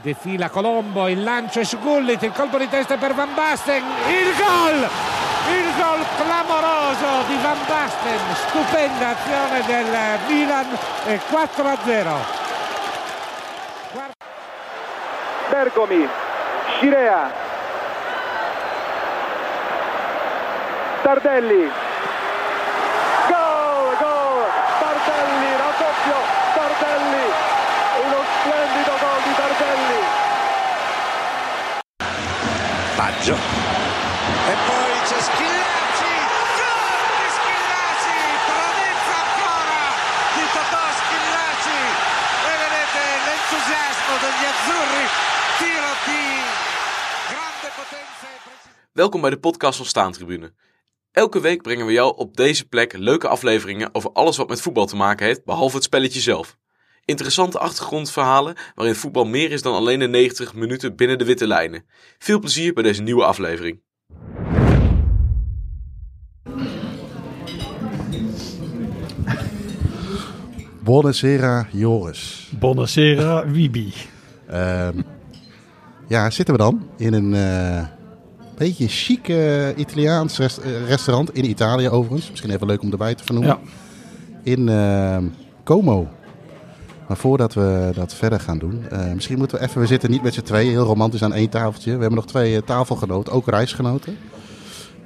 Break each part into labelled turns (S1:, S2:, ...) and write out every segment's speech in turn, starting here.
S1: Defila Colombo, il lancio è su Gullit, il colpo di testa per Van Basten, il gol! Il gol clamoroso di Van Basten, stupenda azione del Milan, eh, 4 a 0.
S2: Bergomi, Scirea, Tardelli,
S3: Baggio.
S4: E poi c'è Schillaci, gol di Schillaci, bravezza ancora di Totò Schillaci. E vedete l'entusiasmo degli azzurri, tiro di grande potenza e precisione.
S5: Welkom bij de podcast van Staantribune. Elke week brengen we jou op deze plek leuke afleveringen over alles wat met voetbal te maken heeft, behalve het spelletje zelf. Interessante achtergrondverhalen waarin voetbal meer is dan alleen de 90 minuten binnen de witte lijnen. Veel plezier bij deze nieuwe aflevering.
S6: Buonasera, Joris.
S7: Buonasera, Wibi.
S6: Ehm, ja, zitten we dan in een eh, beetje chic eh, Italiaans rest- eh, restaurant in Italië overigens. Misschien even leuk om erbij te vernoemen.
S7: Ja.
S6: In ehm, Como. Maar voordat we dat verder gaan doen, eh, misschien moeten we even, we zitten niet met z'n tweeën, heel romantisch aan één tafeltje. We hebben nog twee eh, tafelgenoten, ook reisgenoten.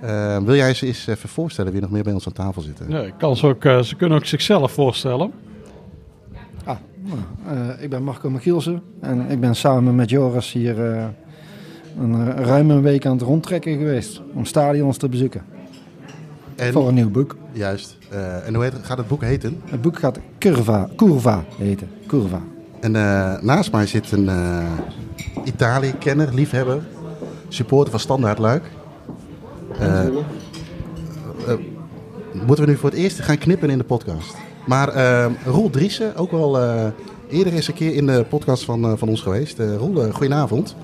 S6: Ehm, wil jij ze eens even voorstellen wie nog meer bij ons aan tafel zitten?
S7: Ik kan ze, ook, eh, ze kunnen ook zichzelf voorstellen.
S8: Ah, nou, eh, ik ben Marco Michielsen en ik ben samen met Joris hier eh, een eh, ruim een week aan het rondtrekken geweest om stadions te bezoeken.
S6: En,
S8: Voor een nieuw boek.
S6: Juist. Eh, en hoe heet, gaat het boek heten?
S8: Het boek gaat Curva, Curva heten. Curva.
S6: En eh, naast mij zit een eh, Italië-kenner, liefhebber, supporter van Standaard Luik. Moeten we nu voor het eerst gaan knippen in de podcast. Maar Roel Driessen, ook al eh, eerder eens een keer in de podcast van, van ons geweest. Eh Roel, goedenavond.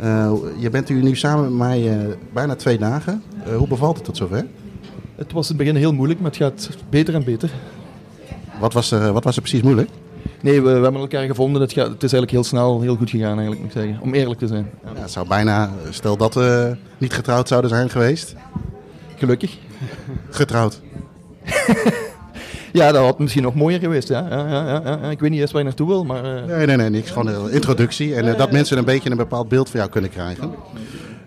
S6: Eh, je bent hier nu samen met mij eh, bijna twee dagen. Eh, hoe bevalt het tot zover?
S9: Het was in het begin heel moeilijk, maar het gaat beter en beter.
S6: Wat was er, wat was er precies moeilijk?
S9: Nee, we, we hebben elkaar gevonden. Het, gaat, het is eigenlijk heel snel, heel goed gegaan eigenlijk, moet ik zeggen. Om eerlijk te zijn. Ja.
S6: Ja, het zou bijna, stel dat we niet getrouwd zouden zijn geweest.
S9: Gelukkig.
S6: Getrouwd.
S9: Ja, dat had misschien nog mooier geweest. Ja. Ja, ja, ja, ja. Ik weet niet eens waar je naartoe wil, maar... eh,
S6: Nee, nee, nee, niks. Gewoon een introductie. En eh, dat mensen een beetje een bepaald beeld van jou kunnen krijgen.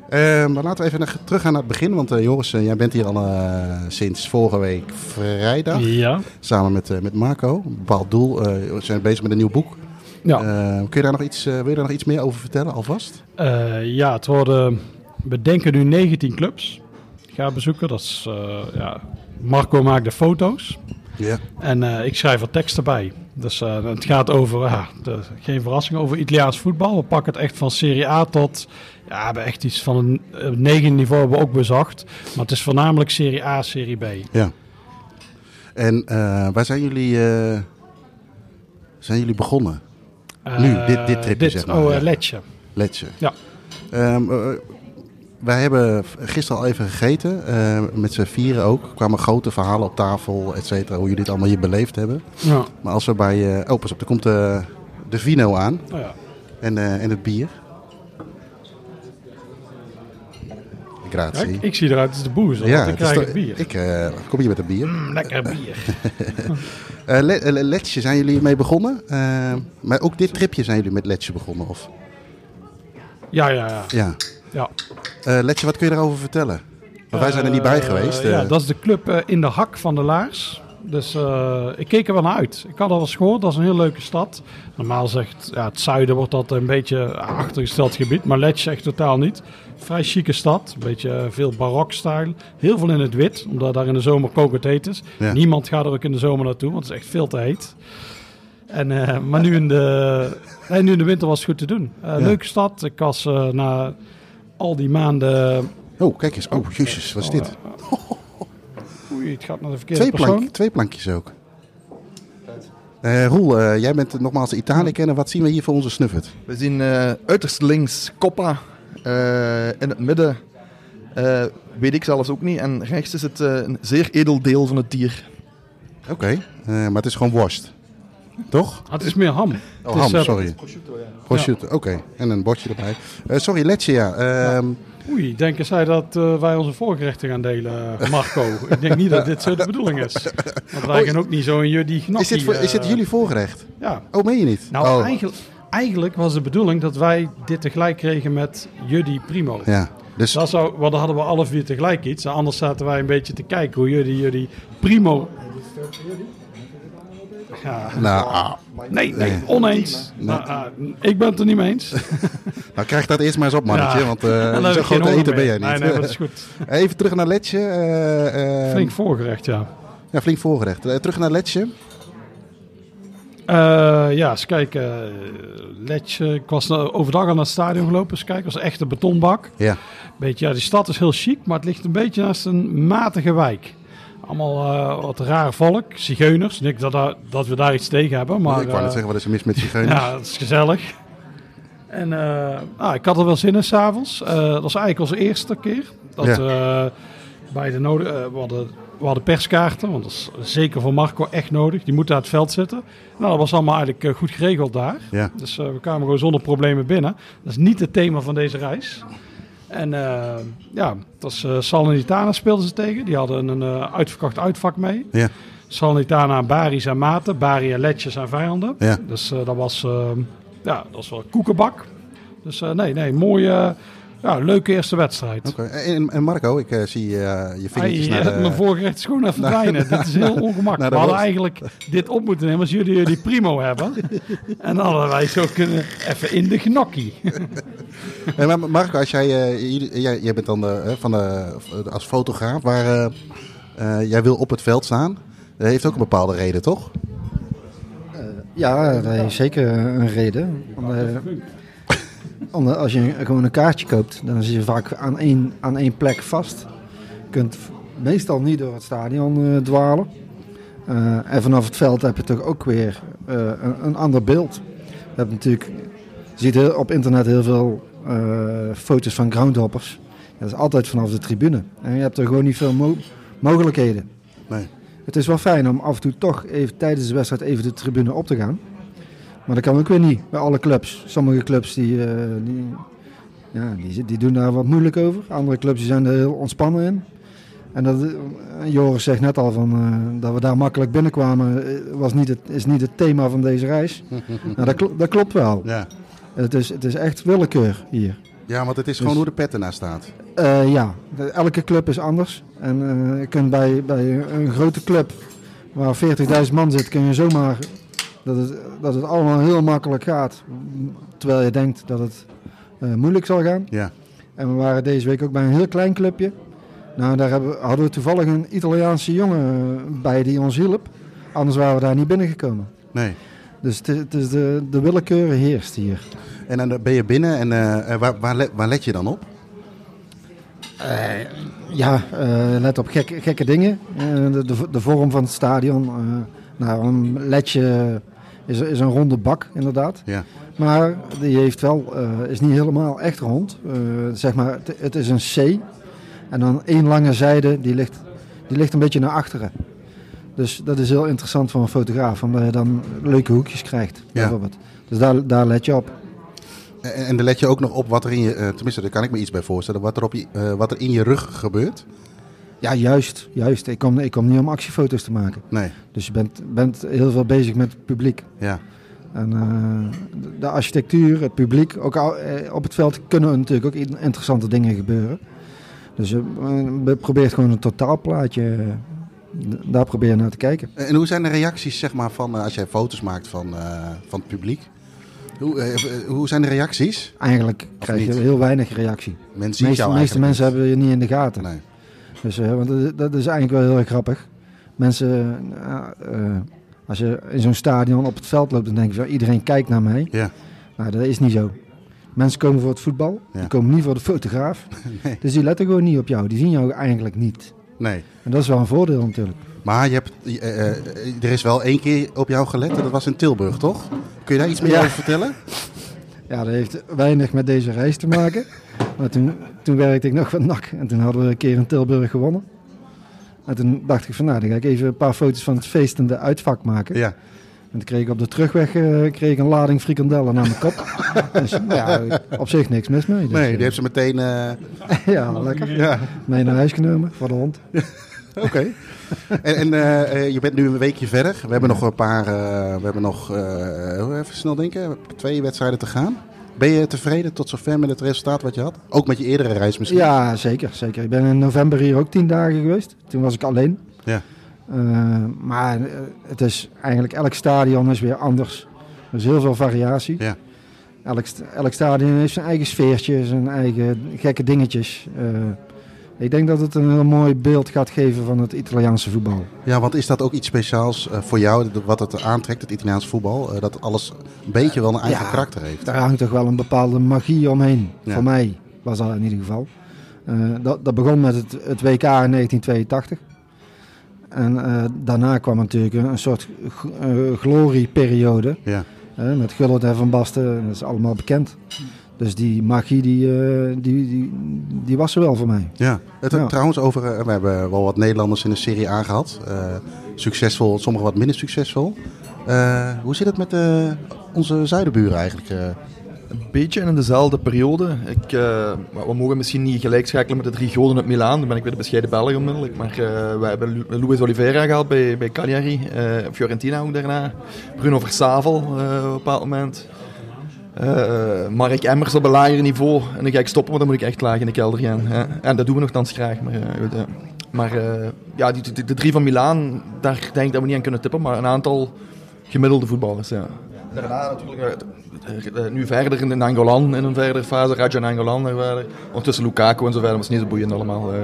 S6: Eh, maar laten we even naar, teruggaan naar het begin. Want eh, Joris, eh, jij bent hier al eh, sinds vorige week vrijdag.
S7: Ja.
S6: Samen met, met Marco. Een bepaald doel. We zijn bezig met een nieuw boek.
S7: Ja.
S6: Eh, kun je daar nog iets, wil je daar nog iets meer over vertellen alvast?
S7: Ja, het worden, we denken nu 19 clubs. Ga bezoeken. Dat is, ja, Marco maakt de foto's.
S6: Ja.
S7: En ik schrijf er teksten bij. Dus eh, het gaat over, de, geen verrassing, over Italiaans voetbal. We pakken het echt van Serie A tot, ja, we hebben echt iets van een eh, negen niveau hebben we ook bezocht. Maar het is voornamelijk Serie A, Serie B.
S6: ja. En eh, waar zijn jullie, zijn jullie begonnen? Nu, dit- dit tripje,
S7: dit,
S6: zeg maar,
S7: Oh, Letje.
S6: Letje.
S7: Ja.
S6: Ehm, eh, wij hebben gisteren al even gegeten, eh, met z'n vieren ook. Er kwamen grote verhalen op tafel, et cetera, hoe jullie het allemaal hier beleefd hebben.
S7: Ja.
S6: Maar als we bij... eh oh, pas op, er komt de, de vino aan
S7: Oh, ja.
S6: en, eh, en het bier.
S7: Ja,
S6: Grazie.
S7: ik, ik zie eruit als de boezer,
S6: Ja,
S7: want ik
S6: is
S7: krijg het bier.
S6: Ik eh, kom hier met een bier.
S7: Mm, lekker bier.
S6: Eh, Le- eh, Letje, zijn jullie mee begonnen? Eh, maar ook dit tripje zijn jullie met Letje begonnen? Of?
S7: Ja, ja, ja.
S6: Ja.
S7: Ja.
S6: Eh, Letje, wat kun je daarover vertellen? Want wij zijn er niet bij
S7: Eh,
S6: geweest.
S7: ja,
S6: eh.
S7: dat is de club in de hak van de Laars. Dus ik keek er wel naar uit. Ik had al eens gehoord, dat is een heel leuke stad. Normaal zegt ja, het zuiden wordt dat een beetje achtergesteld gebied. Maar Letje zegt totaal niet. Vrij chique stad. Een beetje veel barokstijl. Heel veel in het wit, omdat daar in de zomer kokend heet is.
S6: Ja.
S7: Niemand gaat er ook in de zomer naartoe, want het is echt veel te heet. En, maar nu in, de, nee, nu in de winter was het goed te doen.
S6: Ja.
S7: Leuke stad. Ik was eh, na al die maanden...
S6: Oh, kijk eens. Oh, jezus, wat is dit?
S7: Oei, het gaat naar de verkeerde
S6: Twee,
S7: persoon.
S6: plank, twee plankjes ook. Eh, Roel, eh, jij bent nogmaals de Italië-kenner. Wat zien we hier voor onze snuffert?
S9: We zien eh, uiterst links Coppa. eh, in het midden eh, weet ik zelfs ook niet. En rechts is het eh, een zeer edel deel van het dier.
S6: Oké, eh, maar het is gewoon worst. Toch?
S7: Ah, het is meer ham.
S6: Oh,
S7: Het is,
S6: ham,
S7: eh,
S6: sorry. Prosciutto, oké. En een bordje erbij. Eh, sorry, Letje, ja. Ehm,
S7: Oei, denken zij dat eh, wij onze voorgerechten gaan delen, Marco? ik denk niet dat dit zo de bedoeling is. Want wij
S6: Oh,
S7: gaan ook niet zo een jullie gnocchi...
S6: is, dit voor, is dit jullie voorgerecht?
S7: Ja.
S6: Oh, meen je niet?
S7: Nou,
S6: oh.
S7: eigenlijk, eigenlijk was de bedoeling dat wij dit tegelijk kregen met jullie primo.
S6: Ja, dus
S7: Dat zou, want dan hadden we alle vier tegelijk iets. Anders zaten wij een beetje te kijken hoe jullie jullie primo... Ja,
S6: nou, ah,
S7: nee, nee, oneens. Nou, ah, ik ben het er niet mee eens.
S6: nou, krijg dat eerst maar eens op, mannetje.
S7: Ja.
S6: Want eh
S7: Dan
S6: zo groot eten ben jij niet.
S7: Nee, nee, dat is goed.
S6: Even terug naar Letje. eh, eh,
S7: Flink voorgerecht, ja.
S6: Ja, flink voorgerecht. Terug naar Letje.
S7: Eh, ja, eens kijken. Letje, ik was overdag aan het stadion gelopen. Eens kijken, het was echt een betonbak.
S6: Ja.
S7: Beetje, ja, die stad is heel chic, maar het ligt een beetje naast een matige wijk. Allemaal eh, wat raar volk, zigeuners. Niet dat, dat- dat we daar iets tegen hebben, maar...
S6: ik wou net
S7: eh,
S6: zeggen, wat is er mis met zigeuners?
S7: Ja, dat is gezellig. En ah, ik had er wel zin in s'avonds. avonds. dat was eigenlijk onze eerste keer. Dat
S6: Ja.
S7: we bij de nodige... eh, we, hadden, we hadden perskaarten, want dat is zeker voor Marco echt nodig. Die moet aan het veld zitten. Nou, dat was allemaal eigenlijk goed geregeld daar.
S6: Ja.
S7: Dus we kwamen gewoon zonder problemen binnen. Dat is niet het thema van deze reis. En eh, ja, dat was eh, Salernitana speelden ze tegen. Die hadden een eh, uitverkocht uitvak mee.
S6: Ja.
S7: Salernitana, Bari zijn maten. Bari en Letje zijn vijanden.
S6: Ja.
S7: Dus dat was, eh, ja, dat was wel koekenbak. Dus nee, nee, mooie, ja, leuke eerste wedstrijd.
S6: Oké. En, en Marco, ik zie je vingertjes
S7: Hij,
S6: naar de...
S7: Mijn voorgerecht is gewoon even verdwijnen. dit is heel ongemakkelijk. We hadden eigenlijk dit op moeten nemen als jullie jullie primo hebben. en dan hadden wij zo kunnen even in de gnocchi.
S6: Eh, maar Marco, als jij, eh, jij, jij bent dan eh, van de, als fotograaf, waar eh, eh, jij wil op het veld staan. Dat heeft ook een bepaalde reden, toch?
S8: Ja, dat is zeker een reden. Want, eh, als je gewoon een kaartje koopt, dan zit je vaak aan één, aan één plek vast. Je kunt meestal niet door het stadion eh, dwalen. Eh, en vanaf het veld heb je toch ook weer eh, een, een ander beeld. Je hebt natuurlijk, ziet heel- op internet heel veel eh, foto's van groundhoppers. Dat is altijd vanaf de tribune. En je hebt er gewoon niet veel mo- mogelijkheden.
S6: Nee.
S8: Het is wel fijn om af en toe toch even tijdens de wedstrijd even de tribune op te gaan. Maar dat kan ook weer niet bij alle clubs. Sommige clubs die, eh, die, ja, die, die doen daar wat moeilijk over. Andere clubs die zijn er heel ontspannen in. En dat, eh, Joris zegt net al van, dat we daar makkelijk binnenkwamen, was niet het, is niet het thema van deze reis. nou, dat, dat klopt wel.
S6: Ja.
S8: Het, is, het is echt willekeur hier.
S6: Ja, want het is gewoon hoe de pet ernaar staat.
S8: Eh, ja, elke club is anders. En eh, je kunt bij, bij een grote club waar 40.000 man zit, kun je zomaar dat het, dat het allemaal heel makkelijk gaat. Terwijl je denkt dat het eh, moeilijk zal gaan.
S6: Ja.
S8: En we waren deze week ook bij een heel klein clubje. Nou, daar hebben, hadden we toevallig een Italiaanse jongen bij die ons hielp. Anders waren we daar niet binnengekomen.
S6: Nee.
S8: Dus het, is- de, de willekeur heerst hier.
S6: En dan ben je binnen en eh, eh, waar, waar, let, waar let je dan op?
S8: Eh, ja, let op gekke, gekke dingen. De, de, de vorm van het stadion. nou, een ledje is, is een ronde bak, inderdaad.
S6: Ja.
S8: Maar die heeft wel, is niet helemaal echt rond. Zeg maar, het, het is een C. En dan één lange zijde, die ligt, die ligt een beetje naar achteren. Dus dat is heel interessant voor een fotograaf, omdat je dan leuke hoekjes krijgt, bijvoorbeeld. Dus daar, daar let je op.
S6: En, en dan let je ook nog op wat er in je, eh, tenminste daar kan ik me iets bij voorstellen, wat er, op je, eh, wat er in je rug gebeurt.
S8: Ja, juist. juist. Ik, kom, ik kom niet om actiefoto's te maken.
S6: Nee.
S8: Dus je bent, bent heel veel bezig met het publiek.
S6: Ja.
S8: En eh, de- architectuur, het publiek, ook al, op het veld kunnen natuurlijk ook in- interessante dingen gebeuren. Dus je probeert gewoon een totaalplaatje, daar probeer je naar te kijken.
S6: En hoe zijn de reacties, zeg maar, van eh, als jij foto's maakt van, eh, van het publiek? Hoe, eh, hoe zijn de reacties?
S8: Eigenlijk krijg je heel weinig reactie.
S6: Men
S8: De
S6: ziet
S8: meeste, mensen hebben je niet in de gaten.
S6: Nee.
S8: Dus, want dat, is eigenlijk wel heel erg grappig. Mensen, als je in zo'n stadion op het veld loopt, dan denk je van iedereen kijkt naar mij.
S6: Ja.
S8: Nou, dat is niet zo. Mensen komen voor het voetbal,
S6: Ja.
S8: die komen niet voor de fotograaf.
S6: Nee.
S8: Dus die letten gewoon niet op jou. Die zien jou eigenlijk niet.
S6: Nee.
S8: En dat is wel een voordeel natuurlijk.
S6: Maar je hebt, eh, eh, er is wel één keer op jou gelet en dat was in Tilburg, toch? Kun je daar iets meer
S8: Ja.
S6: over vertellen?
S8: Ja, dat heeft weinig met deze reis te maken. Maar toen, toen werkte ik nog wat NAC. En toen hadden we een keer in Tilburg gewonnen. En toen dacht ik van, nou, dan ga ik even een paar foto's van het feestende uitvak maken.
S6: Ja.
S8: En toen kreeg ik op de terugweg eh, kreeg ik een lading frikandellen naar mijn kop. dus ja, op zich niks mis mee. Dus,
S6: Nee, die
S8: eh,
S6: heeft ze meteen... eh,
S8: ja, lekker.
S6: ja,
S8: Mee naar huis genomen voor de hond.
S6: oké. en en je bent nu een weekje verder. We hebben nog een paar... we hebben nog... even snel denken. Twee wedstrijden te gaan. Ben je tevreden tot zover met het resultaat wat je had? Ook met je eerdere reis misschien?
S8: Ja, zeker, zeker. Ik ben in november hier ook tien dagen geweest. Toen was ik alleen.
S6: Ja.
S8: Eh, maar eh, het is eigenlijk elk stadion is weer anders. Er is heel veel variatie.
S6: Ja.
S8: Elk, elk stadion heeft zijn eigen sfeertje, zijn eigen gekke dingetjes. Eh, ik denk dat het een heel mooi beeld gaat geven van het Italiaanse voetbal.
S6: Ja, want is dat ook iets speciaals voor jou, wat het aantrekt, het Italiaans voetbal? Dat alles een beetje wel een eigen
S8: Ja.
S6: karakter heeft.
S8: Daar hangt toch wel een bepaalde magie omheen.
S6: Ja.
S8: Voor mij was dat in ieder geval. Dat, dat begon met het, het WK in 1982. En eh, daarna kwam natuurlijk een, een soort eh, glorieperiode.
S6: Ja.
S8: eh, met Gullit en Van Basten, dat is allemaal bekend. Dus die magie die, die, die, die was er wel voor mij.
S6: Ja, het,
S8: Ja.
S6: trouwens over, we hebben wel wat Nederlanders in de Serie A gehad. Eh, succesvol, sommigen wat minder succesvol. Hoe zit het met onze zuidenburen eigenlijk?
S9: Een beetje in dezelfde periode. Ik, eh, we mogen misschien niet gelijk schakelen met de drie goden uit Milaan. Dan ben ik weer de bescheiden Belg onmiddellijk. Maar eh, we hebben Lu- Luis Oliveira gehad bij, bij Cagliari. eh, Fiorentina ook daarna. Bruno Versavel op een bepaald moment. Mark Emmers op een lager niveau. En dan ga ik stoppen, want dan moet ik echt laag in de kelder gaan. hè. En dat doen we nogthans graag. Maar, maar ja, die- de drie van Milaan, daar denk ik dat we niet aan kunnen tippen. Maar een aantal gemiddelde voetballers, ja. Daarna natuurlijk, eh, eh, nu verder in Angolan in een verdere fase, Raja en Angolan. daar waren- Ondertussen Lukaku en zo verder, was niet zo boeiend allemaal. eh.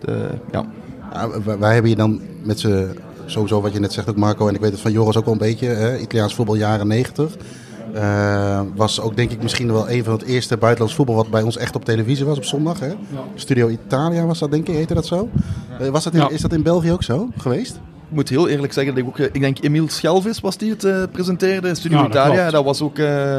S9: de, ja.
S6: Ja, wij, hebben hier dan met z'n, sowieso wat je net zegt ook Marco, en ik weet het van Joris ook wel een beetje, hè, Italiaans voetbal jaren 90. Eh, was ook denk ik misschien wel een van het eerste buitenlands voetbal wat bij ons echt op televisie was op zondag. Hè? Studio Italia was dat denk ik, heette dat zo? Eh, was dat in,
S7: Ja.
S6: Is dat in België ook zo geweest?
S9: Ik moet heel eerlijk zeggen dat ik ook, eh, ik denk Emiel Schelvis was die het eh, presenteerde, Studio
S7: Ja,
S9: Italia. Dat was ook, eh,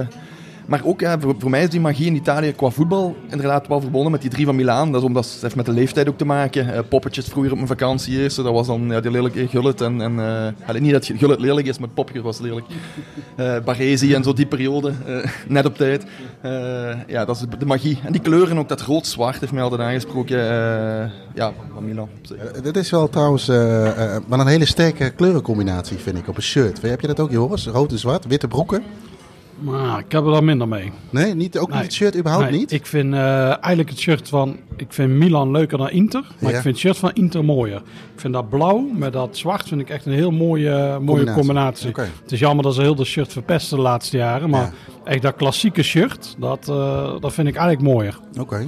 S9: maar ook ja, voor, mij is die magie in Italië qua voetbal inderdaad wel verbonden met die drie van Milaan. Dat is omdat het heeft met de leeftijd ook te maken. Eh, poppetjes vroeger op mijn vakantie eerst, dat was dan ja, die lelijke Gullit. En, en, eh, allee, niet dat Gullit lelijk is, maar popje was lelijk. Eh Baresi en zo die periode, eh, net op tijd. Eh, ja, dat is de, magie. En die kleuren ook, dat rood-zwart heeft mij altijd aangesproken. eh, ja, van Milan.
S6: Eh, Dit is wel trouwens eh, eh, maar een hele sterke kleurencombinatie vind ik op een shirt. Heb je dat ook Joris? Rood en zwart, witte broeken?
S7: Maar ik heb er dan minder mee.
S6: Nee, niet, ook
S7: Nee.
S6: niet het shirt überhaupt
S7: Nee,
S6: niet?
S7: Ik vind eh, eigenlijk het shirt van... Ik vind Milan leuker dan Inter. Maar
S6: Ja.
S7: ik vind het shirt van Inter mooier. Ik vind dat blauw met dat zwart vind ik echt een heel mooie, mooie
S6: Combinatie.
S7: Het is jammer dat ze heel de shirt verpesten de laatste jaren. Maar echt dat klassieke shirt, dat, eh, dat vind ik eigenlijk mooier.
S6: Oké.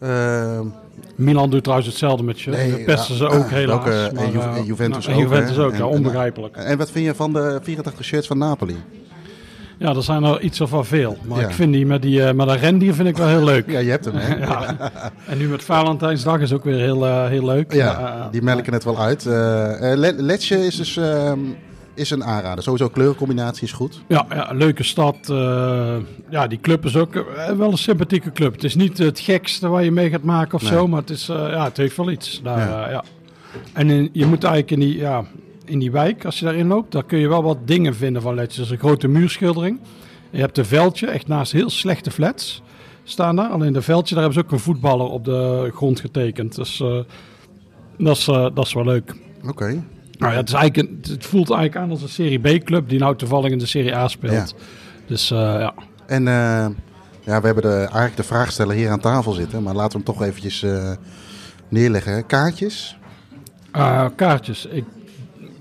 S6: Ehm,
S7: Milan doet trouwens hetzelfde met shirt.
S6: Nee,
S7: verpesten
S6: ja,
S7: ze ook
S6: ah,
S7: helaas.
S6: ook, eh,
S7: maar,
S6: en Ju-
S7: eh,
S6: en Juventus
S7: nou, en
S6: ook,
S7: Juventus
S6: hè?
S7: ook,
S6: En-
S7: ja,
S6: en-
S7: onbegrijpelijk.
S6: en wat vind je van de 84 shirts van Napoli?
S7: Ja, er zijn er iets of wel veel. Maar
S6: Ja.
S7: ik vind die met, die eh, met dat rendier vind ik wel heel leuk.
S6: Ja, je hebt hem, hè?
S7: Ja. En nu met Valentijnsdag is ook weer heel, eh, heel leuk.
S6: Ja,
S7: eh,
S6: die melken het wel uit. Le- Lecce is dus ehm, is een aanrader. Sowieso kleurencombinatie is goed.
S7: Ja, ja, een leuke stad. ja, die club is ook wel een sympathieke club. Het is niet het gekste waar je mee gaat maken of
S6: Nee.
S7: zo, maar het, is, ja, het heeft wel iets. Daar,
S6: ja.
S7: En in- je moet eigenlijk in die, ja, in die wijk, als je daarin loopt, daar kun je wel wat dingen vinden van Letje. Er is een grote muurschildering. Je hebt een veldje, echt naast heel slechte flats staan daar. Alleen de veldje, daar hebben ze ook een voetballer op de grond getekend. Dus eh, dat, is, eh, dat is wel leuk.
S6: Oké.
S7: Nou ja, het, is eigenlijk een- het voelt eigenlijk aan als een Serie B-club die nou toevallig in de Serie A speelt. Dus eh, ja.
S6: En ja, we hebben de, eigenlijk de vraagsteller hier aan tafel zitten. Maar laten we hem toch eventjes neerleggen. Kaartjes?
S7: Kaartjes. Ik,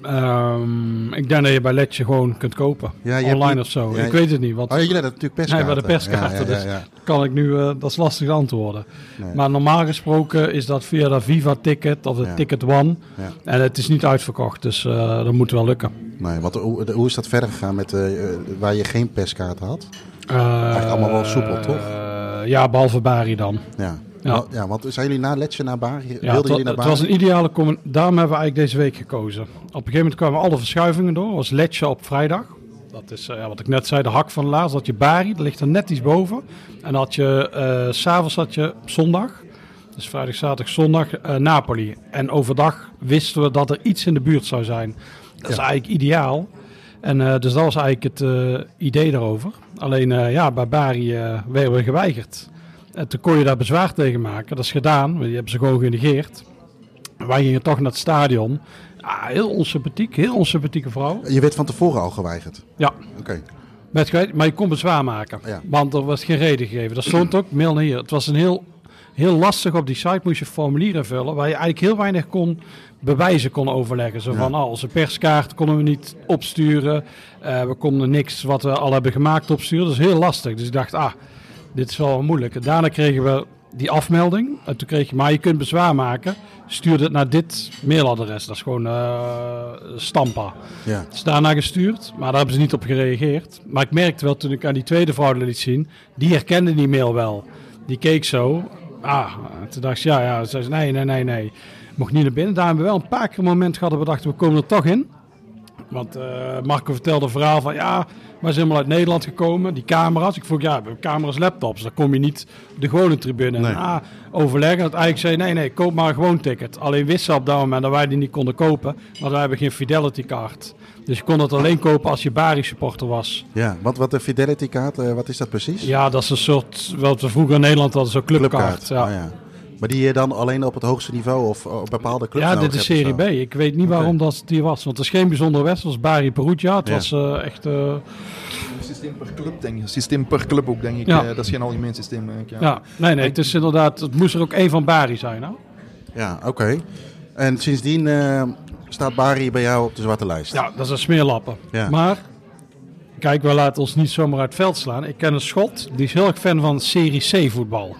S7: ehm, ik denk dat je bij Letje gewoon kunt kopen.
S6: Ja, je hebt
S7: Online of zo.
S6: ja,
S7: ik weet het niet. Want
S6: Oh, jullie hebben natuurlijk
S7: Nee,
S6: perskaarten.
S7: bij de Dus kan ik nu, eh, dat is lastig te antwoorden.
S6: Nee.
S7: Maar normaal gesproken is dat via de Viva-ticket of de. Ticket One. En het is niet uitverkocht, dus eh, dat moet wel lukken.
S6: Nee, wat, hoe, hoe is dat verder gegaan met, eh, waar je geen perskaart had?
S7: Eigenlijk
S6: allemaal wel soepel, toch?
S7: ja, behalve Bari dan.
S6: Ja.
S7: Ja.
S6: Wa- ja, want zijn jullie na Letje naar Bari?
S7: Ja,
S6: Wilden
S7: het,
S6: jullie naar
S7: het
S6: Bari?
S7: was een ideale Daarom hebben we eigenlijk deze week gekozen. Op een gegeven moment kwamen alle verschuivingen door. Het was Letje op vrijdag. Dat is eh, ja, wat ik net zei, de hak van laars. Dat je Bari, dat ligt er net iets boven. En had je, s s'avonds had je op zondag, dus vrijdag, zaterdag, zondag, eh, Napoli. En overdag wisten we dat er iets in de buurt zou zijn. Dat is eigenlijk ideaal. En dus dat was eigenlijk het idee daarover. Alleen ja, bij Bari werden we geweigerd. En toen kon je daar bezwaar tegen maken. Dat is gedaan, want die hebben ze gewoon genegeerd. Wij gingen toch naar het stadion. Ah, heel onsympathiek, heel onsympathieke vrouw.
S6: Je werd van tevoren al geweigerd.
S7: Ja,
S6: Oké.
S7: met geweest, maar je kon bezwaar maken.
S6: Ja.
S7: Want er was geen reden gegeven. Dat stond ook, mail hier. Het was een heel, heel lastig op die site, moest je formulieren vullen. Waar je eigenlijk heel weinig kon bewijzen kon overleggen. Zo van, ah, onze perskaart konden we niet opsturen. Eh, we konden niks wat we al hebben gemaakt opsturen. Dat is heel lastig. Dus ik dacht, ah, dit is wel moeilijk. Daarna kregen we die afmelding. En toen kreeg je, maar je kunt bezwaar maken. Stuur het naar dit mailadres. Dat is gewoon eh Stampa.
S6: Ja.
S7: Het is daarna gestuurd, maar daar hebben ze niet op gereageerd. Maar ik merkte wel toen ik aan die tweede vrouw liet zien, die herkende die mail wel. Die keek zo. Ah, toen dacht ze, ja, ja. Ze zei, nee, nee, nee, nee. Mocht niet naar binnen. Daar hebben we wel een paar keer een moment gehad dat we dachten, we komen er toch in. Want eh, Marco vertelde een verhaal van, ja, wij zijn helemaal uit Nederland gekomen. Die camera's. Ik vroeg, ja, we hebben camera's, laptops. Dan kom je niet de gewone tribune.
S6: Nee.
S7: En, ah, overleggen. Dat eigenlijk zei, nee, nee, koop maar een gewoon ticket. Alleen wisten ze op dat moment dat wij die niet konden kopen. Want wij hebben geen Fidelity kaart. Dus je kon het alleen kopen als je Bari supporter was.
S6: Ja, want wat de Fidelity kaart, eh, wat is dat precies?
S7: Ja, dat is een soort, wat we vroeger in Nederland hadden, zo'n clubkaart. Ja.
S6: Oh, ja. Maar die je dan alleen op het hoogste niveau of op bepaalde clubs
S7: Ja,
S6: nodig
S7: dit is Serie B. Ik weet niet waarom dat die was. Want het is geen bijzondere wedstrijd. Het was Bari Perugia. Het
S6: Ja.
S7: was eh, echt... eh,
S9: Een systeem per club, denk ik. Een systeem per club ook, denk ik.
S7: Ja.
S9: Eh, dat is geen algemeen systeem, denk ik. Ja.
S7: ja. nee, nee. Het is inderdaad... Het moest er ook één van Bari zijn. Hè?
S6: Ja, oké. En sindsdien eh, staat Bari bij jou op de zwarte lijst?
S7: Ja, dat is een smeerlappen.
S6: Ja.
S7: Maar, kijk, we laten ons niet zomaar uit het veld slaan. Ik ken een Schot, die is heel erg fan van Serie C voetbal.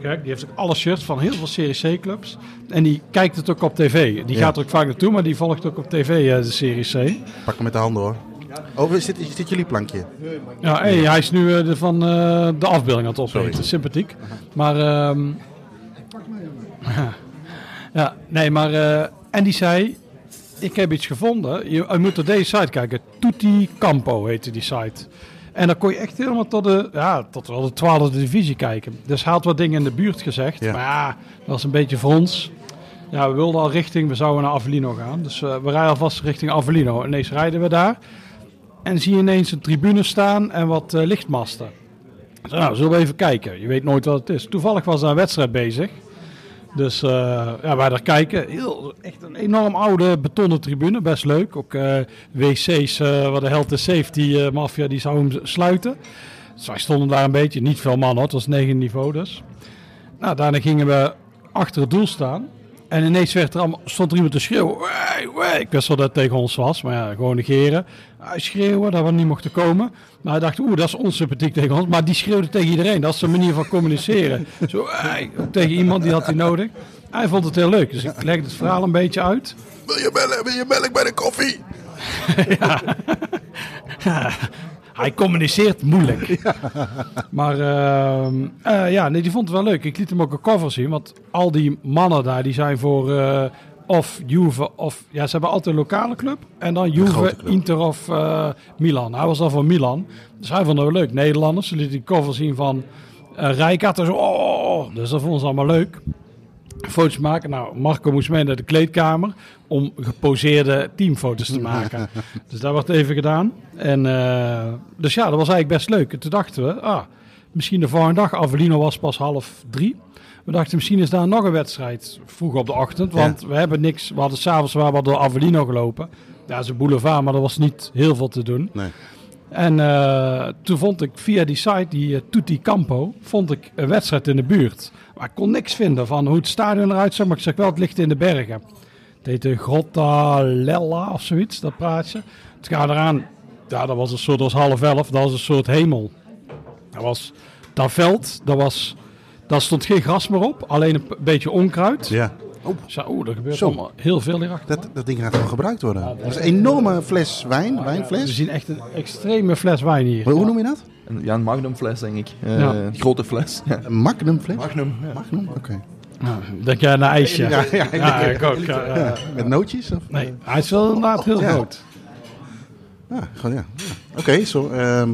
S7: Die heeft ook alle shirts van heel veel Serie C clubs. En die kijkt het ook op tv. Die
S6: Ja.
S7: gaat er ook vaak naartoe, maar die volgt ook op tv eh, de Serie C.
S6: Pak hem met de handen hoor. Oh, is dit, is dit jullie plankje?
S7: Ja, hey, hij is nu eh, de, van eh, de afbeelding aan het opeten.
S6: Sorry.
S7: Sympathiek. Maar, ehm, ja, nee, maar, en die zei, ik heb iets gevonden. Je, je moet op deze site kijken. Tutti Campo heette die site. En dan kon je echt helemaal tot de, ja, tot wel de twaalfde divisie kijken. Dus had wat dingen in de buurt gezegd.
S6: Ja.
S7: Maar ja, dat was een beetje voor ons. Ja, we wilden al richting, we zouden naar Avellino gaan. Dus eh, we rijden alvast richting Avellino. Ineens rijden we daar. En zie je ineens een tribune staan en wat eh, lichtmasten. Nou, zullen we even kijken. Je weet nooit wat het is. Toevallig was daar een wedstrijd bezig. Dus eh, ja, wij daar kijken. Heel, echt een enorm oude betonnen tribune. Best leuk. Ook eh, wc's eh waar de health and safety maffia die zou hem sluiten. Dus stonden daar een beetje. Niet veel mannen hoor. Het was negen niveau dus. Nou, daarna gingen we achter het doel staan. En ineens werd er allemaal, stond er iemand te schreeuwen. Wee, wee. Ik wist wel dat het tegen ons was, maar ja, gewoon negeren. Hij schreeuwen, dat we niet mochten komen. Maar hij dacht, oeh, dat is onsympathiek tegen ons. Maar die schreeuwde tegen iedereen. Dat is zijn manier van communiceren. Zo, wee, tegen iemand die had hij nodig. Hij vond het heel leuk. Dus ik legde het verhaal een beetje uit.
S6: Wil je melk, wil je melk bij de koffie?
S7: Hij communiceert moeilijk. Maar ehm, eh, ja, nee, die vond het wel leuk. Ik liet hem ook een cover zien. Want al die mannen daar, die zijn voor eh, of Juve of... Ja, ze hebben altijd een lokale club. En dan Juve. Inter of eh, Milan. Hij was dan voor Milan. Dus hij vond het wel leuk. Nederlanders, ze lieten die cover zien van uh, Rijkaard. Zo, oh, dus dat vonden ze allemaal leuk. Foto's maken. Nou, Marco moest mee naar de kleedkamer om geposeerde teamfoto's te maken. dus dat wordt even gedaan. En, eh, dus ja, dat was eigenlijk best leuk. En toen dachten we, ah, misschien de volgende dag. Avellino was pas half drie. We dachten, misschien is daar nog een wedstrijd vroeg op de ochtend. Want we hebben niks. We hadden s'avonds waar we door Avellino gelopen. Ja, dat is een boulevard, maar er was niet heel veel te doen.
S6: Nee.
S7: En eh, toen vond ik via die site, die uh, Tutti Campo, vond ik een wedstrijd in de buurt. Maar ik kon niks vinden van hoe het stadion eruit zag. Maar ik zeg wel, het ligt in de bergen. Het heette Grotta Lella of zoiets, dat praatje. Het gaat eraan. Ja, dat was een soort, dat was half elf, dat was een soort hemel. Dat was dat veld, dat was, daar stond geen gras meer op, alleen een beetje onkruid.
S6: Ja. Oh,
S7: Zo, oeh, er gebeurt
S6: Zo.
S7: allemaal heel veel hierachter.
S6: dat, dat ding gaat gewoon gebruikt worden. dat is een enorme fles wijn,
S7: We
S6: wijnfles.
S7: zien echt een extreme fles wijn hier.
S6: Hoe hoe noem je dat?
S9: Een, ja, een magnum fles, denk ik. Eh,
S7: Ja.
S9: Een grote fles. Ja.
S6: Een magnum fles?
S9: Magnum, ja.
S6: Magnum, oké.
S7: Denk jij aan een ijsje?
S6: Ja, ja,
S7: Ja, ik ook. ja, ja.
S6: Ja, met nootjes? Of?
S7: Nee, hij is wel inderdaad heel groot.
S6: Ja, gewoon ja. Oké, zo. ehm,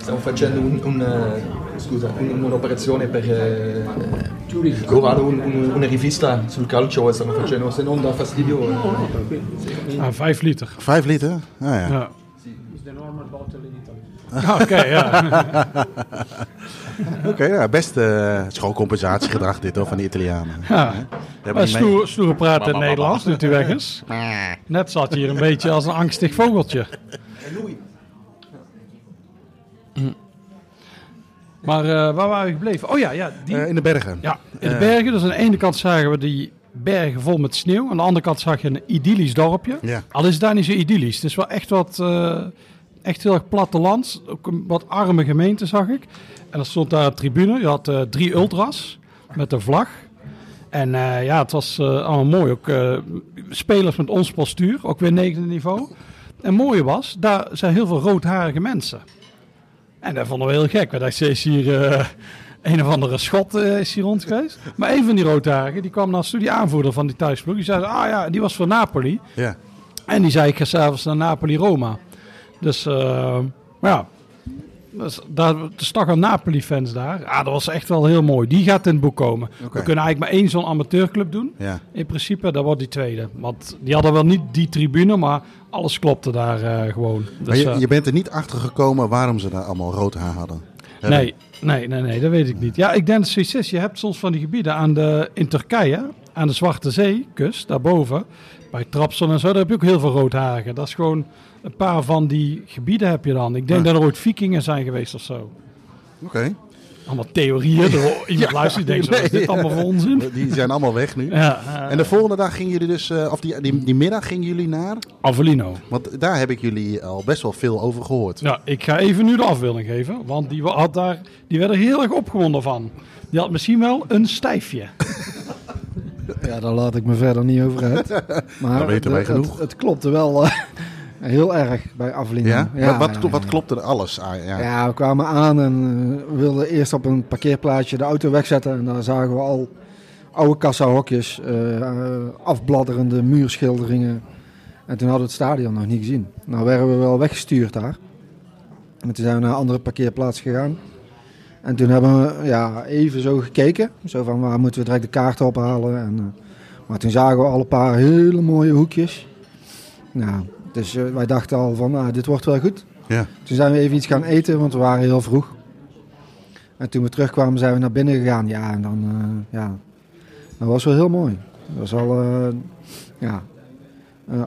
S9: Stiamo facendo un, un, eh, scusa, un- un'operazione per... eh, hanno un- un- una rivista sul calcio e stanno facendo, se non dà fastidio... eh,
S7: Ah, vijf liter.
S6: vijf liter? Ah, ja.
S7: Ja. Oké, ja.
S6: Oké, ja, best eh, het is gewoon compensatiegedrag dit hoor, van de Italianen.
S7: ja.
S6: Mee-
S7: stoer, stoere praten in het Nederlands, doet u weg eens. Net zat je hier een beetje als een angstig vogeltje. Hm. Maar eh, waar waren we gebleven? Oh ja, ja, die,
S6: Eh, in de bergen.
S7: ja in de bergen. Dus aan de ene kant zagen we die bergen vol met sneeuw. Aan de andere kant zag je een idyllisch dorpje.
S6: Ja.
S7: Al is het daar niet zo idyllisch. Het is wel echt wat, eh, echt heel erg plattelands. Ook een wat arme gemeente zag ik. En er stond daar een tribune. Je had eh, drie ultras met een vlag. En eh, ja, het was eh, allemaal mooi. Ook spelers met ons postuur, ook weer negende niveau. En het mooie was, daar zijn heel veel roodharige mensen. En dat vonden we heel gek. We dachten, is hier een of andere schot eh, is hier rond geweest. Maar een van die roodharigen, die kwam naar die aanvoerder van die thuisploeg. Die zei, ah ja, die was voor Napoli.
S6: Ja.
S7: En die zei, ik ga s'avonds naar Napoli-Roma. Dus, eh, ja. Dus, daar, er toch een Napoli-fans daar. Ja, dat was echt wel heel mooi. Die gaat in het boek komen. We kunnen eigenlijk maar één zo'n amateurclub doen.
S6: Ja.
S7: In principe, dat wordt die tweede. Want die hadden wel niet die tribune, maar alles klopte daar eh, gewoon.
S6: Maar
S7: Dus,
S6: je,
S7: eh,
S6: je bent er niet achter gekomen waarom ze daar allemaal rood haar hadden.
S7: Nee, nee, nee, nee, dat weet ik niet. Ja, ik denk dat zoiets is. Je hebt soms van die gebieden aan de, in Turkije, aan de Zwarte Zeekust, daarboven, bij Trabzon en zo, daar heb je ook heel veel roodhagen. Dat is gewoon een paar van die gebieden heb je dan. Ik denk
S6: Ja.
S7: dat er ooit vikingen zijn geweest of zo.
S6: Oké.
S7: Allemaal theorieën. Er, iemand luistert die denkt, zo, wat is dit allemaal voor onzin?
S6: Die zijn allemaal weg nu.
S7: Ja,
S6: En de volgende dag gingen jullie dus, eh, of die, die, die middag gingen jullie naar,
S7: Avellino.
S6: want daar heb ik jullie al best wel veel over gehoord.
S7: Ja, ik ga even nu de afbeelding geven, want die, had daar, die werd er heel erg opgewonden van. Die had misschien wel een stijfje.
S8: Ja, daar laat ik me verder niet over uit. Maar
S6: Dan weten wij
S8: het,
S6: genoeg.
S8: Het, het klopte wel eh, heel erg bij Avelino.
S6: Ja? wat, wat, klopte er alles aan? Ja.
S8: Ja, we kwamen aan en eh, we wilden eerst op een parkeerplaatsje de auto wegzetten. En daar zagen we al oude kassahokjes, eh, afbladderende muurschilderingen. En toen hadden we het stadion nog niet gezien. Nou werden we wel weggestuurd daar. En toen zijn we naar een andere parkeerplaats gegaan. En toen hebben we ja, even zo gekeken. Zo van waar moeten we direct de kaart ophalen. En, maar toen zagen we al een paar hele mooie hoekjes. Nou, dus eh, wij dachten al van nou, dit wordt wel goed.
S6: Ja.
S8: Toen zijn we even iets gaan eten, want we waren heel vroeg. En toen we terugkwamen zijn we naar binnen gegaan. Ja, en dan, eh, ja, dat was wel heel mooi. Dat was al, eh, ja,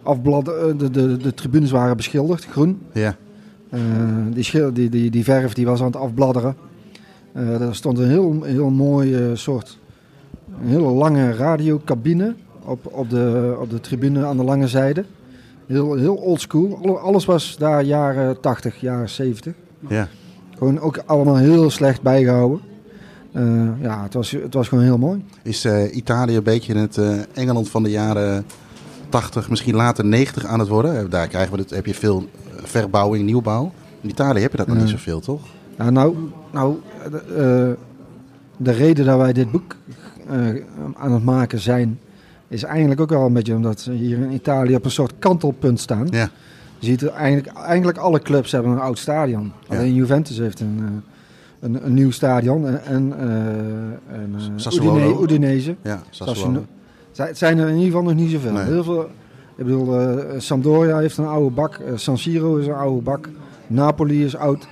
S8: afblad, de, de, de tribunes waren beschilderd, groen.
S6: Ja.
S8: Die, schil, die, die, die verf die was aan het afbladderen. Er stond een heel, heel mooi soort, een hele lange radiocabine op, op, de, op de tribune aan de lange zijde. Heel, heel oldschool. Alle- Alles was daar jaren 80, jaren 70.
S6: Ja.
S8: Gewoon ook allemaal heel slecht bijgehouden. Eh, ja, het was, het was gewoon heel mooi.
S6: Is eh, Italië een beetje het eh, Engeland van de jaren 80, misschien later 90 aan het worden? Daar krijgen we het, heb je veel verbouwing, nieuwbouw. In Italië heb je dat nog niet zoveel, toch?
S8: Ja, nou, nou de, de reden dat wij dit boek aan het maken zijn, is eigenlijk ook wel een beetje omdat ze hier in Italië op een soort kantelpunt staan.
S6: Ja.
S8: Je ziet eigenlijk, eigenlijk alle clubs hebben een oud stadion. Alleen Juventus heeft een, eh, een, een nieuw stadion en, en, eh, en eh, Udinese.
S6: Ja,
S8: Sassuolo. Het zijn er in ieder geval nog niet zoveel.
S6: Nee.
S8: Heel veel ik bedoel, eh, Sampdoria heeft een oude bak. San Siro is een oude bak. Napoli is oud.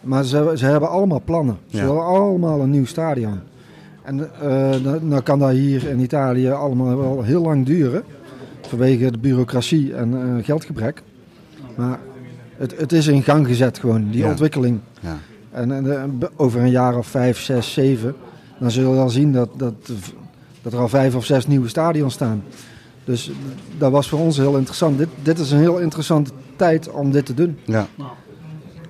S8: Maar ze, ze hebben allemaal plannen. Ze
S6: Ja.
S8: willen allemaal een nieuw stadion. En eh dan, dan kan dat hier in Italië allemaal wel heel lang duren. Vanwege de bureaucratie en eh, geldgebrek. Maar het, het is in gang gezet gewoon, die
S6: Ja.
S8: ontwikkeling.
S6: Ja.
S8: En, en, eh, over een jaar of vijf, zes, zeven... dan zullen we wel zien dat, dat, dat er al vijf of zes nieuwe stadions staan. Dus dat was voor ons heel interessant. Dit, dit is een heel interessante tijd om dit te doen.
S6: Ja.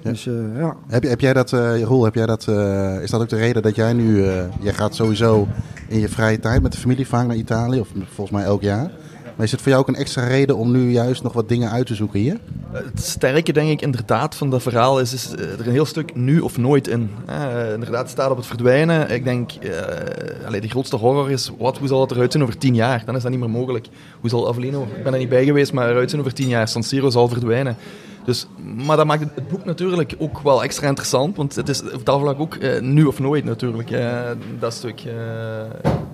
S8: Dus eh, ja.
S6: Heb, heb jij dat, eh Roel, heb jij dat, eh, is dat ook de reden dat jij nu, eh, jij gaat sowieso in je vrije tijd met de familie vaak naar Italië, of volgens mij elk jaar. Maar is het voor jou ook een extra reden om nu juist nog wat dingen uit te zoeken hier?
S9: Het sterke, denk ik, inderdaad van dat verhaal is, is er een heel stuk nu of nooit in. Eh, inderdaad, het staat op het verdwijnen. Ik denk, eh allee, de grootste horror is, wat, hoe zal het eruit zien over tien jaar? Dan is dat niet meer mogelijk. Hoe zal Avellino, ik ben er niet bij geweest, maar eruit zien over tien jaar? San Siro zal verdwijnen. Dus, maar dat maakt het, boek natuurlijk ook wel extra interessant, want het is op dat vlak ook eh, nu of nooit natuurlijk. eh, dat stuk. eh,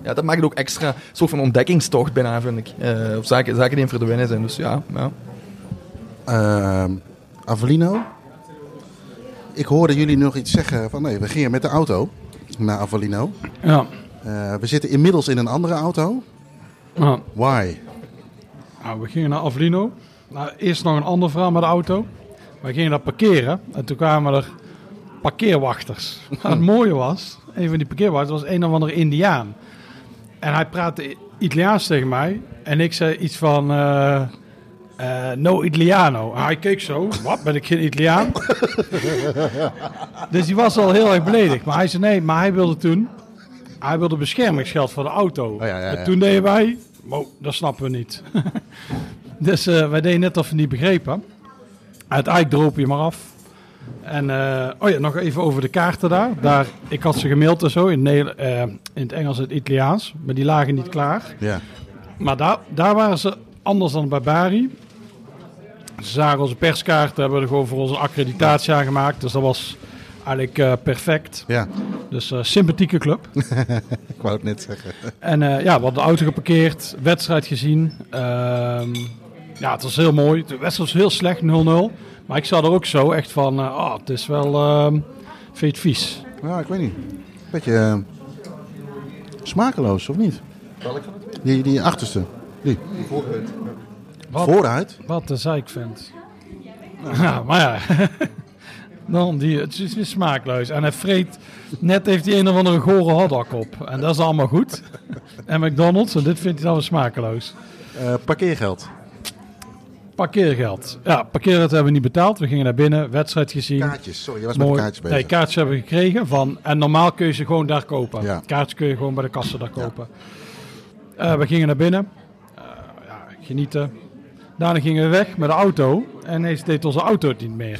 S9: ja, dat maakt het ook extra een soort van ontdekkingstocht bijna, vind ik. Eh, of zaken, zaken die in verdwijnen zijn. Dus ja, ja.
S6: Ehm, Avellino. Ik hoorde jullie nog iets zeggen van nee, we gingen met de auto naar Avellino.
S7: Ja.
S6: Eh, we zitten inmiddels in een andere auto.
S7: ja.
S6: Why?
S7: Nou, we gingen naar Avellino. Nou, eerst nog een ander verhaal met de auto. We gingen daar parkeren en toen kwamen er parkeerwachters. Maar het mooie was, een van die parkeerwachters was een of andere Indiaan. En hij praatte Italiaans tegen mij en ik zei iets van eh, eh, no Italiano. Hij keek zo, wat, ben ik geen Italiaan? dus die was al heel erg beledigd. Maar hij zei nee, maar hij wilde toen, hij wilde beschermingsgeld voor de auto.
S6: ja, ja, ja.
S7: En toen deden wij, wow, dat snappen we niet. dus eh, wij deden net of we niet begrepen. Uiteindelijk droop je maar af. En eh, oh ja, nog even over de kaarten daar. daar ik had ze gemaild en zo in, eh, in het Engels en het Italiaans. Maar die lagen niet klaar.
S6: Ja.
S7: Maar daar, daar waren ze anders dan bij Bari. Ze zagen onze perskaarten, hebben we er gewoon voor onze accreditatie aangemaakt. Dus dat was eigenlijk perfect.
S6: ja,
S7: Dus eh, sympathieke club.
S6: ik wou het net zeggen.
S7: En ja, we hadden de auto geparkeerd, wedstrijd gezien. Ja, het was heel mooi. De wedstrijd was heel slecht, 0-0. Maar ik zat er ook zo echt van, oh, het is wel ehm vind het vies.
S6: Ja, ik weet niet. Beetje eh, smakeloos, of niet?
S9: Welk van twee?
S6: Die, die achterste. Die.
S9: Vooruit.
S7: Wat,
S6: Vooruit.
S7: wat de zeik vindt. Ja, maar ja. Dan die, het is weer smaakloos. En hij vreet, net heeft hij een of andere gore hotdog op. En dat is allemaal goed. En McDonald's, en dit vindt hij dan weer smakeloos.
S6: Eh, parkeergeld.
S7: Parkeergeld. Ja, parkeergeld hebben we niet betaald. We gingen naar binnen, wedstrijd gezien.
S6: Kaartjes. Sorry, je was met
S7: Mooi.
S6: kaartjes bezig.
S7: Nee, kaartjes hebben we gekregen. Van, en normaal kun je ze gewoon daar kopen.
S6: Ja.
S7: Kaartjes kun je gewoon bij de kassen daar kopen. Eh, we gingen naar binnen. Eh, ja, genieten. Daarna gingen we weg met de auto. En ineens deed onze auto het niet meer.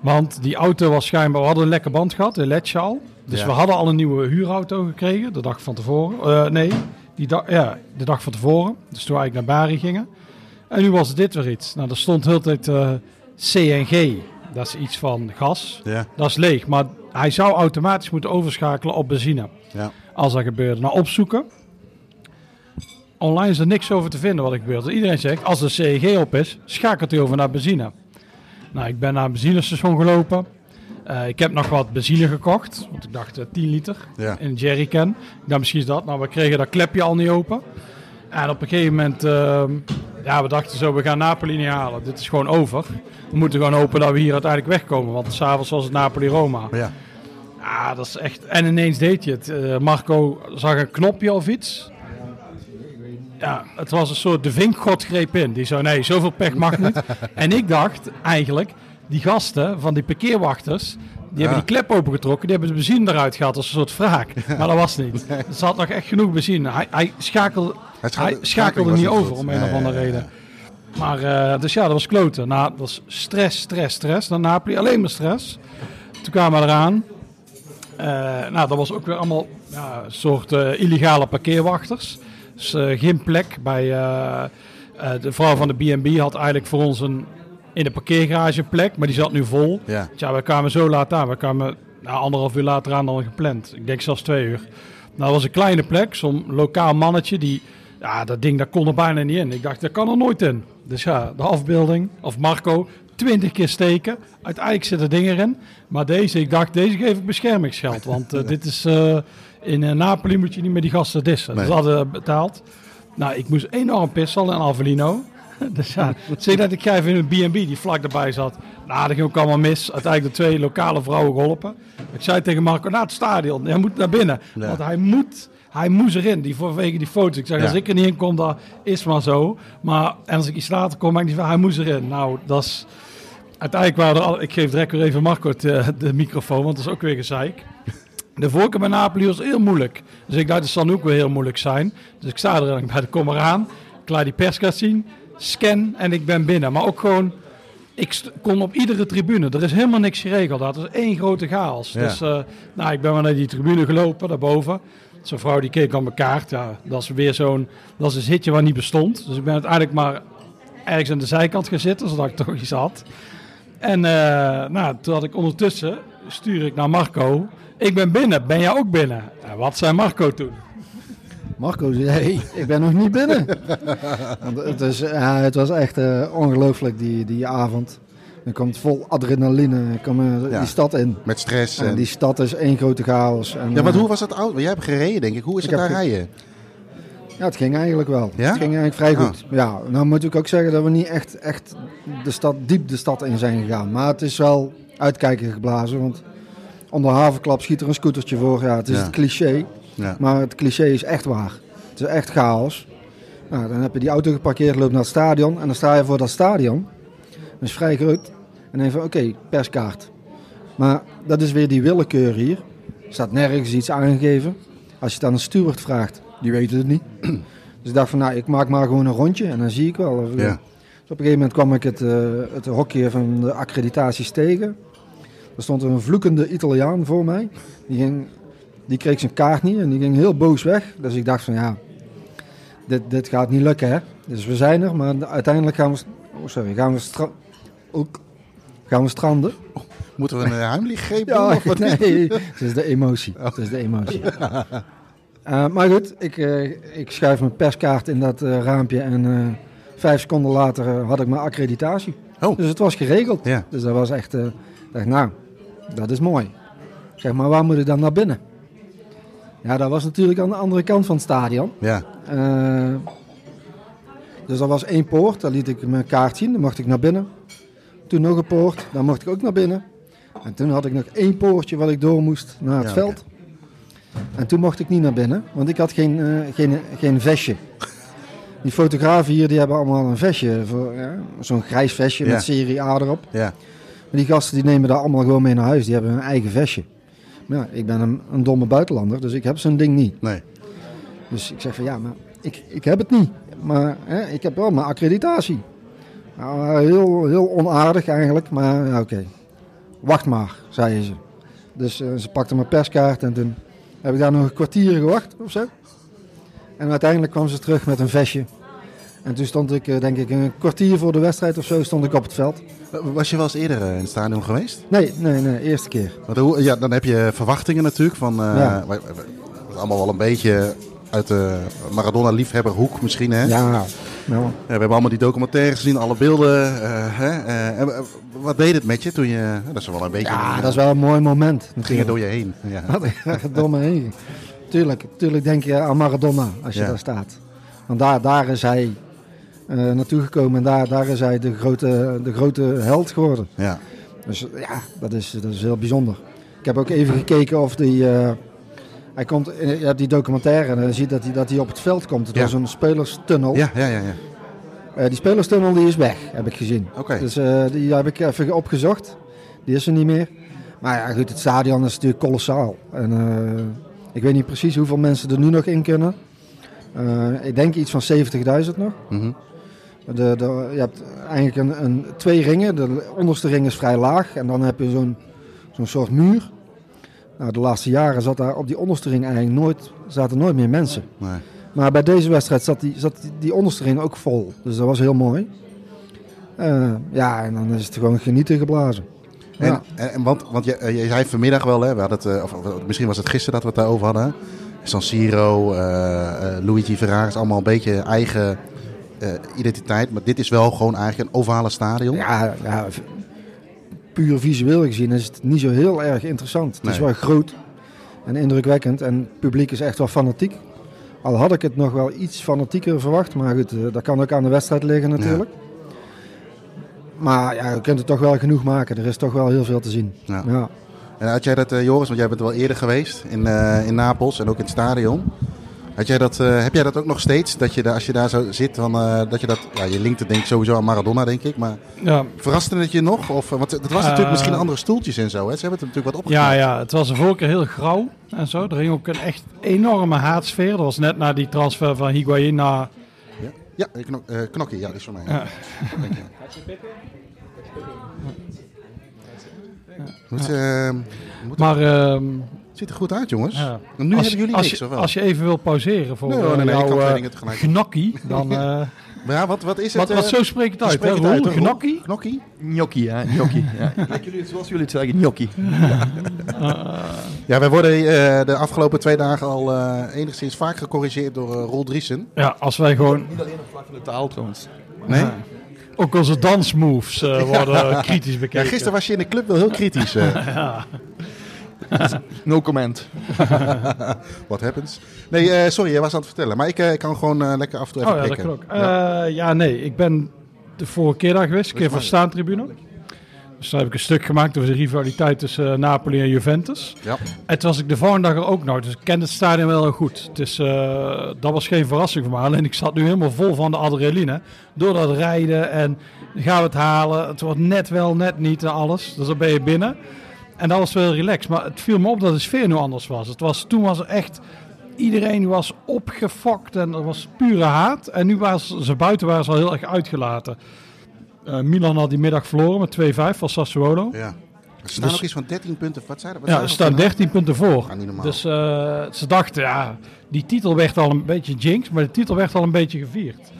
S7: Want die auto was schijnbaar... We hadden een lekker band gehad, een ledje al. Dus
S6: Ja.
S7: we hadden al een nieuwe huurauto gekregen. De dag van tevoren. Eh, nee, die dag, ja, de dag van tevoren. Dus toen we eigenlijk naar Bari gingen. En nu was dit weer iets. Nou, er stond heel tijd eh, CNG. Dat is iets van gas.
S6: Ja,
S7: Dat is leeg, maar hij zou automatisch moeten overschakelen op benzine.
S6: ja.
S7: Als dat gebeurde. Nou, opzoeken. Online is er niks over te vinden wat er gebeurt. Iedereen zegt, als de CEG op is, schakelt hij over naar benzine. Nou, ik ben naar een benzinestation gelopen. Eh, ik heb nog wat benzine gekocht. Want ik dacht eh, 10 liter
S6: Ja.
S7: in een jerrycan. Ik dacht, misschien is dat. Nou, we kregen dat klepje al niet open. En op een gegeven moment, ehm, ja, we dachten zo, we gaan Napoli niet halen. Dit is gewoon over. We moeten gewoon hopen dat we hier uiteindelijk wegkomen. Want s'avonds was het Napoli-Roma.
S6: ja.
S7: Ja, dat is echt. En ineens deed je het. Eh, Marco zag een knopje of iets. Ja, het was een soort de vinkgod greep in. Die zei: nee, zoveel pech mag niet. en ik dacht eigenlijk, die gasten van die parkeerwachters. Die hebben die klep opengetrokken, die hebben de benzine eruit gehaald als een soort wraak. Maar dat was niet. Er zat nog echt genoeg benzine. Hij, hij, schakelde,
S6: Hij
S7: hij
S6: schakelde-
S7: niet over
S6: goed.
S7: om een of andere reden. Maar, eh, dus ja, dat was kloten. Nou, dat was stress, stress, stress. Naar Napoli, alleen maar stress. Toen kwamen we eraan. Eh, nou, dat was ook weer allemaal ja, soort eh, illegale parkeerwachters. Dus geen plek bij... de vrouw van de B&B had eigenlijk voor ons een, in de parkeergarage een plek, maar die zat nu vol.
S6: Ja.
S7: Tja, we kwamen zo laat aan. We kwamen nou, anderhalf uur later aan dan gepland. Ik denk zelfs twee uur. Nou, dat was een kleine plek, zo'n lokaal mannetje die... Ja, dat ding, dat kon er bijna niet in. Ik dacht, dat kan er nooit in. Dus ja, de afbeelding, of Marco, twintig keer steken. Uiteindelijk zit er ding erin. Maar deze, ik dacht, deze geef ik beschermingsgeld. Want eh, dit is... eh, in eh, Napoli moet je niet meer die gasten dissen.
S6: Nee.
S7: Dus dat hadden betaald. Nou, ik moest enorm pissen al in Avellino. Dus ja, zeg dat ik ga even in een B&B die vlak erbij zat. Nou, dat ging ook allemaal mis. Uiteindelijk de twee lokale vrouwen geholpen. Ik zei tegen Marco, naar het stadion. Hij moet naar binnen.
S6: Ja.
S7: Want hij moet, hij moest erin, die, vanwege die foto's. Ik zeg,
S6: Ja.
S7: als ik er niet in kom, dat is maar zo. Maar en als ik iets later kom, ben ik niet van, hij moest erin. Nou, dat is... Uiteindelijk waren er al... Ik geef direct weer even Marco het, eh, de microfoon, want dat is ook weer gezeik. De voorkeur bij Napoli was heel moeilijk. Dus ik dacht, het zal nu ook weer heel moeilijk zijn. Dus ik sta er bij de kom eraan. Ik laat die perskaart zien. Scan en ik ben binnen. Maar ook gewoon... Ik kon op iedere tribune. Er is helemaal niks geregeld. Dat is één grote chaos.
S6: Ja.
S7: Dus eh, nou, ik ben maar naar die tribune gelopen, daarboven. Zo'n vrouw die keek op mijn kaart. Ja, dat is weer zo'n... Dat is een zitje waar niet bestond. Dus ik ben uiteindelijk maar ergens aan de zijkant gaan zitten, zodat ik toch iets had. En eh, nou, toen had ik ondertussen, stuur ik naar Marco. Ik ben binnen, ben jij ook binnen? En wat zei Marco toen?
S8: Marco zei, hey, ik ben nog niet binnen. Want het, is, ja, het was echt eh, ongelooflijk die, die avond. Dan komt vol adrenaline kom,
S6: Ja.
S8: die stad in.
S6: Met stress.
S8: En
S6: En,
S8: die stad is één grote chaos. En,
S6: ja, maar
S8: eh,
S6: hoe was het oud? Jij hebt gereden, denk ik. Hoe is het daar
S8: ge-
S6: rijden?
S8: Ja, het ging eigenlijk wel.
S6: Ja?
S8: Het ging eigenlijk vrij
S6: Ah.
S8: goed. Ja, nou moet ik ook zeggen dat we niet echt, echt de stad, diep de stad in zijn gegaan. Maar het is wel uitkijken geblazen. Want onder havenklap schiet er een scootertje voor. Ja, het is
S6: Ja.
S8: het cliché.
S6: Ja.
S8: Maar het cliché is echt waar. Het is echt chaos. Nou, dan heb je die auto geparkeerd, loopt naar het stadion. En dan sta je voor dat stadion. Dat is vrij groot. En dan denk van, oké, perskaart. Maar dat is weer die willekeur hier. Er staat nergens iets aangegeven. Als je het aan een steward vraagt, die weet het niet. Dus ik dacht van, nou, ik maak maar gewoon een rondje en dan zie ik wel. Of-
S6: Ja.
S8: Dus op een gegeven moment kwam ik het, eh, het hokje van de accreditaties tegen. Er stond een vloekende Italiaan voor mij. Die, ging, die kreeg zijn kaart niet en die ging heel boos weg. Dus ik dacht van, ja, dit, dit gaat niet lukken, hè. Dus we zijn er, maar uiteindelijk gaan we... Oh, sorry, gaan we, stra ook, gaan we stranden.
S6: Moeten we een uh, heimlichgreep doen?
S8: Ja,
S6: Of wat?
S8: nee, het is de emotie. Het is de emotie. Eh, maar goed, ik, eh, ik schuif mijn perskaart in dat eh, raampje en eh, vijf seconden later eh, had ik mijn accreditatie.
S6: Oh.
S8: Dus het was geregeld.
S6: Ja.
S8: Dus dat was echt, eh, dacht nou, dat is mooi. Zeg, maar waar moet ik dan naar binnen? Ja, dat was natuurlijk aan de andere kant van het stadion.
S6: Ja.
S8: Eh, dus er was één poort, daar liet ik mijn kaart zien, dan mocht ik naar binnen. Toen nog een poort, daar mocht ik ook naar binnen. En toen had ik nog één poortje wat ik door moest naar het
S6: Ja,
S8: veld. En toen mocht ik niet naar binnen, want ik had geen, eh, geen, geen vestje. Die fotografen hier die hebben allemaal een vestje, voor, ja, zo'n grijs vestje
S6: Ja.
S8: met serie A erop.
S6: Ja.
S8: Maar die gasten die nemen daar allemaal gewoon mee naar huis, die hebben hun eigen vestje. Ja, ik ben een, een domme buitenlander, dus ik heb zo'n ding niet.
S6: Nee.
S8: Dus ik zeg van ja, maar ik, ik heb het niet. Maar hè, ik heb wel mijn accreditatie. Nou, heel, heel onaardig eigenlijk, maar ja, oké. Wacht maar, zeiden ze. Dus eh, ze pakten mijn perskaart en toen heb ik daar nog een kwartier gewacht of zo. En uiteindelijk kwam ze terug met een vestje. En toen stond ik, eh, denk ik, een kwartier voor de wedstrijd of zo, stond ik op het veld.
S6: Was je wel eens eerder eh, in het stadion geweest?
S8: Nee, nee, nee, eerste keer.
S6: Want ja, dan heb je verwachtingen natuurlijk van...
S8: Ja.
S6: wij- wij- wij- allemaal wel een beetje uit de Maradona-liefhebberhoek misschien, hè?
S8: Ja, nou,
S6: Ja, we hebben allemaal die documentaire gezien, alle beelden. eh, hè? wat deed het met je toen je... Dat is wel een beetje...
S8: ja dat is wel een mooi moment.
S6: Ging het
S8: natuurlijk.
S6: door je heen. Ja.
S8: Door me heen. Tuurlijk, tuurlijk denk je aan Maradona als je
S6: Ja.
S8: daar staat. Want daar, daar is hij eh, naartoe gekomen en daar, daar is hij de grote, de grote held geworden.
S6: Ja.
S8: Dus ja, dat is, dat is heel bijzonder. Ik heb ook even gekeken of die... eh, hij komt, in- je hebt die documentaire en je dat hij, dat hij op het veld komt. Het
S6: Ja.
S8: was een spelerstunnel.
S6: Ja, ja, ja. ja.
S8: Eh, die spelerstunnel die is weg, heb ik gezien.
S6: Oké.
S8: Dus eh, die heb ik even opgezocht. Die is er niet meer. Maar ja, goed, het stadion is natuurlijk kolossaal. En eh, ik weet niet precies hoeveel mensen er nu nog in kunnen. Eh, ik denk iets van 70.000 nog.
S6: Mhm.
S8: De, de, je hebt eigenlijk een, een, twee ringen. De onderste ring is vrij laag. En dan heb je zo'n zo'n soort muur. Nou, de laatste jaren zat daar op die onderste ring eigenlijk nooit, zaten nooit meer mensen.
S6: Nee.
S8: Maar bij deze wedstrijd zat die, zat die, die onderste ring ook vol. Dus dat was heel mooi. Eh, ja, en dan is het gewoon genieten geblazen.
S6: En,
S8: Ja.
S6: en, want, want je, eh, je zei vanmiddag wel, hè, we hadden het, eh, of, misschien was het gisteren dat we het daarover hadden. San Siro, Luigi Ferraris, allemaal een beetje eigen identiteit. Maar dit is wel gewoon eigenlijk een ovale stadion.
S8: Ja, ja, puur visueel gezien is het niet zo heel erg interessant. Het is wel groot en indrukwekkend en het publiek is echt wel fanatiek. Al had ik het nog wel iets fanatieker verwacht, maar goed, eh, dat kan ook aan de wedstrijd liggen natuurlijk. Maar ja, je kunt het toch wel genoeg maken. Er is toch wel heel veel te zien.
S6: Ja.
S8: Ja.
S6: En had jij dat, eh, Joris, want jij bent wel eerder geweest in, eh, in Napels en ook in het stadion. Had jij dat, eh, heb jij dat ook nog steeds? Dat je daar, als je daar zo zit, dan, eh, dat je dat, ja, je linkt het denk ik sowieso aan Maradona, denk ik. Maar
S7: Ja,
S6: verraste het je nog? Of, eh, want het was natuurlijk misschien andere stoeltjes en zo. Hè? Ze hebben het natuurlijk wat
S7: ja,
S6: opgeknapt.
S7: ja, het was de vorige keer heel grauw en zo. Er hing ook een echt enorme haatsfeer. Dat was net na die transfer van Higuain naar...
S6: Ja, eh, kno eh, knokkie, ja, dat is voor mij.
S7: Ja.
S6: Dank je. Moet, eh, moet
S7: Maar ehm,
S6: ziet er goed uit, jongens.
S7: ja.
S6: En nu
S7: als,
S6: hebben jullie
S7: als
S6: niks,
S7: je,
S6: of wel?
S7: Als je even wil pauzeren voor
S6: Nee,
S7: eh,
S6: hoor, nee, nee,
S7: jouw eh, gnocchi, dan... eh,
S6: Maar ja, wat, wat is het?
S7: wat, wat zo spreekt het uit, hè, Roel? Gnocchi?
S9: Gnocchi, ja. Gnocchi. ja. Jullie, zoals jullie het zeggen, gnocchi.
S6: Ja, wij worden eh, de afgelopen twee dagen al eh, enigszins vaak gecorrigeerd door eh, Roel Driesen.
S7: Ja, als wij gewoon...
S9: Niet alleen op vlak van de taal trouwens.
S6: Nee?
S7: Ook onze dansmoves eh, worden kritisch
S6: Ja,
S7: bekeken.
S6: gisteren was je in de club wel heel kritisch. eh.
S9: No comment.
S6: What happens? Nee, eh, sorry, jij was aan het vertellen. Maar ik, eh, kan gewoon eh, lekker af en toe even
S7: Oh ja, dat
S6: prikken.
S7: klopt. Ja. ja, nee. Ik ben de vorige keer daar geweest. Een keer voor staantribune. Dus daar heb ik een stuk gemaakt over de rivaliteit tussen Napoli en Juventus.
S6: Ja.
S7: En toen was ik de volgende dag er ook nog. Dus ik ken het stadion wel heel goed. Het is, eh, dat was geen verrassing voor me. Alleen ik zat nu helemaal vol van de adrenaline. Door dat rijden en gaan we het halen. Het wordt net wel, net niet en alles. Dus dan ben je binnen. En dat was wel relaxed. Maar het viel me op dat de sfeer nu anders was. Het was toen was er echt... Iedereen was opgefokt en er was pure haat. En nu waren ze, ze buiten waren ze al heel erg uitgelaten. Eh, Milan had die middag verloren met 2-5 van Sassuolo.
S6: Ja. Er staan
S7: Dus-
S6: ook iets van 13 punten. Wat zei dat? Wat
S7: Ja, er staan 13 punten voor.
S6: Ah.
S7: Dus eh, ze dachten, ja, die titel werd al een beetje jinx, maar de titel werd al een beetje gevierd.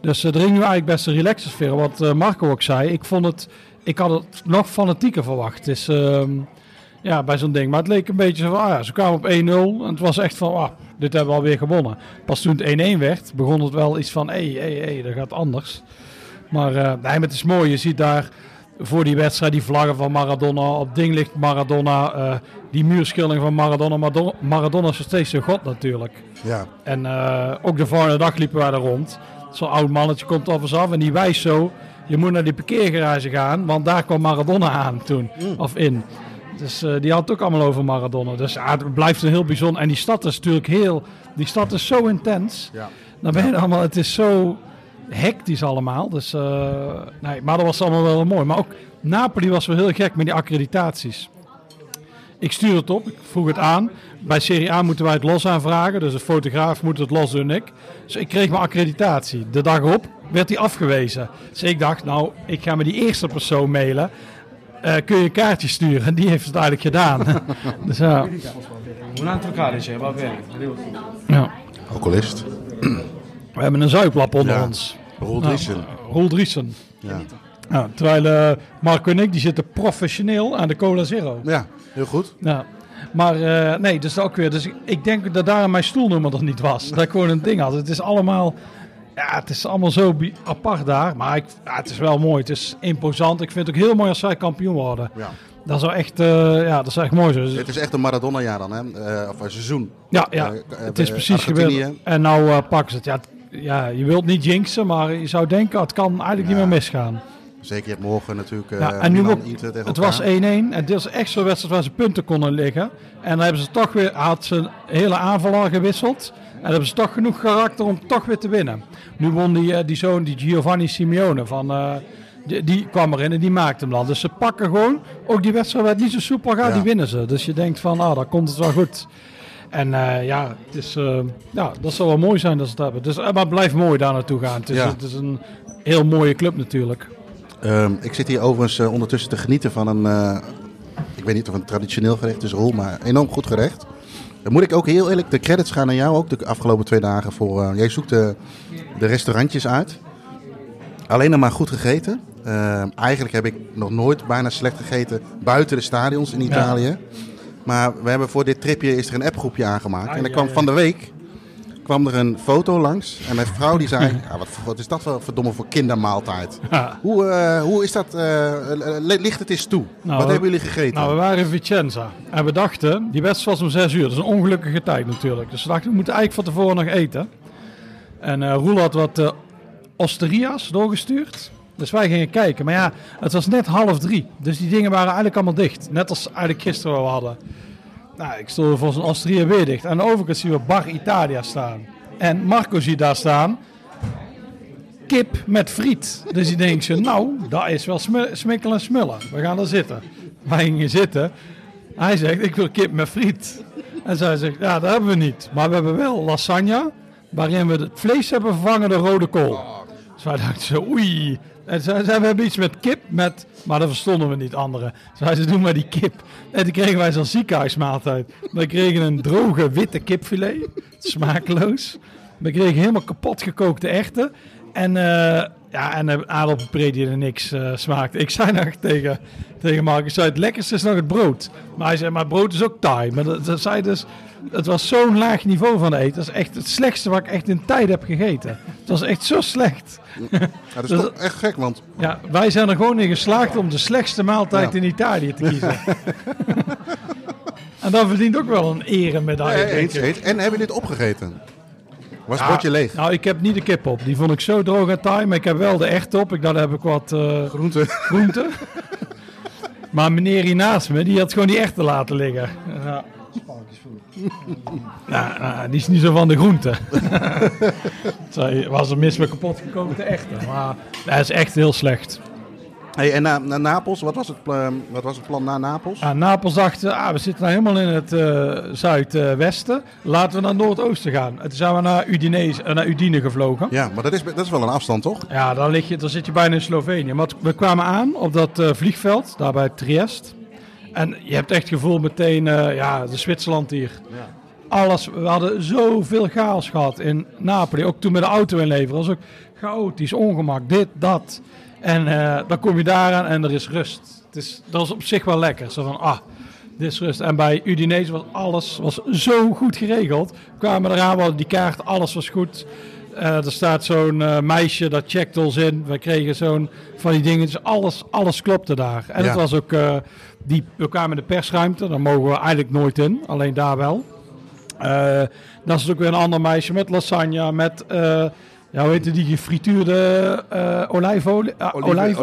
S7: Dus eh, er ging nu eigenlijk best een relaxe sfeer. Wat Marco ook zei, ik vond het, ik had het nog fanatieker verwacht. Het is, ehm, ja, bij zo'n ding. Maar het leek een beetje zo van, ah ja, ze kwamen op 1-0 en het was echt van, ah, dit hebben we alweer gewonnen. Pas toen het 1-1 werd, begon het wel iets van, hé, hé, hé, dat gaat anders. Maar eh, nee, het is mooi. Je ziet daar voor die wedstrijd die vlaggen van Maradona. Op ding ligt Maradona. eh, die muurschildering van Maradona. Maradona, Maradona is nog steeds een god natuurlijk.
S6: Ja,
S7: En eh, ook de volgende dag liepen wij er rond. Zo'n oud mannetje komt af af en die wijst zo. Je moet naar die parkeergarage gaan, want daar kwam Maradona aan toen. Of in. Dus eh, die had het ook allemaal over Maradona. Dus het blijft een heel bijzonder. En die stad is natuurlijk heel... Die stad is zo intens.
S6: ja.
S7: Dan ben je allemaal, het is zo hectisch allemaal. Dus, eh, nee, maar dat was allemaal wel mooi. Maar ook Napoli was wel heel gek met die accreditaties. Ik stuur het op, ik vroeg het aan. Bij Serie A moeten wij het los aanvragen. Dus de fotograaf moet het los doen, ik. Dus ik kreeg mijn accreditatie. De dag op werd die afgewezen. Dus ik dacht, nou, ik ga met die eerste persoon mailen. Eh, kun je een kaartje sturen? En die heeft het eigenlijk gedaan. dus ja.
S3: Un altro calice, va bene.
S7: ja.
S6: Alcoholist.
S7: We hebben een zuiplap onder
S6: Ja.
S7: ons.
S6: Roel Driessen.
S7: Nou, Roel Driessen.
S6: Ja.
S7: Ja, terwijl eh, Marco en ik die zitten professioneel aan de Cola Zero.
S6: ja, heel goed.
S7: Ja. Maar eh, nee, dus ook weer. Dus ik, denk dat daar mijn stoelnummer er niet was. Dat ik gewoon een ding had. Het is allemaal. Ja, het is allemaal zo apart daar. Maar ik, ja, het is wel mooi. Het is imposant. Ik vind het ook heel mooi als zij kampioen worden.
S6: Ja.
S7: Dat zou echt, eh, ja, dat zou echt mooi. Dus-
S6: Het is echt een Maradona-jaar dan, hè? Eh, of een seizoen.
S7: ja, ja.
S6: Eh,
S7: het is precies gebeurd. En nou pakken ze het. Ja, ja, je wilt niet jinxen, maar je zou denken, het kan eigenlijk niet meer misgaan.
S6: Zeker, je hebt morgen natuurlijk
S7: Ja, en nu ook, het was 1-1 en dit was echt zo'n wedstrijd waar ze punten konden liggen. En dan hebben ze toch weer, had ze een hele aanval al gewisseld. En hebben ze toch genoeg karakter om toch weer te winnen. Nu won die, eh, die zoon, die Giovanni Simeone, van, eh, die, die kwam erin en die maakte hem dan. Dus ze pakken gewoon, ook die wedstrijd waar het niet zo soepel gaat,
S6: Ja.
S7: die winnen ze. Dus je denkt van, ah, dan komt het wel goed. En eh, ja, het is, ja, dat zal wel mooi zijn dat ze het hebben. Dus, maar het blijft mooi daar naartoe gaan. Het is,
S6: Ja.
S7: het is een heel mooie club natuurlijk.
S6: Ehm, ik zit hier overigens ondertussen te genieten van een, ik weet niet of een traditioneel gerecht is, Roel, maar enorm goed gerecht. Dan moet ik ook heel eerlijk, de credits gaan naar jou ook de afgelopen twee dagen voor, eh, jij zoekt de, de restaurantjes uit. Alleen nog maar goed gegeten. Ehm, eigenlijk heb ik nog nooit bijna slecht gegeten buiten de stadions in Italië. Maar we hebben voor dit tripje is er een appgroepje aangemaakt. en er kwam van de week kwam er een foto langs. En mijn vrouw die zei, ja, wat, wat is dat wel verdomme voor kindermaaltijd.
S7: Ja.
S6: Hoe, eh, hoe is dat, eh, eh, ligt het eens toe?
S7: Nou,
S6: wat hebben jullie gegeten?
S7: Nou, we waren in Vicenza. En we dachten, die wedstrijd was om 6 uur. Dat is een ongelukkige tijd natuurlijk. Dus we dachten, we moeten eigenlijk van tevoren nog eten. En Roel had wat osteria's doorgestuurd. Dus wij gingen kijken. Maar ja, het was net half drie. Dus die dingen waren eigenlijk allemaal dicht. Net als eigenlijk gisteren wat we hadden. Nou, ik stond voor zo'n osteria weer dicht. Aan de overkant zien we Bar Italia staan. En Marco ziet daar staan. Kip met friet. Dus die denkt zo, nou, dat is wel smi- smikkelen en smullen. We gaan er zitten. Wij gingen zitten. Hij zegt, ik wil kip met friet. En zij zegt, ja, dat hebben we niet. Maar we hebben wel lasagne, waarin we het vlees hebben vervangen door rode kool. Dus wij dachten zo, oei. En zei, we hebben iets met kip, met, maar dat verstonden we niet anderen. Zij ze doen maar die kip. En toen kregen wij zo'n ziekenhuismaaltijd. We kregen een droge witte kipfilet, smakeloos. We kregen helemaal kapot gekookte echten. En eh, Ja, en een aardappelpuree die er niks eh, smaakt. Ik zei nog tegen, tegen Mark, ik zei het lekkerste is nog het brood. Maar hij zei, maar brood is ook taai. Maar dat, dat zei dus, het was zo'n laag niveau van eten. Dat is echt het slechtste wat ik echt in tijd heb gegeten. Het was echt zo slecht.
S6: Ja, dat is
S7: Dus-
S6: toch echt gek, want
S7: Ja, wij zijn er gewoon in geslaagd om de slechtste maaltijd
S6: Ja.
S7: in Italië te kiezen. en dat verdient ook wel een eremedaille. Denk
S6: eens. En heb je dit opgegeten? Was het
S7: Ja,
S6: bordje leeg?
S7: Nou, ik heb niet de kip op. Die vond ik zo droog en taai. Maar ik heb wel de echt op. Ik dacht, daar heb ik wat eh
S6: Groente.
S7: groente. maar meneer hier naast me, die had gewoon die echte laten liggen. Ja. Nou, nou, die is niet zo van de groente. Was er mis met kapot gekomen, de echte. Maar dat is echt heel slecht.
S6: Hey, en na, na Napels, wat was, het, wat was het plan na Napels?
S7: Ja, Napels dacht, ah, we zitten nou helemaal in het eh, zuidwesten. Laten we naar Noordoosten gaan. En toen zijn we naar, Udinese, eh, naar Udine gevlogen.
S6: Ja, maar dat is, dat is wel een afstand, toch?
S7: Ja, dan, lig je, dan zit je bijna in Slovenië. Maar we kwamen aan op dat eh, vliegveld, daar bij Triest. En je hebt echt het gevoel meteen, ja, de Zwitserland hier. Alles, we hadden zoveel chaos gehad in Napoli. Ook toen met de auto inleveren. Dat was ook chaotisch, ongemak, dit, dat. En eh, dan kom je daar aan en er is rust. Het is, dat is op zich wel lekker. Zo van, ah, dit is rust. En bij Udinese was alles was zo goed geregeld. We kwamen eraan, we hadden die kaart, alles was goed. Eh, er staat zo'n eh, meisje, dat checkt ons in. We kregen zo'n van die dingen. Dus alles, alles klopte daar. En
S6: Ja.
S7: het was ook, die, we kwamen in de persruimte. Daar mogen we eigenlijk nooit in, alleen daar wel. Dan is het ook weer een ander meisje met lasagne, met, ja, heet het, die gefrituurde eh olijfolie. ah,
S9: Olive,
S7: olijven.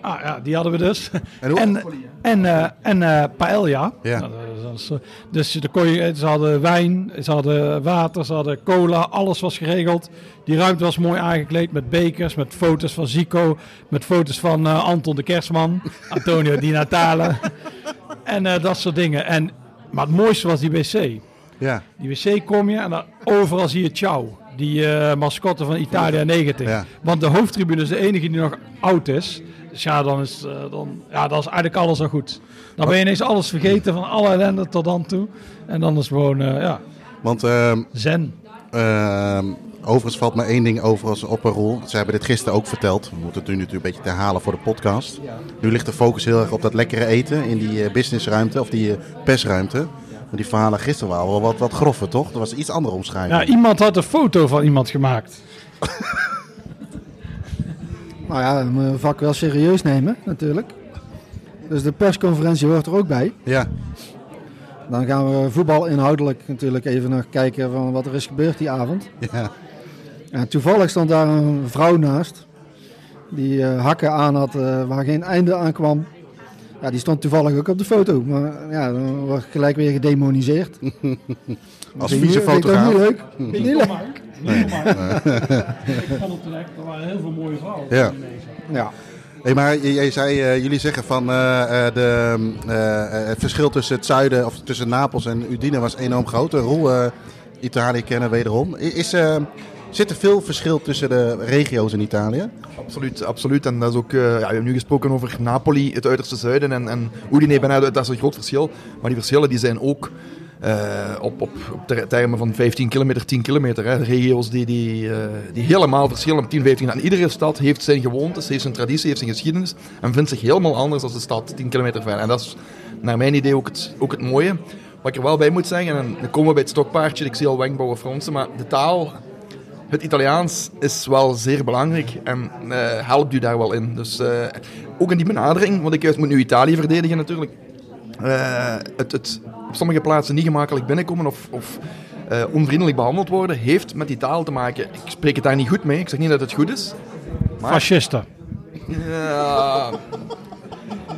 S7: Ah ja, die hadden we dus.
S6: En
S7: En, en, eh, en eh, paella.
S6: Ja.
S7: Nou, eh, dus de kon je, ze hadden wijn, ze hadden water, ze hadden cola, alles was geregeld. Die ruimte was mooi aangekleed met bekers, met foto's van Zico, met foto's van Anton de Kerstman, Antonio Di Natale en dat soort dingen. En, maar het mooiste was die wc.
S6: Ja.
S7: Die wc kom je en dan overal zie je Ciao. Die eh, mascotte van Italia 90.
S6: Ja.
S7: Want de hoofdtribune is de enige die nog oud is. Dus ja, dan is, eh, dan, ja, dan is eigenlijk alles al goed. Dan ben je ineens alles vergeten van alle ellende tot dan toe. En dan is gewoon, eh, ja,
S6: Want ehm,
S7: zen.
S6: ehm, overigens valt me één ding over als op een rol. Ze hebben dit gisteren ook verteld. We moeten het nu natuurlijk een beetje te halen voor de podcast. Nu ligt de focus heel erg op dat lekkere eten in die businessruimte of die persruimte. Maar die verhalen gisteren waren wel wat, wat groffer, toch? Dat was iets andere omschrijving.
S7: Ja, iemand had een foto van iemand gemaakt.
S8: Nou ja, we moeten het vak wel serieus nemen, natuurlijk. Dus de persconferentie hoort er ook bij.
S6: Ja.
S8: Dan gaan we voetbal inhoudelijk natuurlijk even nog kijken van wat er is gebeurd die avond.
S6: Ja.
S8: En toevallig stond daar een vrouw naast. Die eh, hakken aan had eh, waar geen einde aan kwam. Ja, die stond toevallig ook op de foto. Maar ja, dan wordt gelijk weer gedemoniseerd.
S6: Als vieze
S8: vind je dat
S6: fotograaf.
S8: niet leuk? Niet leuk.
S7: Ik vond het terecht, er waren heel veel mooie vrouwen.
S6: Ja.
S8: Ja.
S6: Hey, maar jij zei, eh, jullie zeggen van eh, eh, de, eh, het verschil tussen het zuiden, of tussen Napels en Udine was enorm groot. Eh, Italië kennen wederom. Is, eh, zit er veel verschil tussen de regio's in Italië?
S9: Absoluut, absoluut. En dat is ook, eh, ja, we hebben nu gesproken over Napoli, het uiterste zuiden, en, en Udine, dat is een groot verschil. Maar die verschillen die zijn ook eh, op, op, op ter- termen van 15 kilometer, 10 kilometer. Hè. Regio's die, die, eh, die helemaal verschillen op 10, 15. En iedere stad heeft zijn gewoontes, heeft zijn traditie, heeft zijn geschiedenis en vindt zich helemaal anders dan de stad 10 kilometer ver. En dat is naar mijn idee ook het, ook het mooie. Wat ik er wel bij moet zeggen, en dan komen we bij het stokpaardje, ik zie al wenkbrauwen fronsen, maar de taal het Italiaans is wel zeer belangrijk en eh, helpt u daar wel in. Dus eh, ook in die benadering, want ik juist moet nu Italië verdedigen natuurlijk. Eh, het, het op sommige plaatsen niet gemakkelijk binnenkomen of, of eh, onvriendelijk behandeld worden, heeft met die taal te maken. Ik spreek het daar niet goed mee, ik zeg niet dat het goed is. Maar
S7: Fascisten.
S9: ja,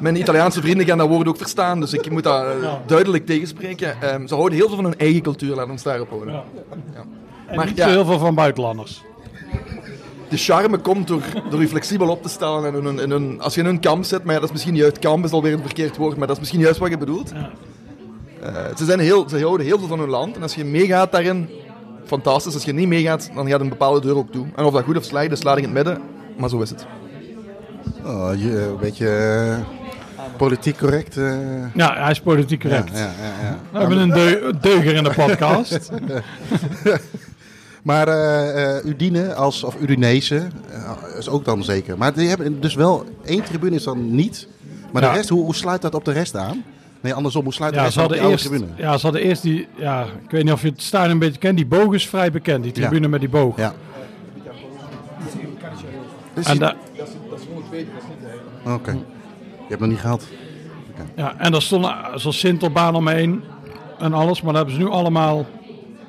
S9: mijn Italiaanse vrienden gaan dat woord ook verstaan, dus ik moet dat eh, duidelijk tegenspreken. Ehm, ze houden heel veel van hun eigen cultuur, laten we ons daarop houden.
S7: Ja.
S9: Ja.
S7: En
S9: Maar
S7: niet
S9: ja.
S7: zo heel veel van buitenlanders.
S9: De charme komt door, door je flexibel op te stellen. En in hun, in hun, als je in hun kamp zit, maar ja, dat is misschien juist kamp, is alweer een verkeerd woord, maar dat is misschien juist wat je bedoelt.
S7: Ja.
S9: Eh, ze, zijn heel, ze houden heel veel van hun land. En als je meegaat daarin, fantastisch. Als je niet meegaat, dan gaat een bepaalde deur ook toe. En of dat goed of slecht is, laat ik in het midden. Maar zo is het.
S6: Oh, je, een beetje eh, politiek correct. eh.
S7: Ja, hij is politiek correct.
S6: Ja, ja, ja, ja.
S7: We hebben een deu- deuger in de podcast.
S6: Maar eh, eh, Udine als, of Udinese eh, is ook dan zeker. Maar die hebben dus wel één tribune is dan niet. Maar
S7: Ja.
S6: de rest, hoe, hoe sluit dat op de rest aan? Nee, andersom, hoe sluit de
S7: Ja,
S6: rest
S7: ze hadden, eerst,
S6: tribune?
S7: ja, ze hadden eerst die, ja, ik weet niet of je het stadion een beetje kent, die boog is vrij bekend, die tribune
S6: Ja.
S7: met die boog.
S6: Ja. Dus
S7: En,
S6: die-
S7: da-
S6: Oké. Je hebt nog niet gehad.
S7: ja, en daar stond zo'n Sintelbaan omheen en alles, maar dat hebben ze nu allemaal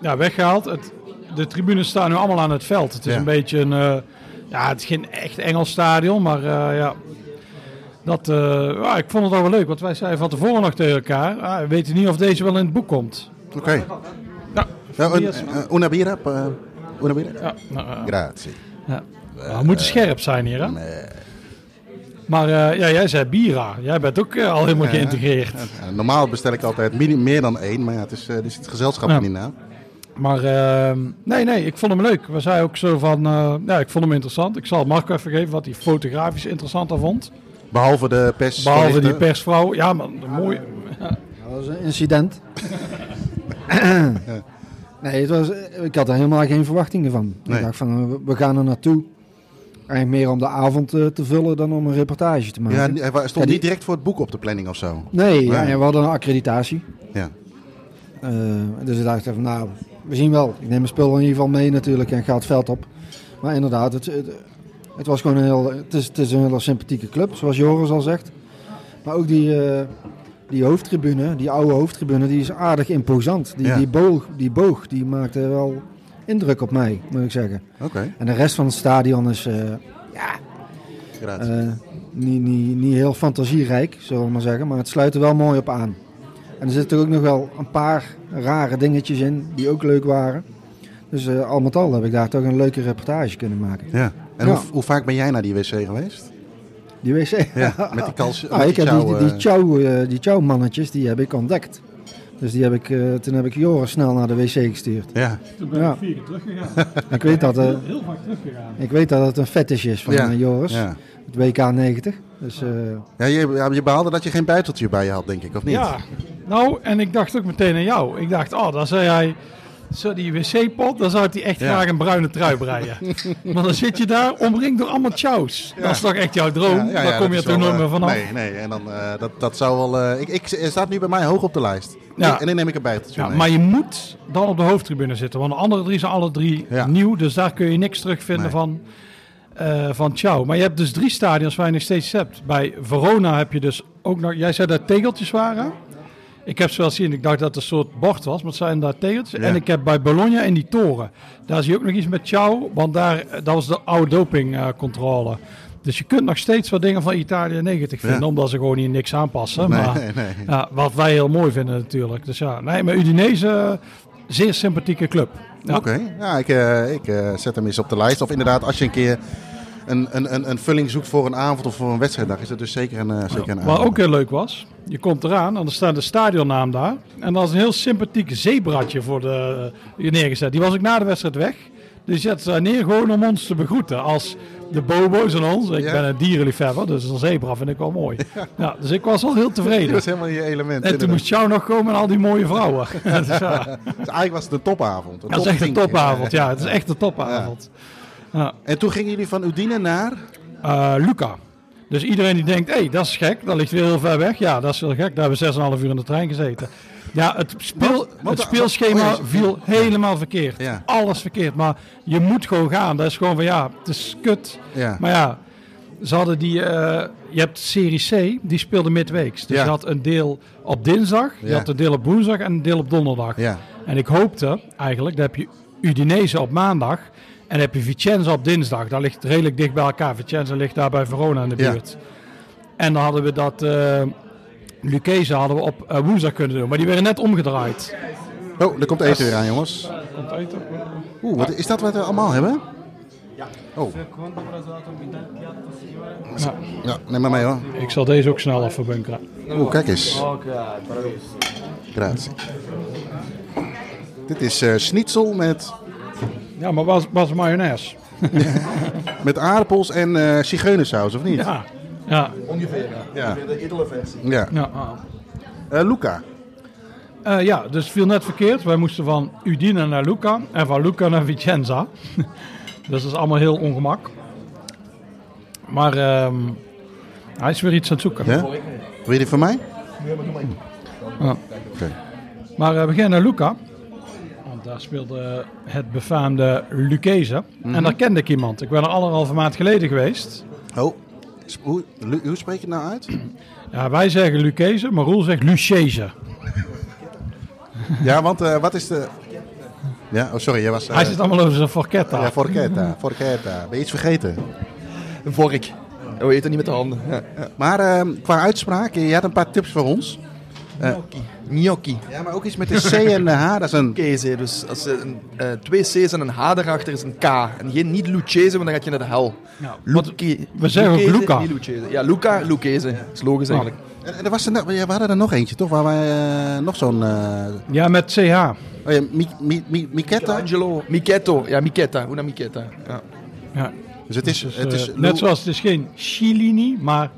S7: ja, weggehaald. Het, de tribunes staan nu allemaal aan het veld. Het is
S6: Ja.
S7: een beetje een, eh, ja, het is geen echt Engels stadion, maar eh, ja, dat, eh, ja, ik vond het al wel leuk, want wij zeiden van tevoren nog tegen elkaar, ah, we weten niet of deze wel in het boek komt.
S6: Oké.
S7: Ja,
S6: Ja, eh, una birra? eh, una birra?
S7: ja, nou,
S6: Grazie.
S7: Ja. We moeten scherp zijn hier, hè? Maar eh, ja, jij zei Bira. Jij bent ook al helemaal geïntegreerd.
S6: Ja, normaal bestel ik altijd meer dan één, maar ja, het is, er zit het gezelschap
S7: Ja.
S6: niet na.
S7: Maar eh, nee, nee, ik vond hem leuk. We zeiden ook zo van, eh, ja, ik vond hem interessant. Ik zal Marco even geven wat hij fotografisch interessant aan vond.
S6: Behalve de pers.
S7: Behalve die persvrouw. Ja, maar mooi.
S8: Dat was een incident. nee, het was, ik had er helemaal geen verwachtingen van.
S6: Nee.
S8: Ik dacht van, we- gaan er naartoe. Eigenlijk meer om de avond eh, te vullen dan om een reportage te maken.
S6: Ja, hij stond
S8: Ja,
S6: niet direct voor het boek op de planning of zo.
S8: Nee, ja,
S6: Nee.
S8: we hadden een accreditatie.
S6: Ja.
S8: Eh, dus ik dacht van, nou, we zien wel. Ik neem mijn spullen in ieder geval mee natuurlijk en ga het veld op. Maar inderdaad, het, het, het was gewoon een heel, het is, het is een hele sympathieke club, zoals Joris al zegt. Maar ook die, eh, die hoofdtribune, die oude hoofdtribune, die is aardig imposant. Die,
S6: Ja.
S8: die, boog, die boog, die maakte wel indruk op mij, moet ik zeggen.
S6: Oké.
S8: En de rest van het stadion is eh,
S6: Grazie.
S8: eh, niet, niet, niet heel fantasierijk, zullen we maar zeggen. Maar het sluit er wel mooi op aan. En er zitten ook nog wel een paar rare dingetjes in die ook leuk waren. Dus eh, al met al heb ik daar toch een leuke reportage kunnen maken.
S6: ja. En
S8: Ja.
S6: Hoe, hoe vaak ben jij naar die wc geweest?
S8: Die wc.
S6: Ja, met die kals.
S8: Ah, ik heb die, die, die
S6: eh,
S8: chow, die chow mannetjes, die heb ik ontdekt. Dus die heb ik, eh, toen heb ik Joris snel naar de wc gestuurd.
S6: Ja,
S7: Toen ben
S8: Ja.
S7: ik vier keer teruggegaan.
S8: Ik weet dat, eh,
S7: Heel vaak teruggegaan.
S8: ik weet dat het een fetish is van
S6: Ja,
S8: Joris.
S6: ja.
S8: Het WK 90. Dus eh,
S6: Ja, je, je behaalde dat je geen buiteltje bij je had, denk ik, of niet?
S7: Ja, nou, en ik dacht ook meteen aan jou. Ik dacht, oh, dan zei hij, zo die wc-pot, dan zou hij echt
S6: Ja.
S7: graag een bruine trui breien. maar dan zit je daar omringd door allemaal chows. Dat is toch echt jouw droom?
S6: Ja,
S7: daar kom je er
S6: wel,
S7: nooit
S6: eh,
S7: meer vanaf.
S6: Nee, nee. En dan, eh, dat, dat zou wel... eh, ik, ik, staat nu bij mij hoog op de lijst.
S7: Ja.
S6: En dan neem ik een
S7: Ja,
S6: mee.
S7: maar je moet dan op de hoofdtribune zitten. Want de andere drie zijn alle drie nieuw. Dus daar kun je niks terugvinden
S6: Nee.
S7: van, eh van Ciao. Maar je hebt dus drie stadions waar je nog steeds hebt. Bij Verona heb je dus ook nog... Jij zei dat tegeltjes waren. Ik heb ze wel zien. Ik dacht dat het een soort bord was. Maar het zijn daar tegeltjes.
S6: Ja.
S7: En ik heb bij Bologna in die toren. Daar zie je ook nog iets met Ciao. Want daar, dat was de oude dopingcontrole. dus je kunt nog steeds wat dingen van Italië 90 vinden.
S6: Ja.
S7: Omdat ze gewoon hier niks aanpassen.
S6: Nee,
S7: maar,
S6: nee, nee.
S7: Ja, wat wij heel mooi vinden natuurlijk. Dus ja, nee, maar Udinese, zeer sympathieke club. Ja.
S6: Oké, ja, ik, eh, ik eh, zet hem eens op de lijst. Of inderdaad, als je een keer een, een, een, een vulling zoekt voor een avond of voor een wedstrijddag, is het dus zeker een, eh, zeker een
S7: Wat
S6: avond.
S7: ook heel leuk was, je komt eraan en er staat de stadionnaam daar. En dat is een heel sympathiek zebraatje voor de, uh, neergezet. Die was ook na de wedstrijd weg. Dus je zet neer gewoon om ons te begroeten. Als de bobo's en ons. Ik
S6: Ja.
S7: ben een dierenliefhebber, dus een zebra vind ik wel mooi. Ja, dus ik was al heel
S6: Dat
S7: tevreden.
S6: is helemaal je element.
S7: En toen moest jou nog komen en al die mooie vrouwen. dus ja,
S6: Dus eigenlijk was het een topavond. Een
S7: dat is echt een topavond. Ja, het is echt een topavond. Ja.
S6: En toen gingen jullie van Udine naar...
S7: Eh, Luca. Dus iedereen die denkt, hé, hey, dat is gek, dat ligt weer heel ver weg. Ja, dat is heel gek. Daar hebben we 6,5 uur in de trein gezeten. Ja, het, speel,
S6: Wat- wat-
S7: het speelschema
S6: oh ja,
S7: viel helemaal verkeerd.
S6: Ja.
S7: Alles verkeerd. Maar je moet gewoon gaan. Dat is gewoon van, ja, het is kut.
S6: Ja.
S7: Maar ja, ze hadden die... eh, je hebt Serie C, die speelde midweeks. Dus je had een deel op dinsdag, je had een deel op woensdag en een deel op donderdag. En ik hoopte eigenlijk, dan heb je Udinese op maandag en dan heb je Vicenza op dinsdag. Dat ligt redelijk dicht bij elkaar. Vicenza ligt daar bij Verona in de
S6: Ja.
S7: buurt. En dan hadden we dat uh, Lucchese hadden we op eh, woensdag kunnen doen, maar die werden net omgedraaid.
S6: Oh, er komt eten weer aan, jongens.
S7: Komt eten?
S6: Oeh, wat, is dat wat we allemaal hebben? Oh,
S7: Ja.
S6: ja, neem maar mee hoor.
S7: Ik zal deze ook snel even bunkeren.
S6: Oeh, kijk eens. Grazie. Dit is eh schnitzel met,
S7: Ja, maar was, was mayonaise.
S6: met aardappels en eh zigeunersaus, of niet?
S7: Ja. Ja.
S9: Ongeveer, ja. De edele versie.
S6: ja.
S7: ja.
S6: Eh, Luca.
S7: Eh, ja, dus het viel net verkeerd. Wij moesten van Udine naar Lucca en van Lucca naar Vicenza. dus dat is allemaal heel ongemak. Maar ehm, hij is weer iets aan het zoeken.
S6: Ja? Wil je die van mij?
S7: Ja.
S6: Oké.
S7: Maar we gaan naar Lucca. Daar speelde het befaamde Lucchese. En daar kende ik iemand. Ik ben er anderhalve maand geleden geweest.
S6: Oh, hoe, hoe spreek je het nou uit?
S7: Ja, wij zeggen Lucchese, maar Roel zegt Lucchese.
S6: Ja, want eh, wat is de... Ja, oh sorry, jij was... eh,
S7: Hij zit allemaal over zijn forchetta.
S6: Ja, forchetta, forchetta. Ben je iets vergeten?
S9: Een vork. Oh, we eten niet met de handen. Ja, ja.
S6: Maar eh, qua uitspraak, je had een paar tips voor ons.
S9: Gnocchi. Gnocchi.
S6: Ja, maar ook iets met de C en de H. Dat is een...
S9: Lucchese, dus als er een, eh, twee C's en een H erachter is een K. En geen, niet Lucchese, want dan gaat je naar de hel.
S7: Ja,
S9: Lucchi-
S7: we zeggen ook
S9: Lucchese,
S7: Luca.
S9: Ja, Luca, Lucchese. Dat is logisch eigenlijk.
S6: En er was er, we hadden er nog eentje, toch? Waar wij eh, nog zo'n... eh
S7: Ja, met CH.
S6: oh ja, Mi, Mi, Mi, Michetta.
S9: Angelo. Michetto. Ja, Michetta. Una Michetta. Ja.
S7: Ja.
S6: Dus het is...
S7: Dus,
S6: het is
S7: eh, net zoals het is geen Chilini, maar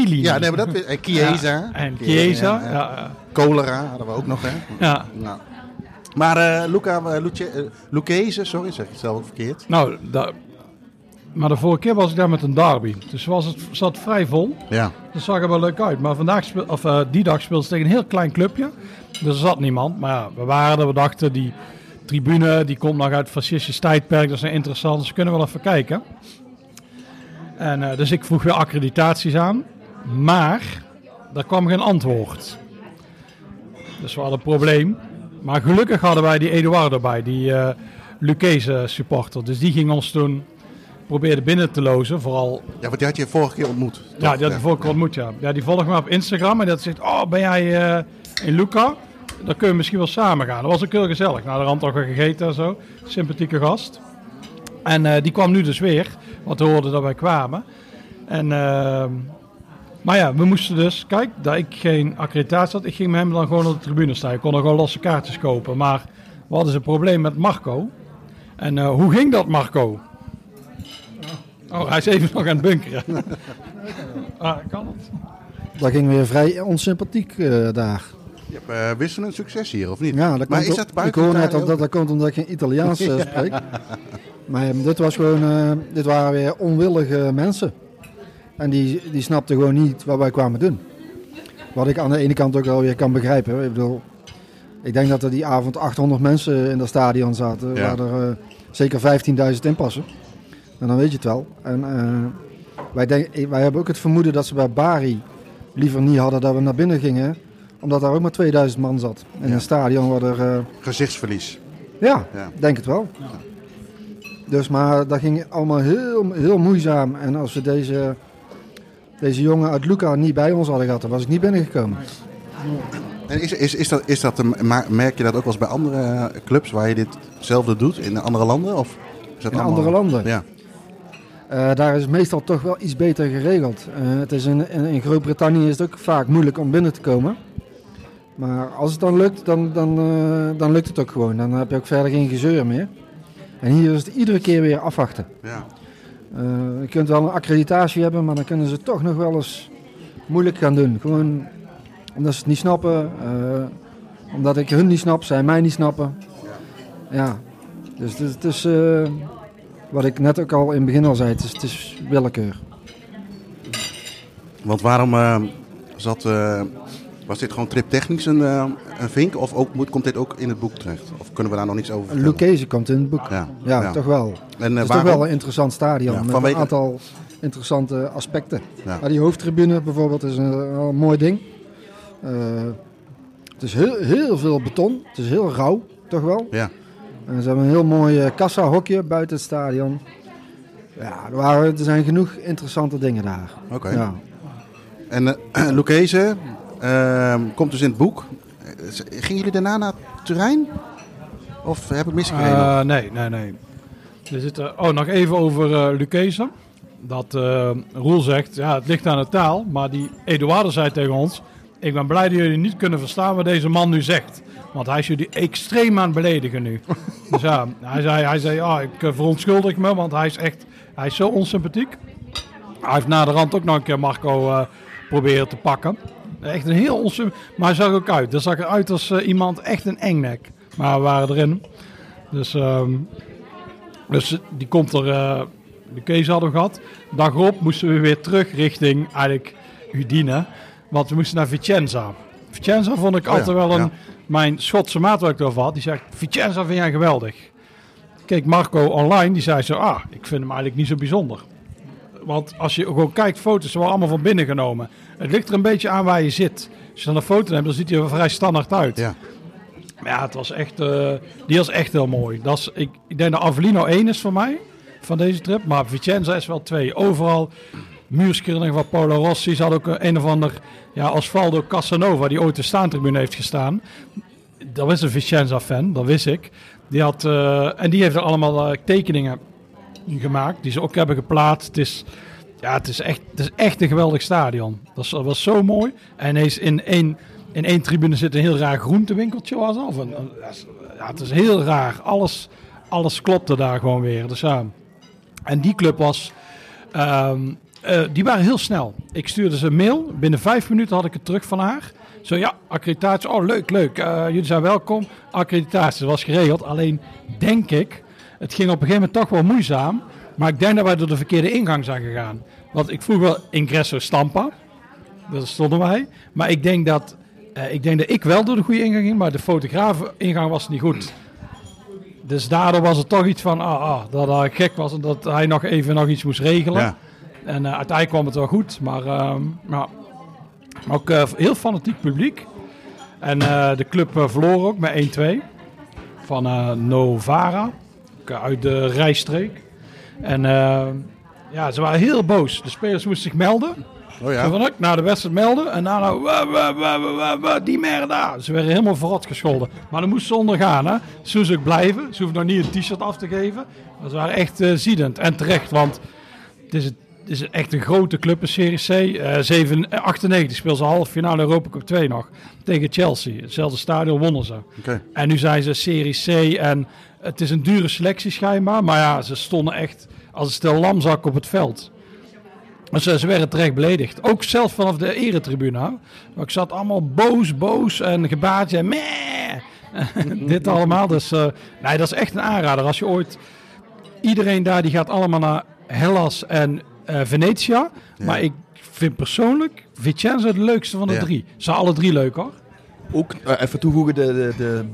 S7: Chilini.
S6: Ja, nee, maar dat... En Chiesa.
S7: Ja, en Chiesa. Ja, ja.
S6: Cholera hadden we ook nog, hè?
S7: ja.
S6: Nou. Maar eh Luca, uh, Luce, eh, Lucchese, sorry, zeg ik het zelf verkeerd.
S7: Nou, da- maar de vorige keer was ik daar met een derby. Dus was het zat vrij vol.
S6: Ja.
S7: Dat zag er wel leuk uit. Maar vandaag speel, of, die dag speelde ze tegen een heel klein clubje. Dus er zat niemand. Maar ja, we waren er. We dachten, die tribune die komt nog uit het fascistisch tijdperk. Dat is interessant. Dus we kunnen wel even kijken. En, dus ik vroeg weer accreditaties aan. Maar er kwam geen antwoord. Dus we hadden een probleem. Maar gelukkig hadden wij die Eduardo bij. Die eh Lucchese supporter. Dus die ging ons toen proberen binnen te lozen. Vooral
S6: Ja, want die had je vorige keer ontmoet.
S7: ja, die had ik vorige keer ontmoet, ja. ja. Die volgt me op Instagram en dat zegt, oh, ben jij eh, in Luca? Dan kunnen we misschien wel samen gaan. Dat was ook heel gezellig. Nou, de rand toch wel gegeten en zo. Sympathieke gast. En eh, die kwam nu dus weer, want we hoorden dat wij kwamen. En, ehm, maar ja, we moesten dus, kijk, dat ik geen accreditatie had, ik ging met hem dan gewoon op de tribune staan. Ik kon er gewoon losse kaartjes kopen. Maar we hadden dus een probleem met Marco. En eh, hoe ging dat, Marco? Oh, hij is even nog aan het bunkeren. ah, kan het?
S8: Dat ging weer vrij onsympathiek eh, daar.
S6: Je hebt eh, wisselend succes hier, of niet?
S8: Ja, dat
S6: maar
S8: komt
S6: is dat buiten
S8: Ik hoor net dat, dat komt omdat ik geen Italiaans eh, spreek. Maar dit, was gewoon, eh, dit waren weer onwillige mensen. En die, die snapten gewoon niet wat wij kwamen doen. Wat ik aan de ene kant ook wel weer kan begrijpen. Ik bedoel, ik denk dat er die avond 800 mensen in dat stadion zaten.
S6: Ja.
S8: Waar er eh, zeker 15.000 in passen. En dan weet je het wel. En eh, wij, denk, wij hebben ook het vermoeden dat ze bij Bari liever niet hadden dat we naar binnen gingen. Omdat daar ook maar 2000 man zat. In
S6: Ja.
S8: een stadion waar er... eh,
S6: Gezichtsverlies.
S8: ja,
S6: Ja.
S8: denk het wel. Dus, maar dat ging allemaal heel, heel moeizaam. En als we deze, deze jongen uit Luca niet bij ons hadden gehad, dan was ik niet binnengekomen.
S6: En is, is, is dat, is dat, een- merk je dat ook wel eens bij andere eh, clubs waar je ditzelfde doet in andere landen? Of is dat
S8: In
S6: allemaal-
S8: andere landen?
S6: Ja.
S8: Eh, daar is het meestal toch wel iets beter geregeld. Eh, het is in, in, in Groot-Brittannië is het ook vaak moeilijk om binnen te komen. Maar als het dan lukt, dan, dan, dan lukt het ook gewoon. Dan heb je ook verder geen gezeur meer. En hier is het iedere keer weer afwachten.
S6: ja.
S8: Eh, je kunt wel een accreditatie hebben, maar dan kunnen ze toch nog wel eens moeilijk gaan doen. Gewoon omdat ze het niet snappen, eh, omdat ik hun niet snap, zij mij niet snappen. Ja, dus het is, eh, wat ik net ook al in het begin al zei, het is, het is willekeur.
S6: Want waarom zat, was dit gewoon triptechnisch een, eh, een vink? Of ook, moet, komt dit ook in het boek terecht? Of kunnen we daar nog niets over vertellen?
S8: Lucchese komt in het boek.
S6: Ja,
S8: Ja,
S6: ja.
S8: toch wel.
S6: En
S8: Het
S6: eh,
S8: is toch wel een interessant stadion
S6: Ja,
S8: met
S6: vanwege-
S8: een aantal interessante aspecten. Maar die hoofdtribune bijvoorbeeld is een, mooi ding. Eh, het is heel, heel veel beton. Het is heel rauw, toch wel.
S6: Ja.
S8: En ze hebben een heel mooi kassa-hokje buiten het stadion. Ja, er, waren, er zijn genoeg interessante dingen daar.
S6: Oké.
S8: Ja.
S6: En uh, Lucchese komt dus in het boek. Gingen jullie daarna naar Turijn? Of heb ik misgekregen?
S7: Eh, nee, nee, nee. Er zit, oh, nog even over Lucchese. Dat eh, Roel zegt, ja, het ligt aan de taal. Maar die Eduardo zei tegen ons... Ik ben blij dat jullie niet kunnen verstaan wat deze man nu zegt. Want hij is jullie extreem aan het beledigen nu. dus ja, hij zei, hij zei ah, ik verontschuldig me, want hij is echt hij is zo onsympathiek. Hij heeft na de rand ook nog een keer Marco eh, proberen te pakken. Echt een heel onsum... Maar hij zag ook uit. Dat zag eruit als eh, iemand echt een engnek. Maar we waren erin. Dus, ehm, dus die komt er... eh, de keuze hadden we gehad. Dag erop moesten we weer terug richting eigenlijk Udine. Want we moesten naar Vicenza. Vicenza vond ik
S6: Oh ja,
S7: altijd wel een...
S6: ja.
S7: Mijn Schotse maat waar ik het over had, die zegt... Vicenza vind jij geweldig. Keek Marco online, die zei zo... Ah, ik vind hem eigenlijk niet zo bijzonder. Want als je gewoon kijkt, foto's zijn wel allemaal van binnen genomen. Het ligt er een beetje aan waar je zit. Als je dan een foto neemt, dan ziet hij er vrij standaard uit.
S6: Ja.
S7: Maar ja, het was echt, eh, die was echt heel mooi. Dat is, ik, ik denk dat Avellino 1 is voor mij, van deze trip. Maar Vicenza is wel 2. Overal muurschilderingen van Paolo Rossi. Ze had ook een, een of ander, ja, Osvaldo Casanova, die ooit de staantribune heeft gestaan. Dat was een Vicenza-fan, dat wist ik. Die had, eh, en die heeft er allemaal eh, tekeningen gemaakt, die ze ook hebben geplaatst. Het is, ja, het is, echt, het is echt een geweldig stadion. Dat, is, dat was zo mooi. En ineens in één, in één tribune zit een heel raar groentewinkeltje. Was ja, het is heel raar. Alles, alles klopte daar gewoon weer. Dus ja. En die club was... ehm, eh, die waren heel snel. Ik stuurde ze een mail. Binnen vijf minuten had ik het terug van haar. Zo ja, accreditatie. Oh, leuk, leuk. Eh, jullie zijn welkom. Accreditatie was geregeld. Alleen denk ik, het ging op een gegeven moment toch wel moeizaam. Maar ik denk dat wij door de verkeerde ingang zijn gegaan. Want ik vroeg wel ingresso stampa. Daar stonden wij. Maar ik denk dat, eh, ik denk dat ik wel door de goede ingang ging. Maar de fotograaf ingang was niet goed. Dus daardoor was het toch iets van ah, ah, dat hij gek was en dat hij nog even nog iets moest regelen.
S6: Ja.
S7: En eh, uiteindelijk kwam het wel goed. Maar, ehm, maar ook eh, heel fanatiek publiek. En de club verloor ook met 1-2 van Novara. Ook, eh, uit de rijstreek. En eh, ja, ze waren heel boos. De spelers moesten zich melden.
S6: Oh ja.
S7: van, ik naar de wedstrijd melden en daarna wa, wa, wa, wa, die merda. Ze werden helemaal verrot gescholden. Maar dan moesten ze ondergaan. Hè. Ze moesten ook blijven. Ze hoeven nog niet een t-shirt af te geven. Ze waren echt eh, ziedend. En terecht, want het is, het is echt een grote club in Serie C. Eh 7, eh, 98 speelden ze halve finale Europa Cup 2 nog. Tegen Chelsea. Hetzelfde stadion wonnen ze. En nu zijn ze Serie C en het is een dure selectie schijnbaar. Maar ja, ze stonden echt als een stel lamzak op het veld. Dus ze, werden terecht beledigd. Ook zelf vanaf de eretribune. Maar ik zat allemaal boos, boos en gebaatje en meh. Dit allemaal. Dus eh, nee, dat is echt een aanrader. Als je ooit... Iedereen daar die gaat allemaal naar Hellas en eh Venetia. Maar ik vind persoonlijk Vicenza de leukste van de
S6: Ja.
S7: drie. Ze zijn alle drie leuk hoor.
S9: Ook eh, even toevoegen, de, de, de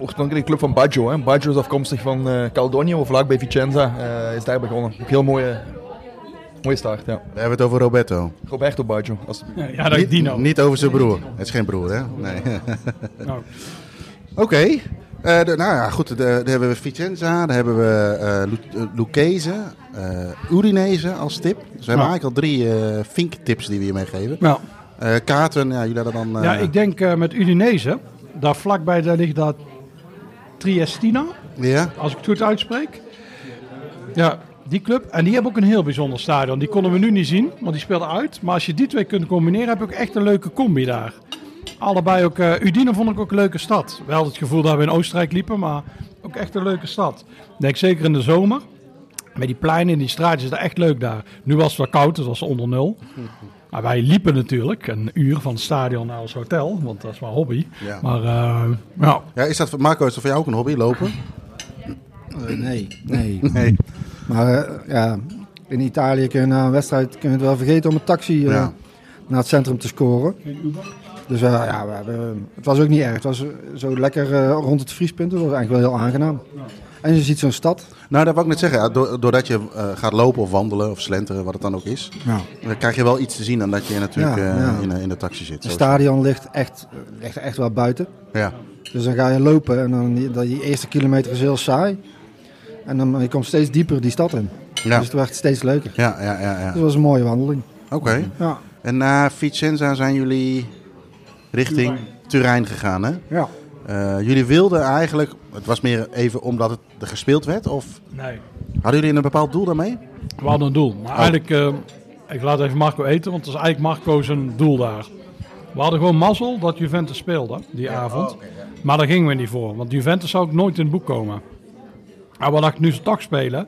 S9: oorspronkelijke club van Baggio. Hè. Baggio is afkomstig van eh Caldonio, vlak bij Vicenza. eh, is daar begonnen. Ook heel mooie, mooie start, ja.
S6: We hebben het over Roberto.
S9: Roberto Baggio, alsjeblieft.
S7: Ja, dat is
S6: Niet,
S7: Dino.
S6: niet over zijn broer. Het is geen broer, hè? Nee.
S7: Nou,
S6: Oké. Eh, de- nou ja, goed. de- Daar hebben we Vicenza, daar hebben we eh Lu- eh, Lucchese, Udinese als tip. Dus we hebben
S7: Ja.
S6: eigenlijk al drie eh Fink-tips die we je meegeven.
S7: nou,
S6: Eh kaarten, ja, jullie hadden dan... eh,
S7: ja, ik denk eh, met Udinese. Daar vlakbij daar ligt dat Triestina.
S6: ja?
S7: als ik het goed uitspreek. Ja, die club. En die hebben ook een heel bijzonder stadion. Die konden we nu niet zien, want die speelden uit. Maar als je die twee kunt combineren, heb je ook echt een leuke combi daar. Allebei ook. eh Udine vond ik ook een leuke stad. Wel het gevoel dat we in Oostenrijk liepen, maar ook echt een leuke stad. Ik denk zeker in de zomer. Met die pleinen en die straatjes is dat echt leuk daar. Nu was het wel koud, dus was het onder nul. Maar wij liepen natuurlijk een uur van het stadion naar ons hotel, want dat is mijn hobby.
S6: Ja.
S7: Maar eh, ja,
S6: Ja, is dat, Marco, is dat voor jou ook een hobby, lopen?
S8: Eh, nee, nee.
S6: Nee.
S8: Maar eh, ja, in Italië kun je na een wedstrijd kun je het wel vergeten om een taxi eh,
S6: Ja.
S8: naar het centrum te scoren. Dus ja, we hebben, het was ook niet erg. Het was zo lekker eh, rond het vriespunt. Dat was eigenlijk wel heel aangenaam. En je ziet zo'n stad.
S6: Nou, dat wou ik net zeggen. Doordat je eh, gaat lopen of wandelen of slenteren, wat het dan ook is,
S8: Ja.
S6: dan krijg je wel iets te zien dan dat je natuurlijk
S8: Ja,
S6: eh,
S8: ja.
S6: In, in de taxi zit.
S8: Het stadion ligt echt, ligt echt wel buiten.
S6: Ja.
S8: Dus dan ga je lopen en dan die, dat- die eerste kilometer is heel saai. En dan je komt steeds dieper die stad in.
S6: Ja.
S8: Dus het werd steeds leuker.
S6: Ja, ja, ja.
S8: Dus
S6: ja.
S8: dat was een mooie wandeling.
S6: Oké.
S8: Ja.
S6: En na Vicenza zijn jullie richting Turijn gegaan, hè?
S8: Ja.
S6: Eh, jullie wilden eigenlijk, het was meer even omdat het er gespeeld werd, of
S7: nee.
S6: hadden jullie een bepaald doel daarmee?
S7: We hadden een doel. Maar eigenlijk, eh, ik laat even Marco eten, want het is eigenlijk Marco zijn doel daar. We hadden gewoon mazzel dat Juventus speelde die avond. Maar daar gingen we niet voor, want Juventus zou ook nooit in het boek komen. Maar we dachten, nu ze toch spelen,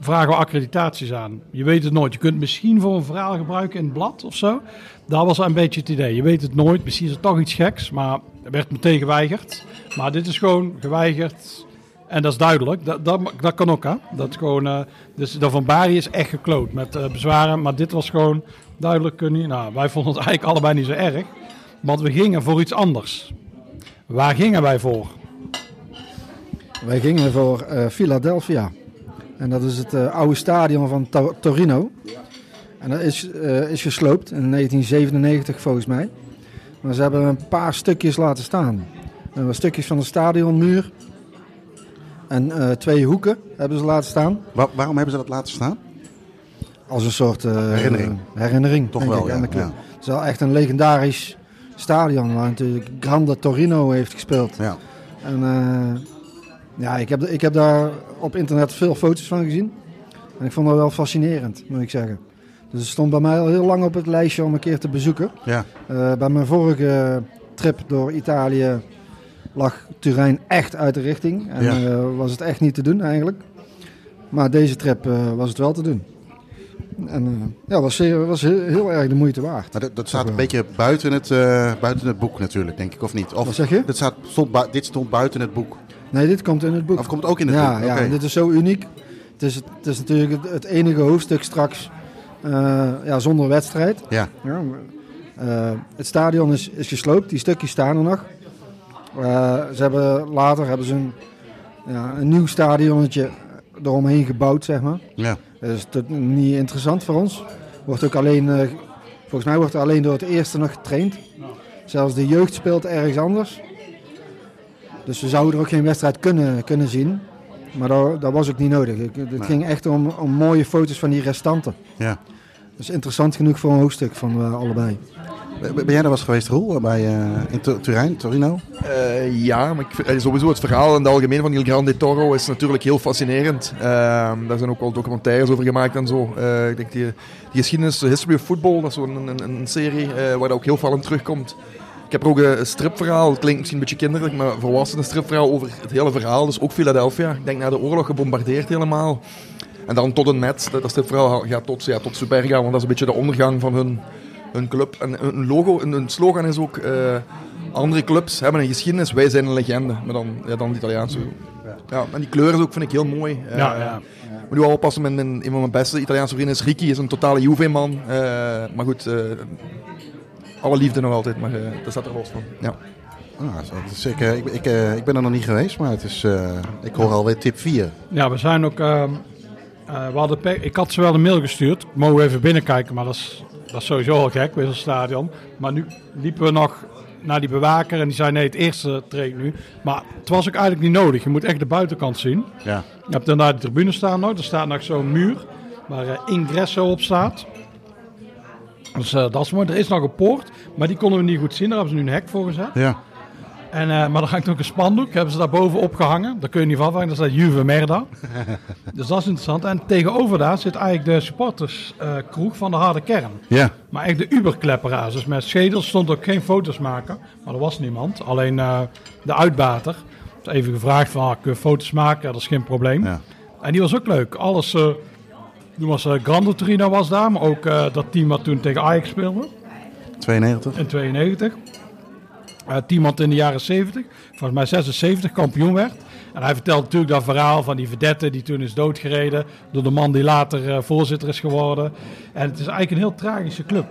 S7: vragen we accreditaties aan. Je weet het nooit. Je kunt het misschien voor een verhaal gebruiken in het blad of zo. Dat was een beetje het idee. Je weet het nooit. Misschien is het toch iets geks, maar er werd meteen geweigerd. Maar dit is gewoon geweigerd. En dat is duidelijk. Dat, dat, dat kan ook, hè. Dat gewoon... eh, dus de Van Bari is echt gekloot met eh, bezwaren. Maar dit was gewoon duidelijk niet. Nou, wij vonden het eigenlijk allebei niet zo erg. Want we gingen voor iets anders. Waar gingen wij voor?
S8: Wij gingen voor Philadelphia. En dat is het oude stadion van To- Torino. En dat is, is gesloopt in 1997 volgens mij. Maar ze hebben een paar stukjes laten staan. Waren stukjes van de stadionmuur. En eh, twee hoeken hebben ze laten staan.
S6: Wa- waarom hebben ze dat laten staan?
S8: Als een soort eh,
S6: Herinnering.
S8: herinnering
S6: Toch wel,
S8: ik,
S6: ja.
S8: Het is wel echt een legendarisch stadion waar natuurlijk Grande Torino heeft gespeeld.
S6: Ja.
S8: En eh, ja, ik heb, ik heb daar op internet veel foto's van gezien. En ik vond dat wel fascinerend, moet ik zeggen. Dus het stond bij mij al heel lang op het lijstje om een keer te bezoeken.
S6: Ja.
S8: Eh, bij mijn vorige trip door Italië lag Turijn echt uit de richting. En
S6: Ja.
S8: eh, was het echt niet te doen eigenlijk. Maar deze trip eh, was het wel te doen. En ja, was, zeer, was heel, heel erg de moeite waard.
S6: Maar dat, dat staat een beetje buiten het, buiten het boek natuurlijk, denk ik, of niet? Of,
S8: Wat zeg je?
S6: Dat staat, stond dit stond buiten het boek.
S8: Nee, dit komt in het boek.
S6: Of komt ook in het
S8: ja,
S6: boek?
S8: Ja, en dit is zo uniek. Het is, het is natuurlijk het, het enige hoofdstuk straks ja, zonder wedstrijd.
S6: Ja.
S8: Ja, eh, het stadion is, is gesloopt, die stukjes staan er nog. Eh, ze hebben, later hebben ze een, ja, een nieuw stadionnetje eromheen gebouwd, zeg maar.
S6: Ja.
S8: Dat is niet interessant voor ons. Wordt ook alleen, eh, volgens mij wordt er alleen door het eerste nog getraind. Zelfs de jeugd speelt ergens anders. Dus we zouden er ook geen wedstrijd kunnen, kunnen zien. Maar dat, dat was ook niet nodig. Het ging echt om, om mooie foto's van die restanten.
S6: Ja.
S8: Dus interessant genoeg voor een hoofdstuk van eh, allebei.
S6: Ben jij daar wel eens geweest, Roel, bij, eh, in Tu- Turijn, Torino?
S9: Eh, ja, maar ik, sowieso het verhaal in het algemeen van Il Grande Toro is natuurlijk heel fascinerend. Ehm, daar zijn ook wel documentaires over gemaakt en zo. Eh, ik denk die, die geschiedenis, de History of Football, dat is zo'n een, een, een serie eh, waar dat ook heel veel in terugkomt. Ik heb er ook een stripverhaal, het klinkt misschien een beetje kinderlijk, maar een volwassen stripverhaal over het hele verhaal. Dus ook Philadelphia. Ik denk na de oorlog gebombardeerd helemaal. En dan tot een met, dat, dat stripverhaal gaat tot, ja, tot Superga, want dat is een beetje de ondergang van hun, hun club. En hun logo, hun, hun slogan is ook... eh, andere clubs hebben een geschiedenis, wij zijn een legende. Maar dan, ja, dan de Italiaanse. Ja, en die kleuren ook vind ik heel mooi. Eh,
S7: Ja, ja.
S9: Ik moet nu wel oppassen, mijn, een van mijn beste Italiaanse vrienden is Ricky, is een totale Juve-man. Eh, maar goed, eh, alle liefde nog altijd, maar eh daar staat er los van. Ja.
S6: Ah, zo, dat is, ik, eh, ik, ik, eh, ik ben er nog niet geweest, maar het is, eh, ik hoor alweer tip 4.
S7: Ja, we zijn ook. Eh, we hadden ik had ze wel een mail gestuurd. Mogen we even binnenkijken, maar dat is, dat is sowieso al gek, Wisselstadion. Maar nu liepen we nog naar die bewaker en die zei: nee, het eerste treedt nu. Maar het was ook eigenlijk niet nodig. Je moet echt de buitenkant zien.
S6: Ja.
S7: Je hebt dan daar de tribune staan nog. Er staat nog zo'n muur waar eh, Ingresso op staat. Dus eh, dat is mooi. Er is nog een poort, maar die konden we niet goed zien. Daar hebben ze nu een hek voor gezet.
S6: Ja.
S7: En, eh, maar er hangt ook een spandoek, hebben ze daar boven opgehangen. Daar kun je niet van vangen, dat staat Juve Merda. dus dat is interessant. En tegenover daar zit eigenlijk de supporterskroeg van de harde kern.
S6: Ja.
S7: Maar echt de Uberklepperaars. Dus met schedels stond ook geen foto's maken. Maar er was niemand. Alleen eh, de uitbater. Dus even gevraagd van, ah, kun je foto's maken? Dat is geen probleem.
S6: Ja.
S7: En die was ook leuk. Alles, eh toen was Grande Torino was daar. Maar ook dat team wat toen tegen Ajax speelde.
S6: 92.
S7: In 92. Eh wat in de jaren 70, volgens mij 76, kampioen werd. En hij vertelt natuurlijk dat verhaal van die vedette die toen is doodgereden door de man die later eh, voorzitter is geworden. En het is eigenlijk een heel tragische club.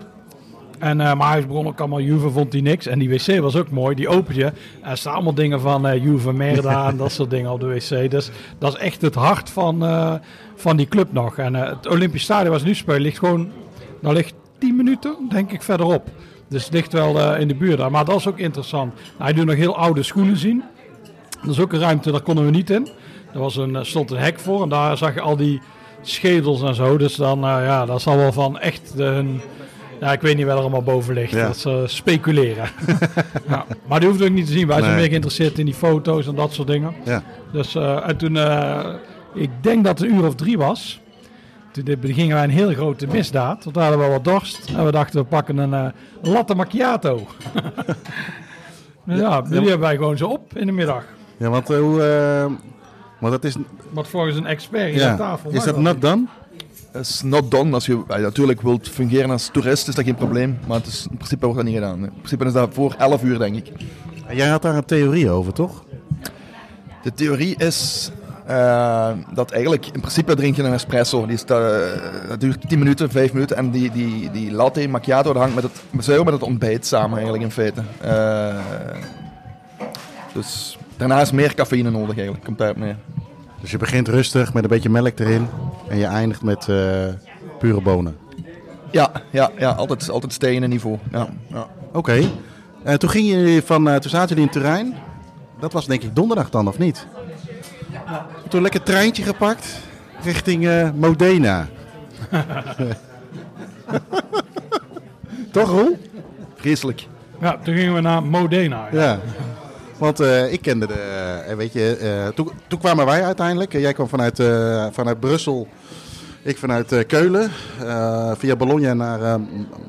S7: En, eh, maar hij begon ook allemaal Juve, vond hij niks. En die wc was ook mooi, die open je. En er staan allemaal dingen van eh, Juve Merda en dat soort dingen op de wc. Dus dat is echt het hart van, van die club nog. En het Olympisch Stadion waar ze nu spelen ligt gewoon, nou ligt 10 minuten denk ik verderop. Dus het ligt wel eh, in de buurt daar. Maar dat is ook interessant. Nou, hij doet nog heel oude schoenen zien. Dat is ook een ruimte, daar konden we niet in. Er was een, eh, stond een hek voor en daar zag je al die schedels en zo. Dus dan, eh, ja, dat zal wel van echt de, hun... Ja, ik weet niet wat er allemaal boven ligt.
S6: Ja.
S7: Dat eh, speculeren. ja, maar die hoefde ook niet te zien. Wij zijn
S6: Nee.
S7: meer geïnteresseerd in die foto's en dat soort dingen.
S6: Ja.
S7: Dus, en toen, ik denk dat het een uur of drie was. Toen begingen wij een heel grote misdaad. Want we hadden wel wat dorst. En we dachten, we pakken een eh, latte macchiato. ja, die hebben wij gewoon zo op in de middag.
S6: Ja, want eh, hoe, eh, Want dat is,
S7: Wat volgens een expert hier aan
S6: ja.
S7: tafel
S6: is dat not done?
S9: is not done. Als je ja, natuurlijk wilt fungeren als toerist, is dat geen probleem. Maar het is, in principe wordt dat niet gedaan. In principe is dat voor 11 uur, denk ik.
S6: En Jij had daar een theorie over, toch?
S9: De theorie is eh, dat eigenlijk in principe drink je een espresso. Die is, eh, dat duurt 10 minuten, 5 minuten. En die, die, die latte macchiato dat hangt met het, zuiver met het ontbijt samen eigenlijk in feite. Eh, dus daarna is meer cafeïne nodig eigenlijk. Komt daarop neer.
S6: Dus je begint rustig met een beetje melk erin. En je eindigt met pure bonen.
S9: Ja, ja, ja altijd, altijd stijgende niveau. Ja, ja.
S6: Oké. En toen, ging je van, toen zaten jullie in Turijn. Dat was denk ik donderdag dan, of niet? Toen een lekker treintje gepakt richting eh, Modena. Toch, Roel?
S9: Vreselijk.
S7: Ja, toen gingen we naar Modena. Ja.
S6: Ja. Want eh, ik kende de. eh, weet je, eh, toen, toen kwamen wij uiteindelijk. Jij kwam vanuit, eh, vanuit Brussel. Ik vanuit eh, Keulen. eh, via Bologna naar eh,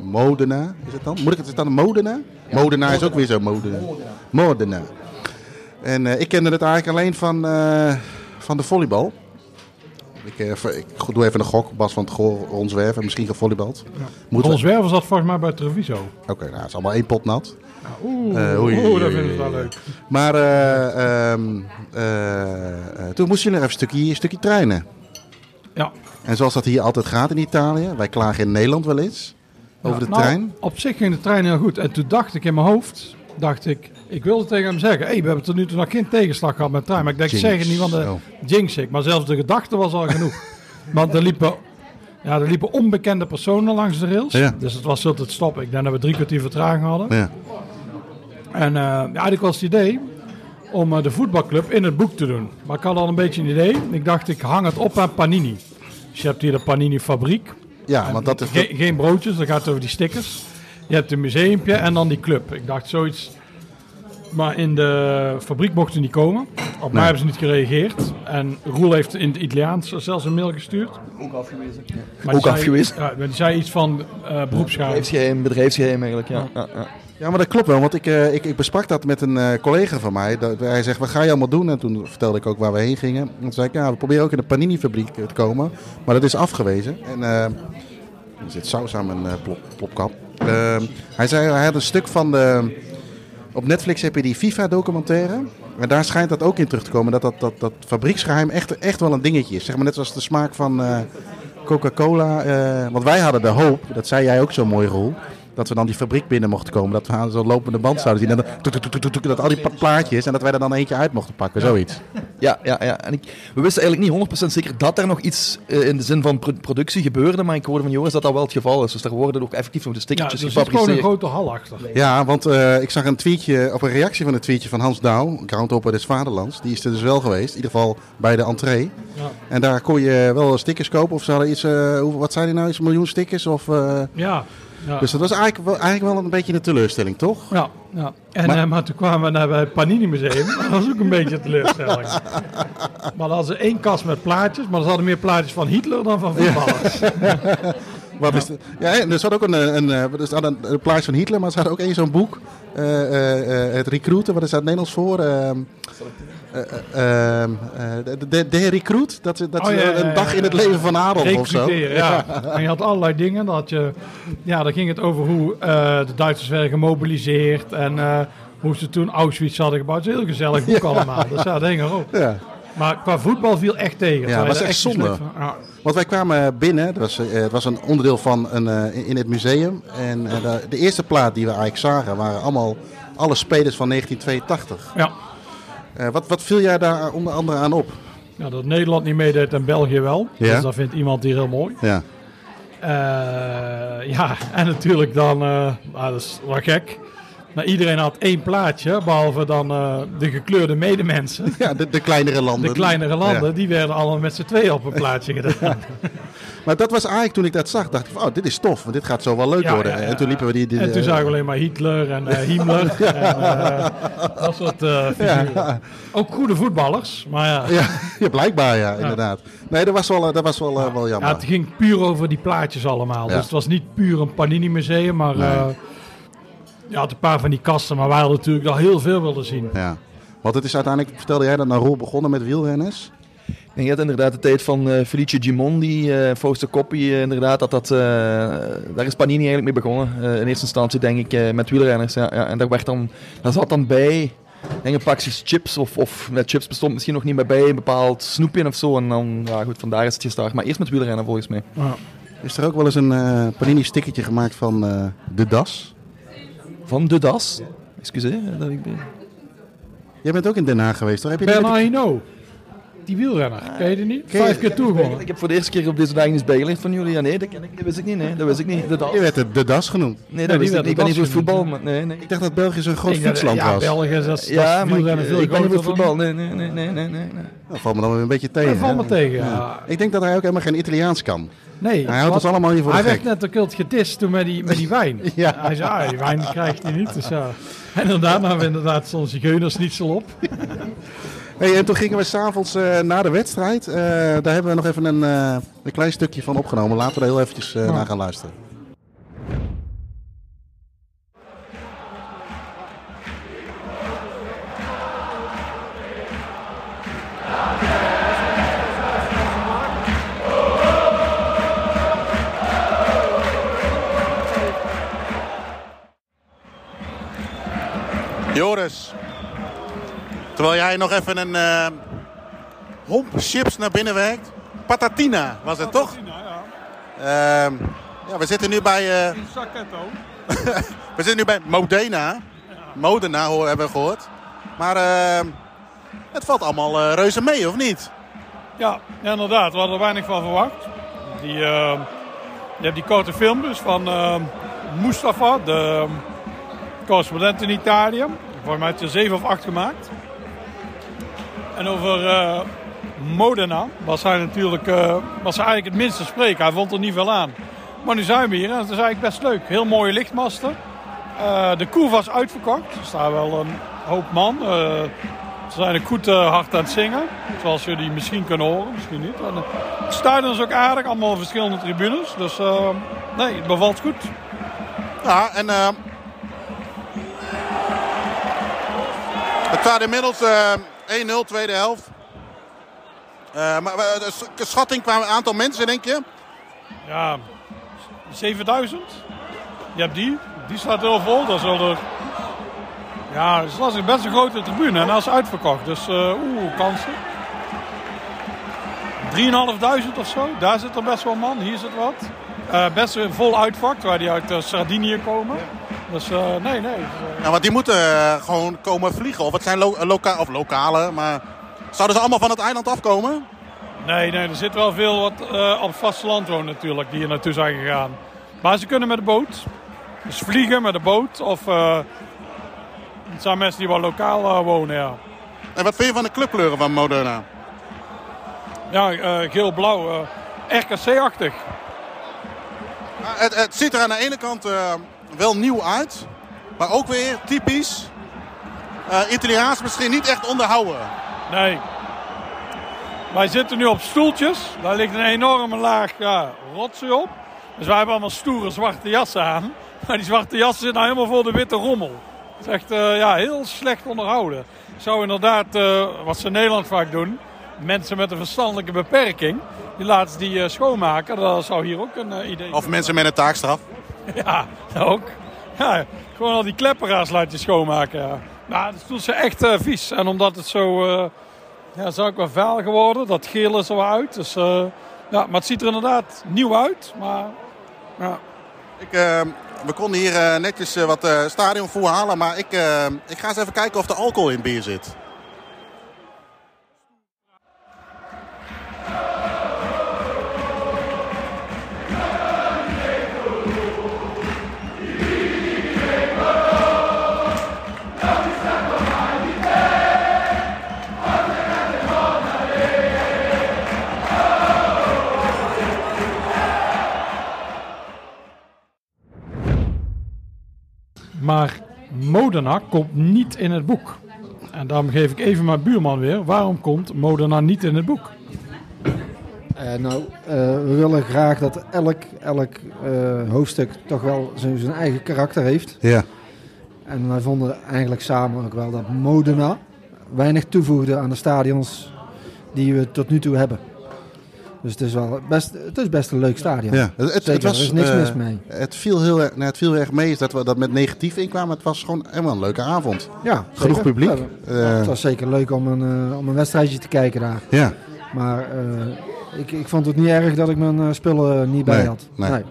S6: Modena. Is het dan? Moet ik het is dan Modena? Modena is ook weer zo Modena. Modena. En eh, ik kende het eigenlijk alleen van, eh, van de volleybal. Ik, eh, ik doe even een gok. Bas van het Goor. Misschien gevolleybald. Moeten
S7: Ons
S6: we-
S7: werven zat volgens mij bij Treviso.
S6: Oké, nou, het is allemaal één pot nat.
S7: Oeh,
S6: Eh,
S7: dat vinden ze wel leuk.
S6: Maar eh, ehm, eh, eh, toen moesten jullie nog even een stukje, een stukje trainen.
S7: Ja.
S6: En zoals dat hier altijd gaat in Italië. Wij klagen in Nederland wel eens over de
S7: Nou,
S6: trein.
S7: Op zich ging de trein heel goed. En toen dacht ik in mijn hoofd, dacht ik, ik wilde tegen hem zeggen, hey, we hebben tot nu toe nog geen tegenslag gehad met trein. Maar ik denk,
S6: Jinx.
S7: zeg het niet, want de
S6: Oh.
S7: jinx ik. Maar zelfs de gedachte was al genoeg. want er liepen, ja, er liepen onbekende personen langs de rails.
S6: Ja.
S7: Dus het was zo het stoppen. Ik denk dat we drie kwartier vertraging hadden.
S6: Ja.
S7: En eh ja, eigenlijk was het idee om eh, de voetbalclub in het boek te doen. Maar ik had al een beetje een idee. Ik dacht, ik hang het op aan Panini. Dus je hebt hier de Panini fabriek.
S6: ja, want dat is...
S7: Ge- geen broodjes, dan gaat het over die stickers. Je hebt een museumpje en dan die club. Ik dacht zoiets. Maar in de fabriek mochten ze niet komen. Op mij hebben ze niet gereageerd. En Roel heeft in het Italiaans zelfs een mail gestuurd.
S9: Ook afgewezen.
S7: Maar
S9: Ook
S7: zei-
S9: afgewezen.
S7: Ja, maar die zei iets van eh beroepsgeheim.
S9: Bedrijfsgeheim, bedrijfsgeheim eigenlijk. Ja. Ja, ja.
S6: Ja, maar dat klopt wel. Want ik, eh, ik, ik besprak dat met een eh, collega van mij. Dat, hij zegt, wat ga je allemaal doen? En toen vertelde ik ook waar we heen gingen. En toen zei ik, ja, we proberen ook in de Panini-fabriek te komen. Maar dat is afgewezen. En eh, er zit saus aan mijn plop, plopkap. Eh, hij zei, hij had een stuk van de... Op Netflix heb je die FIFA-documentaire. En daar schijnt dat ook in terug te komen. Dat dat, dat, dat fabrieksgeheim echt, echt wel een dingetje is. Zeg maar net zoals de smaak van eh, Coca-Cola. eh, want wij hadden de hoop, dat zei jij ook zo mooi, Roel. Dat we dan die fabriek binnen mochten komen. Dat we aan zo'n lopende band zouden zien. En dat al die plaatjes. En dat wij er dan eentje uit mochten pakken. Zoiets.
S9: Ja, ja, ja. En ik, we wisten eigenlijk niet 100% zeker dat er nog iets eh, in de zin van pro- productie gebeurde. Maar ik hoorde van Joris dat dat wel het geval is. Dus daar worden ook effectief nog de
S7: Ja,
S9: stickertjes
S7: er zit gewoon een grote hal achter.
S6: Ja, want eh, ik zag een tweetje, op een reactie van een tweetje van Hans Douw, Groundhopper des Vaderlands. Die is er dus wel geweest, in ieder geval bij de entree.
S7: Ja.
S6: En daar kon je wel stickers kopen. Of ze hadden iets, eh, hoe- wat zijn die nou, iets, een miljoen stickers? Of, eh,
S7: Ja, ja.
S6: Dus dat was eigenlijk wel, eigenlijk wel een beetje een teleurstelling, toch?
S7: Ja, ja. En,
S6: Maar-
S7: maar, maar toen kwamen we naar het Panini Museum. Dat was ook een beetje een teleurstelling. Maar dan hadden ze één kast met plaatjes, maar ze hadden meer plaatjes van Hitler dan van voetballers.
S6: Wat is de, ja, en er zat ook een, eh, een, een, er staat een, een plaatje van Hitler, maar er staat ook één zo'n boek. eh, eh, eh, het recruiten, wat is dat Nederlands voor? Ehm, eh, eh, ehm, eh, de, de, de recruit, dat, dat
S7: Oh, ja,
S6: een dag in het leven van Adolf of zo.
S7: Ja. En je had allerlei dingen. Dan had je, ja, dan ging het over hoe de Duitsers werden gemobiliseerd en hoe ze toen Auschwitz hadden gebouwd. Het is heel gezellig boek allemaal. Dus ja, dat erop.
S6: Ja.
S7: Maar qua voetbal viel echt tegen.
S6: Ja,
S7: Terwijl
S6: was echt zonde.
S7: ja.
S6: Want wij kwamen binnen, het was, het was een onderdeel van een, in- het museum. En de, de eerste plaat die we eigenlijk zagen waren allemaal alle spelers van 1982.
S7: Ja.
S6: Eh, wat, wat viel jij daar onder andere aan op?
S7: Ja, dat Nederland niet meedeed en België wel.
S6: Ja.
S7: Dus dat vindt iemand hier heel mooi.
S6: Ja.
S7: Eh, ja, en natuurlijk dan, eh, nou, dat is wel gek. Maar iedereen had één plaatje, behalve dan eh, de gekleurde medemensen.
S6: Ja, de, de kleinere landen.
S7: De kleinere landen,
S6: Ja.
S7: die werden allemaal met z'n tweeën op een plaatje gedaan.
S6: Maar dat was eigenlijk toen ik dat zag, dacht ik van, oh, dit is tof, want dit gaat zo wel leuk
S7: Ja,
S6: worden. En toen liepen we die... die
S7: en toen
S6: eh,
S7: zagen we alleen maar Hitler en eh Himmler. en, dat soort figuren. Ook goede voetballers, maar ja.
S6: Ja, blijkbaar ja, inderdaad. Nee, dat was wel, dat was wel, wel
S7: Ja,
S6: jammer.
S7: het ging puur over die plaatjes allemaal. Dus het was niet puur een Panini museum, maar
S6: Nee.
S7: Je had een paar van die kasten, maar wij hadden natuurlijk al heel veel willen zien.
S6: Ja. Want het is uiteindelijk, vertelde jij dat, naar rol begonnen met wielrenners.
S9: En je had inderdaad de tijd van eh Felice Gimondi, eh Fausto Coppi, eh, inderdaad. Dat, dat, eh, daar is Panini eigenlijk mee begonnen. Eh, in eerste instantie denk ik eh, met wielrenners. Ja, ja. En daar, werd dan, daar zat dan bij denk een pakjes chips of, of met chips bestond misschien nog niet meer bij. Een bepaald snoepje of zo. En dan, ja goed, vandaar is het gestart. Maar eerst met wielrennen volgens mij.
S10: Is er ook wel eens een eh, Panini-stickertje gemaakt van eh, de das?
S9: Van de das? Excuseer. Dat ik...
S10: Jij bent ook in Den Haag geweest, toch? Heb je die met
S11: Bernard
S10: die-
S11: wielrenner. Ken je die niet? Vijf keer toegewonnen.
S9: Ik heb voor de eerste keer op deze dag iets bijgeleerd van jullie. Ja, nee, dat, ken ik, dat wist ik niet. Nee, dat wist ik niet. De das.
S10: Je werd de, de das genoemd.
S9: Nee, dat wist ik niet. Ik ben niet voor het voetbal. Maar, nee, nee.
S10: Ik dacht dat België zo'n groot fietsland
S11: ja,
S10: was.
S11: België, dat is, dat
S9: Ja, maar ik,
S11: wielrennen veel
S9: ik ben niet voor het voetbal. Nee, nee, nee, nee, nee, nee. nee.
S10: Dat valt me dan weer een beetje tegen.
S11: Dat valt
S10: hè?
S11: me tegen, ja.
S10: Ik denk dat hij ook helemaal geen Italiaans kan.
S11: Nee,
S10: Hij houdt ons allemaal hier voor
S11: Hij werd net ook heel gedist toen met die, met die wijn.
S10: Ja.
S11: Hij zei, ah, die wijn krijgt hij niet. Dus ja. En daarna hebben we inderdaad zo'n zigeunersnietsel op.
S10: Hey, en toen gingen we s'avonds eh na de wedstrijd. eh, daar hebben we nog even een, eh, een klein stukje van opgenomen. Laten we er heel eventjes eh, naar gaan luisteren.
S6: Joris, terwijl jij nog even een eh homp chips naar binnen werkt. Patatina was het toch? Ehm, ja, we zitten nu bij, eh, we zitten nu bij Modena. Modena hoor, hebben we gehoord. Maar ehm, het valt allemaal eh, reuze mee, of niet?
S7: Ja, ja, inderdaad. We hadden er weinig van verwacht. Die, eh, je hebt die korte filmpjes van eh, Mustafa, de correspondent in Italië. Volgens mij heeft hij er zeven of acht gemaakt. En over eh, Modena was hij natuurlijk eh, was hij eigenlijk het minste spreken. Hij vond er niet veel aan. Maar nu zijn we hier en het is eigenlijk best leuk. Heel mooie lichtmasten. Eh, de koer was uitverkocht. Er staan wel een hoop man. Ze zijn ook goed hard aan het zingen. Zoals jullie misschien kunnen horen, misschien niet. En, het stadion is ook aardig, allemaal verschillende tribunes. Dus nee, het bevalt goed.
S6: Ja, en het staat inmiddels 1-0, tweede helft. Eh, maar eh, de s- schatting qua aantal mensen, denk je?
S7: Ja, 7000. Je hebt die, die staat heel vol. Dat is wel er... Ja, het is lastig. Best een grote tribune en dat is uitverkocht. Dus eh oeh, kansen. 3.500 of zo. Daar zit er best wel man. Hier zit wat. Eh, best een vol uitvak, waar die uit Sardinië komen. Dus eh, nee, nee.
S6: Ja, want die moeten eh, gewoon komen vliegen. Of het zijn lo loka of lokale, maar zouden ze allemaal van het eiland afkomen?
S7: Nee, nee, er zit wel veel wat eh, op vasteland wonen natuurlijk, die hier naartoe zijn gegaan. Maar ze kunnen met de boot. Dus vliegen met de boot. Of eh, het zijn mensen die wel lokaal eh, wonen, ja.
S6: En wat vind je van de clubkleuren van Modena?
S7: Ja, eh, geel-blauw. eh, RKC-achtig.
S6: Ja, Het, het ziet er aan de ene kant eh, wel nieuw uit, maar ook weer typisch eh, Italiaans misschien niet echt onderhouden.
S7: Nee. Wij zitten nu op stoeltjes. Daar ligt een enorme laag ja, rotzooi op. Dus wij hebben allemaal stoere zwarte jassen aan. Maar die zwarte jassen zitten nou helemaal voor de witte rommel. Het is echt eh, ja, heel slecht onderhouden. Ik zou inderdaad, eh, wat ze in Nederland vaak doen... mensen met een verstandelijke beperking... die laten ze die schoonmaken. Dat zou hier ook een idee
S6: Of mensen met een taakstraf.
S7: Ja, ook. Gewoon al die klepperaars je schoonmaken. Ja. Nou, stoel zijn echt eh, vies. En omdat het zo, eh ja, is ook wel vuil geworden. Dat geel is er wel uit. Dus, eh, ja, maar het ziet er inderdaad nieuw uit. Maar ja,
S6: Ik, we konden hier netjes wat eh stadionvoer halen, maar ik, ik ga eens even kijken of er alcohol in bier zit.
S11: Maar Modena komt niet in het boek. En daarom geef ik even mijn buurman weer. Waarom komt Modena niet in het boek?
S8: Eh, nou, eh, we willen graag dat elk, elk eh, hoofdstuk toch wel zijn, zijn eigen karakter heeft.
S10: Ja.
S8: En wij vonden eigenlijk samen ook wel dat Modena weinig toevoegde aan de stadions die we tot nu toe hebben. Dus het is wel best, het is best een leuk stadion.
S6: Ja, het, het, was,
S8: er is niks
S6: eh,
S8: mis mee.
S6: Het viel, heel, erg- nou, het viel erg mee is dat we dat met negatief inkwamen. Het was gewoon helemaal een leuke avond.
S8: Ja,
S6: Genoeg
S8: zeker.
S6: publiek.
S8: Ja,
S6: Eh,
S8: het was zeker leuk om een, eh, om een wedstrijdje te kijken daar.
S6: Ja.
S8: Maar eh, ik, ik vond het niet erg dat ik mijn eh, spullen niet bij
S6: Nee,
S8: had.
S6: nee.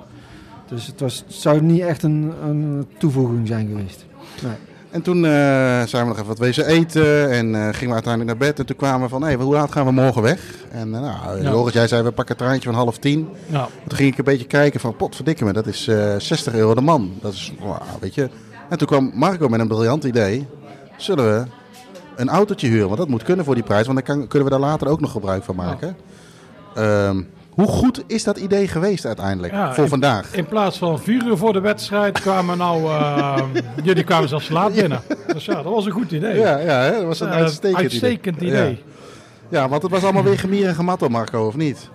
S8: Dus het, was, het zou niet echt een, een toevoeging zijn geweest. Nee.
S6: En toen eh, zijn we nog even wat wezen eten en eh, gingen we uiteindelijk naar bed. En toen kwamen we van, hé, hoe laat gaan we morgen weg? En eh, nou,
S7: Ja.
S6: Joris, jij zei, we pakken het treintje van half tien.
S7: Ja.
S6: Toen ging ik een beetje kijken van, potverdikke me, dat is eh 60 euro de man. Dat is, wauw, weet je. En toen kwam Marco met een briljant idee. Zullen we een autootje huren? Want dat moet kunnen voor die prijs, want dan kan, kunnen we daar later ook nog gebruik van maken. Ehm, hoe goed is dat idee geweest uiteindelijk,
S7: Ja,
S6: voor
S7: in-
S6: vandaag?
S7: In plaats van vier uur voor de wedstrijd kwamen nou... eh, jullie kwamen zelfs laat binnen. Dus ja, dat was een goed idee.
S6: Ja, ja hè, dat was een
S7: Eh,
S6: uitstekend,
S7: uitstekend
S6: idee.
S7: idee.
S6: Ja. ja, want het was allemaal weer gemier en gematto, Marco, of niet?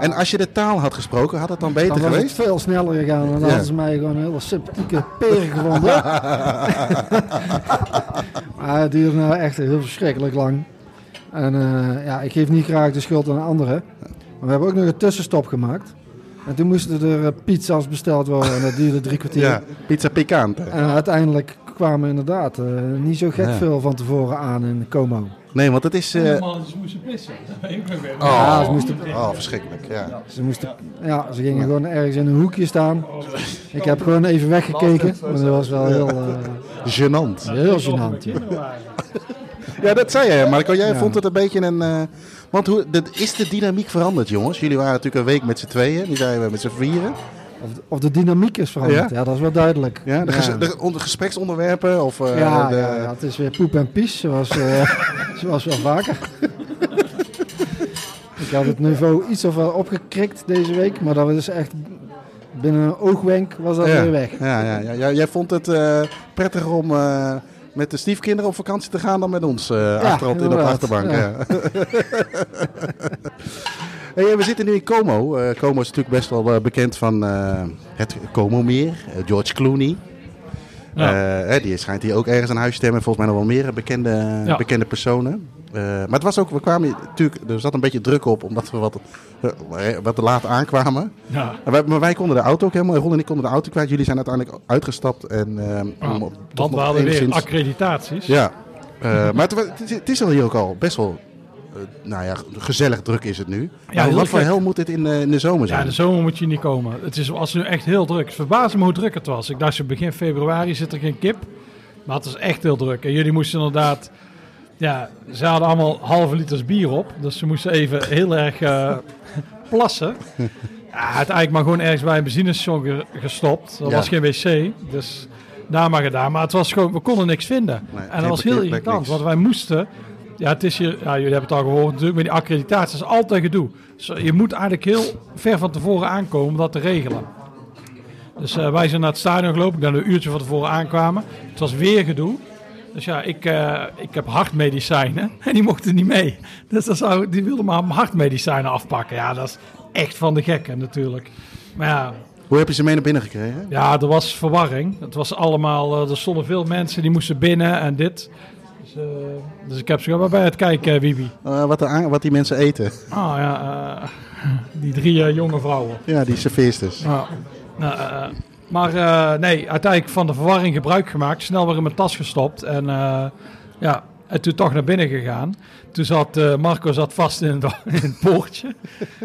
S6: En als je de taal had gesproken, had het dan beter
S8: Dan was
S6: geweest?
S8: het veel sneller gegaan. En dan
S6: Ja.
S8: hadden ze mij gewoon een hele sympathieke peren gevonden. maar het duurde nou echt heel verschrikkelijk lang. En eh, ja, ik geef niet graag de schuld aan anderen. Maar we hebben ook nog een tussenstop gemaakt. En toen moesten er eh, pizza's besteld worden en dat duurde drie kwartier.
S6: Ja, pizza picante.
S8: En uiteindelijk kwamen inderdaad eh, niet zo gek
S6: Ja.
S8: veel van tevoren aan in Como.
S6: Nee, want het is... eh,
S7: ze moesten pissen.
S6: Oh,
S8: Ja, ze moesten-
S6: oh, verschrikkelijk, ja.
S8: Ze, moesten, ja, ze gingen gewoon ergens in een hoekje staan. Ik heb gewoon even weggekeken. Maar dat was wel heel, eh,
S6: Gênant.
S8: heel gênant. Ja.
S6: Ja, dat zei jij, Marco. Jij
S8: Ja.
S6: vond het een beetje een... want hoe, de, is de dynamiek veranderd, jongens? Jullie waren natuurlijk een week met z'n tweeën. Nu zijn we met z'n vieren.
S8: Of, de, of de dynamiek is veranderd.
S6: Ja?
S8: Ja, dat is wel duidelijk.
S6: Ja, de, ges- gespreksonderwerpen of... eh,
S8: ja,
S6: de,
S8: ja, het is weer poep en pies, zoals, eh, zoals wel vaker. ik had het niveau iets of wel opgekrikt deze week, maar dat was echt binnen een oogwenk was dat
S6: ja.
S8: weer weg.
S6: Ja, ja, ja, ja. Jij vond het eh, prettiger om met de stiefkinderen op vakantie te gaan dan met ons eh achterop in de achterbank.
S8: ja.
S6: Ja. hey, we zitten nu in Como. Eh, Como is natuurlijk best wel eh, bekend van eh, het Como-meer. George Clooney.
S7: Ja.
S6: Eh, hè, die schijnt hier ook ergens een huisje te hebben. Volgens mij nog wel meer bekende,
S7: Ja.
S6: bekende personen. Eh, maar het was ook, we kwamen natuurlijk, er zat een beetje druk op omdat we wat, eh, wat te laat aankwamen.
S7: Ja.
S6: En wij, maar wij konden de auto ook helemaal, Ron en ik konden de auto kwijt. Jullie zijn uiteindelijk uitgestapt en om op- toch
S7: Want we hadden weer accreditaties.
S6: Ja, maar het, is- het is al hier ook al best wel, nou ja, gezellig druk is het nu.
S7: Ja,
S6: Maar wat voor hel moet dit in, de- in de zomer zijn?
S7: Ja, de zomer moet je niet komen. Het is, was nu echt heel druk. Het verbaasde me hoe druk het was. Ik dacht, begin februari zit er geen kip. Maar het is echt heel druk. En jullie moesten inderdaad... Ja, ze hadden allemaal halve liters bier op. Dus ze moesten even heel erg eh, plassen. Ja, uiteindelijk maar gewoon ergens bij een benzinestation ge- gestopt. Er
S6: Ja.
S7: was geen wc. Dus daar maar gedaan. Maar het was gewoon, we konden niks vinden.
S6: Nee,
S7: en dat was heel irritant.
S6: niks.
S7: Want wij moesten... Ja, het is hier, ja, jullie hebben het al gehoord natuurlijk, met die accreditatie dat is altijd gedoe. Dus je moet eigenlijk heel ver van tevoren aankomen om dat te regelen. Dus eh, wij zijn naar het stadion gelopen, ik ben een uurtje van tevoren aankwamen. Het was weer gedoe. Dus ja, ik, eh, ik heb hartmedicijnen en die mochten niet mee. Dus dat zou, die wilden maar hartmedicijnen afpakken. Ja, dat is echt van de gekken natuurlijk. Maar ja,
S6: Hoe heb je ze mee naar binnen gekregen?
S7: ja, er was verwarring. Het was allemaal, eh, er stonden veel mensen die moesten binnen en dit. Dus, eh, dus ik heb ze gewoon bij het kijken, Wibi.
S6: Wat, aan- wat die mensen eten.
S7: Ah ja, die drie jonge vrouwen.
S6: Ja, die serveersters.
S7: Nou, maar eh, nee, uiteindelijk van de verwarring gebruik gemaakt. Snel weer in mijn tas gestopt. En eh, ja, en toen toch naar binnen gegaan. Toen zat eh, Marco zat vast in het, in het poortje.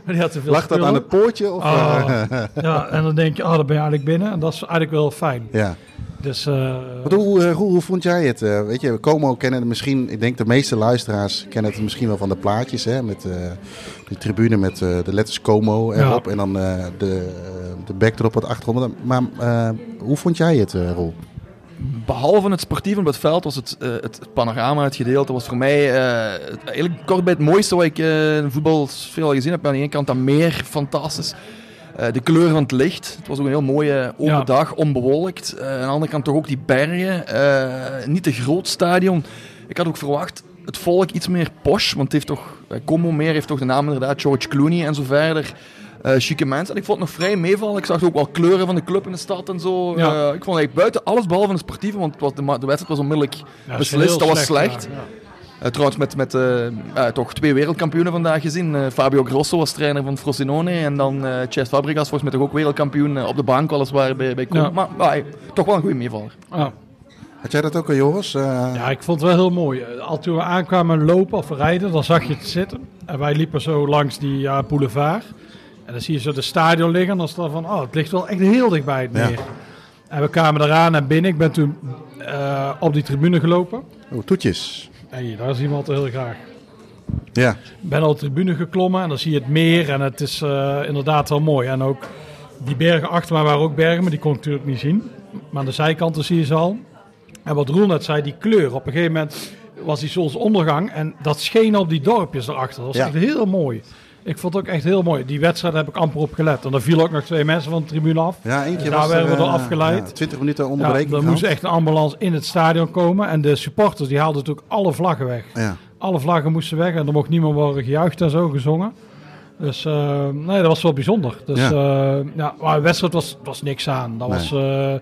S7: Maar die had te veel
S6: Lag dat aan het poortje? Of,
S7: Oh,
S6: eh,
S7: ja, en dan denk je, oh, dan ben je eigenlijk binnen. En dat is eigenlijk wel fijn.
S6: ja.
S7: Dus eh,
S6: Wat, hoe, hoe, hoe vond jij het? Weet je, Como kennen het misschien, ik denk de meeste luisteraars kennen het misschien wel van de plaatjes. Hè, met eh de tribune met de letters Como erop en dan de, de backdrop op de achtergrond. Maar hoe vond jij het, Roel?
S9: Behalve het sportieve op het veld was het, eh, het, panorama, het gedeelte, was voor mij eh, eigenlijk kort bij het mooiste wat ik eh, in voetbal veel al gezien heb. Aan de ene kant dat meer fantastisch. De kleur van het licht. Het was ook een heel mooie open
S7: Ja.
S9: dag, onbewolkt. Aan de andere kant toch ook die bergen. Niet te groot stadion. Ik had ook verwacht het volk iets meer posh. Want het heeft toch, Como meer heeft toch de naam inderdaad George Clooney en zo verder. Eh chique mensen. En ik vond het nog vrij meevallen. Ik zag ook wel kleuren van de club in de stad en zo.
S7: Ja.
S9: Eh, ik vond eigenlijk buiten alles behalve het sportieve. Want het was, de, de wedstrijd was onmiddellijk
S7: ja,
S9: beslist. Dat was
S7: slecht,
S9: slecht.
S7: ja, ja.
S9: Eh, trouwens, met, met toch twee wereldkampioenen vandaag gezien. Fabio Grosso was trainer van Frosinone. En dan eh Chess Fabregas, volgens mij toch ook wereldkampioen op de bank, weliswaar bij, bij.
S7: Ja.
S9: Maar, maar, toch wel een goede meevaller.
S7: Ah.
S6: Had jij dat ook al, Joris? Eh,
S7: Ja, ik vond het wel heel mooi. Al toen we aankwamen lopen of rijden, dan zag je het zitten. En wij liepen zo langs die ja, boulevard. En dan zie je zo de stadion liggen. En dan is het van, oh, het ligt wel echt heel dicht bij het
S6: Ja.
S7: meer. En we kwamen eraan en binnen. Ik ben toen eh, op die tribune gelopen.
S6: Oh, toetjes.
S7: Hey, daar zien we altijd heel graag.
S6: Ja.
S7: Ik ben op de tribune geklommen en dan zie je het meer. En het is eh, inderdaad wel mooi. En ook die bergen achter mij waren ook bergen, maar die kon ik natuurlijk niet zien. Maar aan de zijkanten zie je ze al. En wat Roel net zei, die kleur. Op een gegeven moment was die zonsondergang en dat scheen op die dorpjes erachter. Dat was
S6: Ja.
S7: echt heel mooi. Ik vond het ook echt heel mooi. Die wedstrijd heb ik amper op gelet. En er vielen ook nog twee mensen van de tribune af.
S6: Ja, eentje
S7: Dus daar werden we
S6: er, eh,
S7: afgeleid.
S6: ja, 20 minuten
S7: Ja,
S6: onderbreking.
S7: er moest echt een ambulance in het stadion komen. En de supporters die haalden natuurlijk alle vlaggen weg.
S6: Ja.
S7: Alle vlaggen moesten weg en er mocht niet meer worden gejuicht en zo gezongen. Dus eh, nee, dat was wel bijzonder. Dus
S6: Ja.
S7: ja, ja maar de wedstrijd was, was niks aan. Dat
S6: Nee.
S7: was, eh,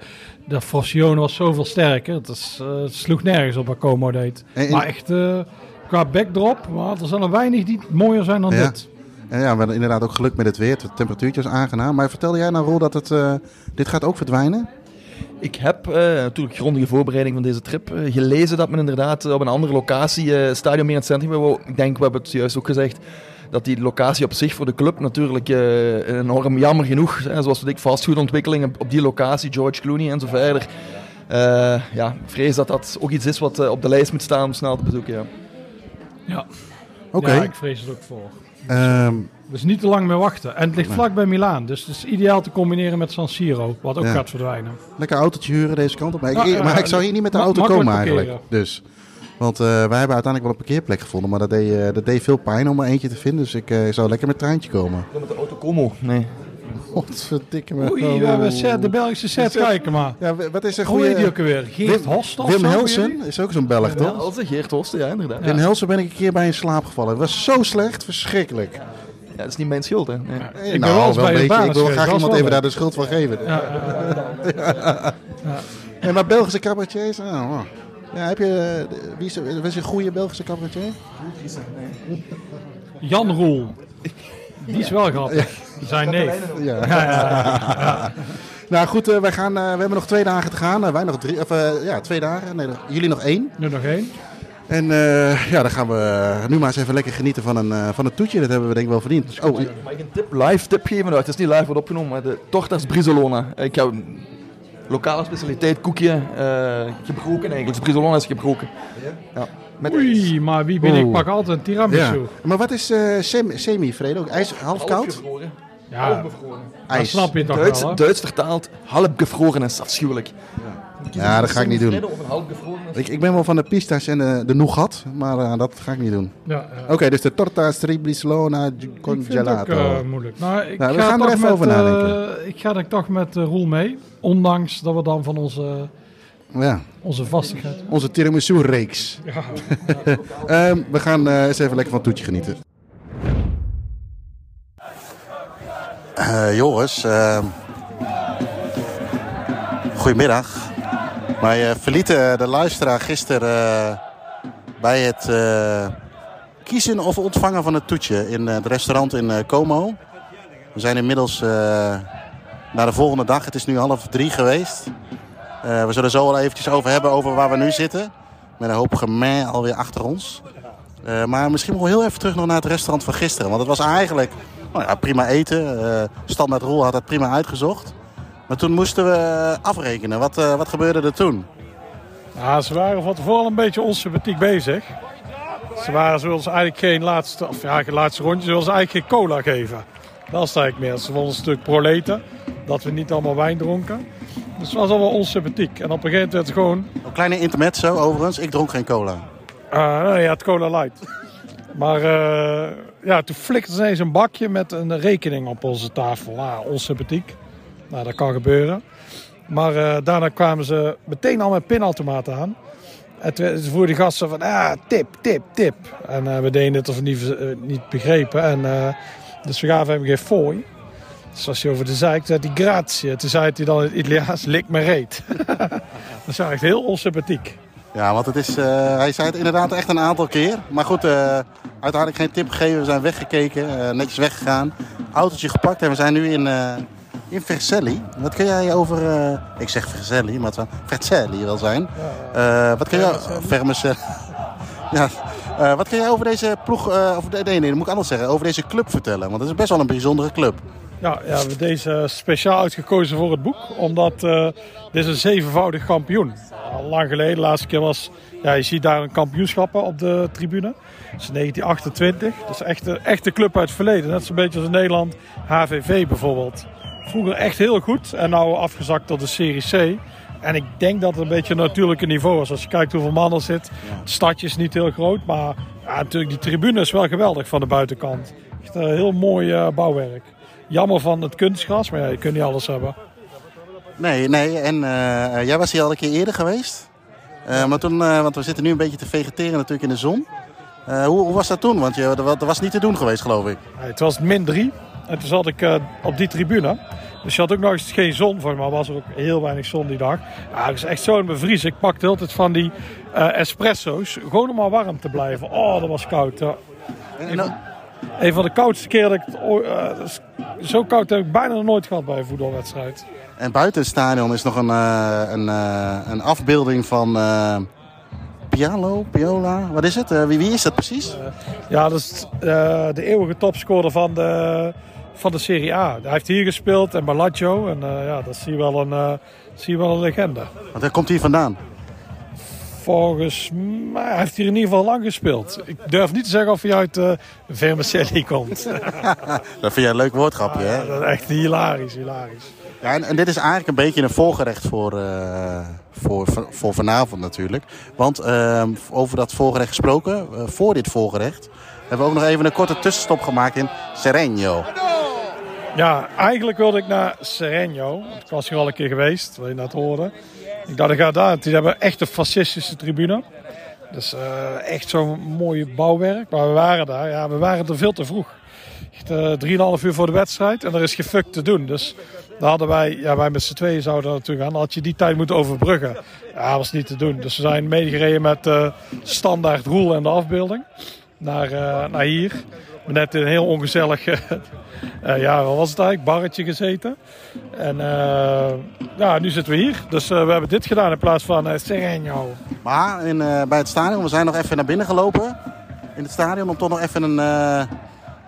S7: de Frosione was zoveel sterker. Het, is, eh, het sloeg nergens op wat Como deed.
S6: En
S7: Maar echt eh, qua backdrop, maar er zijn er weinig die mooier zijn dan
S6: Ja.
S7: dit.
S6: En ja, we hadden inderdaad ook geluk met het weer. Het temperatuurtje was aangenaam. Maar vertelde jij nou, Roel, dat het, eh, dit gaat ook verdwijnen?
S9: Ik heb eh, natuurlijk grondige voorbereiding van deze trip eh, gelezen dat men inderdaad op een andere locatie eh stadion meer in het centrum wil. Ik denk, we hebben het juist ook gezegd, dat die locatie op zich voor de club natuurlijk eh, enorm jammer genoeg, hè, zoals ik, fastfoodontwikkelingen op die locatie, George Clooney en zo verder. Eh, ja, ik vrees dat dat ook iets is wat op de lijst moet staan om snel te bezoeken. Ja.
S7: Ja.
S6: Oké.
S7: ja, ik vrees het ook voor.
S6: Ehm,
S7: Dus niet te lang meer wachten. En het ligt vlak bij Milaan. Dus het is ideaal te combineren met San Siro. Wat ook
S6: Ja.
S7: gaat verdwijnen.
S6: lekker autootje huren deze kant op. Maar ik,
S7: ja,
S6: maar ik zou hier niet met de auto komen eigenlijk. Dus. Want eh, wij hebben uiteindelijk wel een parkeerplek gevonden. Maar dat deed, eh, dat deed veel pijn om er eentje te vinden. Dus ik eh, zou lekker met het treintje komen.
S9: Met de auto Como, nee.
S6: Godverdikke me.
S7: Oei, we hebben set, de Belgische set. Kijk maar.
S6: Ja, wat is
S7: Hoe
S6: goede...
S7: heet die ook alweer? Geert
S6: Wim-
S7: Host
S6: Wim Helsen is ook zo'n Belg, toch?
S9: Helsen, Geert Hosten, ja inderdaad.
S6: In Helsen ben ik een keer bij in slaap gevallen. Het was zo slecht, verschrikkelijk.
S9: Ja, dat is niet mijn schuld, hè. Nee.
S6: Eh,
S7: ben wel eens bij
S6: een beetje. Ik wil graag iemand
S7: wel
S6: even daar de schuld van geven.
S7: Ja, ja, ja.
S6: Nee, maar Belgische cabaretiers? Oh, oh. Ja, heb je, eh, wie is, er- was een goede Belgische cabaretier?
S7: Jan Roel. Die is wel grappig. Zijn neef.
S6: Ja.
S7: Ja, ja, ja.
S6: nou goed, eh, wij gaan, eh, we hebben nog twee dagen te gaan. Eh, wij nog drie, of, ja, twee dagen. Nee, nog- jullie nog één.
S7: Nu nog één.
S6: En eh, ja, dan gaan we nu maar eens even lekker genieten van een, eh, van een toetje. Dat hebben we denk ik wel verdiend. Oh,
S9: Mag ik een tip, live tip geven? Nou, het is niet live wordt opgenomen, maar de tortas Brizolona. Ik heb een lokale specialiteit, koekje, eh, gebroken eigenlijk. Dus Brizolona is gebroken. Ja. Met
S7: Oei, maar wie ben ik?
S6: Oeh.
S7: Pak altijd een
S6: ja.
S7: tiramisu.
S6: Maar wat is eh, sem- semi, Fredo? IJs, half koud?
S9: Halfgevroren.
S7: Ja,
S9: Halfbevroren.
S7: dat
S6: IJs.
S7: snap je toch
S9: Duits,
S7: wel, hè?
S9: Duits vertaald, halfgevroren is afschuwelijk.
S6: Ja, dat ga ik niet doen.
S9: Of een halfgevroren is.
S6: Ik, ik ben wel van de pistache en de, de nougat, maar eh, dat ga ik niet doen.
S7: Ja, ja.
S6: Oké, dus de torta striblislona
S7: Ik
S6: con
S7: vind het ook
S6: gelato.
S7: eh, moeilijk. Nou, ik
S6: Nou, we
S7: ga
S6: gaan er
S7: toch
S6: even
S7: met,
S6: over
S7: eh,
S6: nadenken.
S7: ik ga er toch met uh, Roel mee. Ondanks dat we dan van onze,
S6: Ja,
S7: onze vastigheid...
S6: onze tiramisu-reeks.
S7: Ja,
S6: Ehm, we gaan eh, eens even lekker van het toetje genieten. Eh, Joris, ehm, goedemiddag. Wij eh, verlieten de luisteraar gisteren eh, bij het eh, kiezen of ontvangen van het toetje in eh, het restaurant in eh, Como. We zijn inmiddels eh, naar de volgende dag. Het is nu half drie geweest. Eh, we zullen zo wel eventjes over hebben over waar we nu zitten. Met een hoop gemeen alweer achter ons. Eh, maar misschien wel heel even terug nog naar het restaurant van gisteren. Want het was eigenlijk nou ja, prima eten. Eh, Standaard Roel had het prima uitgezocht. Maar toen moesten we afrekenen. Wat, wat gebeurde er toen?
S12: Ja, ze waren van tevoren een beetje onsympathiek bezig. Ze waren zoals eigenlijk geen laatste, of ja, geen laatste rondje, zoals eigenlijk geen cola geven. Dat is eigenlijk meer. Ze vonden een stuk proleten, dat we niet allemaal wijn dronken. Dus het was allemaal onsympathiek. En op een gegeven moment werd het gewoon,
S6: Een kleine intermezzo overigens. Ik dronk geen cola.
S12: nee, ja, het cola light. Maar eh, ja, toen flikte ze ineens een bakje met een rekening op onze tafel. Ja, onsympathiek. Nou, dat kan gebeuren. Maar eh, daarna kwamen ze meteen al met pinautomaten aan. En toen ze voerden die gasten van, ah, tip, tip, tip. En eh, we deden het of we niet, niet begrepen. En, dus we gaven hem geen fooi. Dus als hij over de zeik, zei hij grazie. Toen zei hij dan in het Italiaans, lik me reet. dat is echt heel onsympathiek.
S6: Ja, want het is, eh, hij zei het inderdaad echt een aantal keer. Maar goed, eh, uiteindelijk geen tip gegeven. We zijn weggekeken, eh, netjes weggegaan. Autootje gepakt en we zijn nu in, in Vercelli. Wat kun jij over... ik zeg Vercelli, maar het zou Vercelli wel zijn. Wat kun jij... Vermicelli. ja. Wat kun jij over deze ploeg... eh, of, nee, nee, dat moet ik anders zeggen. Over deze club vertellen. Want het is best wel een bijzondere club.
S7: Ja, ja, we hebben deze speciaal uitgekozen voor het boek. Omdat eh, dit is een zevenvoudig kampioen. Al lang geleden, de laatste keer was... Ja, je ziet daar een kampioenschappen op de tribune. Dat is 1928. Dat is echt een echte club uit het verleden. Net zo'n beetje als in Nederland HVV bijvoorbeeld. Vroeger echt heel goed. En nou afgezakt tot de Serie C. En ik denk dat het een beetje een natuurlijke niveau is. Als je kijkt hoeveel man er zit. Het stadje is niet heel groot. Maar ja, natuurlijk, die tribune is wel geweldig van de buitenkant. Echt een heel mooi eh, bouwwerk. Jammer van het kunstgras, maar ja, je kunt niet alles hebben.
S6: Nee, nee. En eh, jij was hier al een keer eerder geweest. Eh, maar toen, eh, want we zitten nu een beetje te vegeteren natuurlijk in de zon. Eh, hoe, hoe was dat toen? Want je, dat was niet te doen geweest, geloof ik.
S7: Het was min 3 en toen zat ik eh, op die tribune. Dus je had ook nog eens geen zon voor, maar was er ook heel weinig zon die dag. Ja, het is echt zo in bevries. Ik pakte altijd van die eh, espresso's, gewoon om maar warm te blijven. Oh, dat was koud.
S6: En,
S7: Een van de koudste keren dat ik het eh, zo koud heb ik bijna nog nooit gehad bij een voetbalwedstrijd.
S6: en buiten het stadion is nog een, eh, een, eh, een afbeelding van Pialo, Piola. Wat is het? Wie, wie is dat precies?
S7: Ja, dat is de eeuwige topscorer van de, van de Serie A. Hij heeft hier gespeeld en Bellagio. En ja, dat zie je wel een, zie je wel een legende.
S6: Want hij komt hier vandaan.
S7: Volgens mij hij heeft hier in ieder geval lang gespeeld. Ik durf niet te zeggen of hij uit uh, Vermicelli komt.
S6: dat vind jij een leuk woordgrapje, hè?
S7: Ja, dat is echt hilarisch, hilarisch.
S6: Ja, en, en dit is eigenlijk een beetje een voorgerecht voor, eh, voor, voor vanavond natuurlijk. Want ehm, over dat voorgerecht gesproken, eh, voor dit voorgerecht... hebben we ook nog even een korte tussenstop gemaakt in Sereno.
S7: Ja, eigenlijk wilde ik naar Sereno. want Ik was hier al een keer geweest, wat je net hoorde. Ik dacht, ik ga daar. Die hebben echt een fascistische tribune. Dus eh, echt zo'n mooi bouwwerk. Maar we waren daar. Ja, we waren er veel te vroeg. Echt uh, 3,5 uur voor de wedstrijd. En er is gefukt te doen. Dus daar hadden wij, ja, wij met z'n tweeën zouden naartoe gaan. Dan had je die tijd moeten overbruggen. Ja, dat was niet te doen. Dus we zijn meegereden met uh, standaard roel en de afbeelding. Naar, naar hier. Net een heel ongezellig, uh, ja, wat was het eigenlijk? Barretje gezeten. En uh, ja, nu zitten we hier. Dus we hebben dit gedaan in plaats van uh, Sereno.
S6: Maar in, bij het stadion, we zijn nog even naar binnen gelopen. In het stadion om toch nog even een...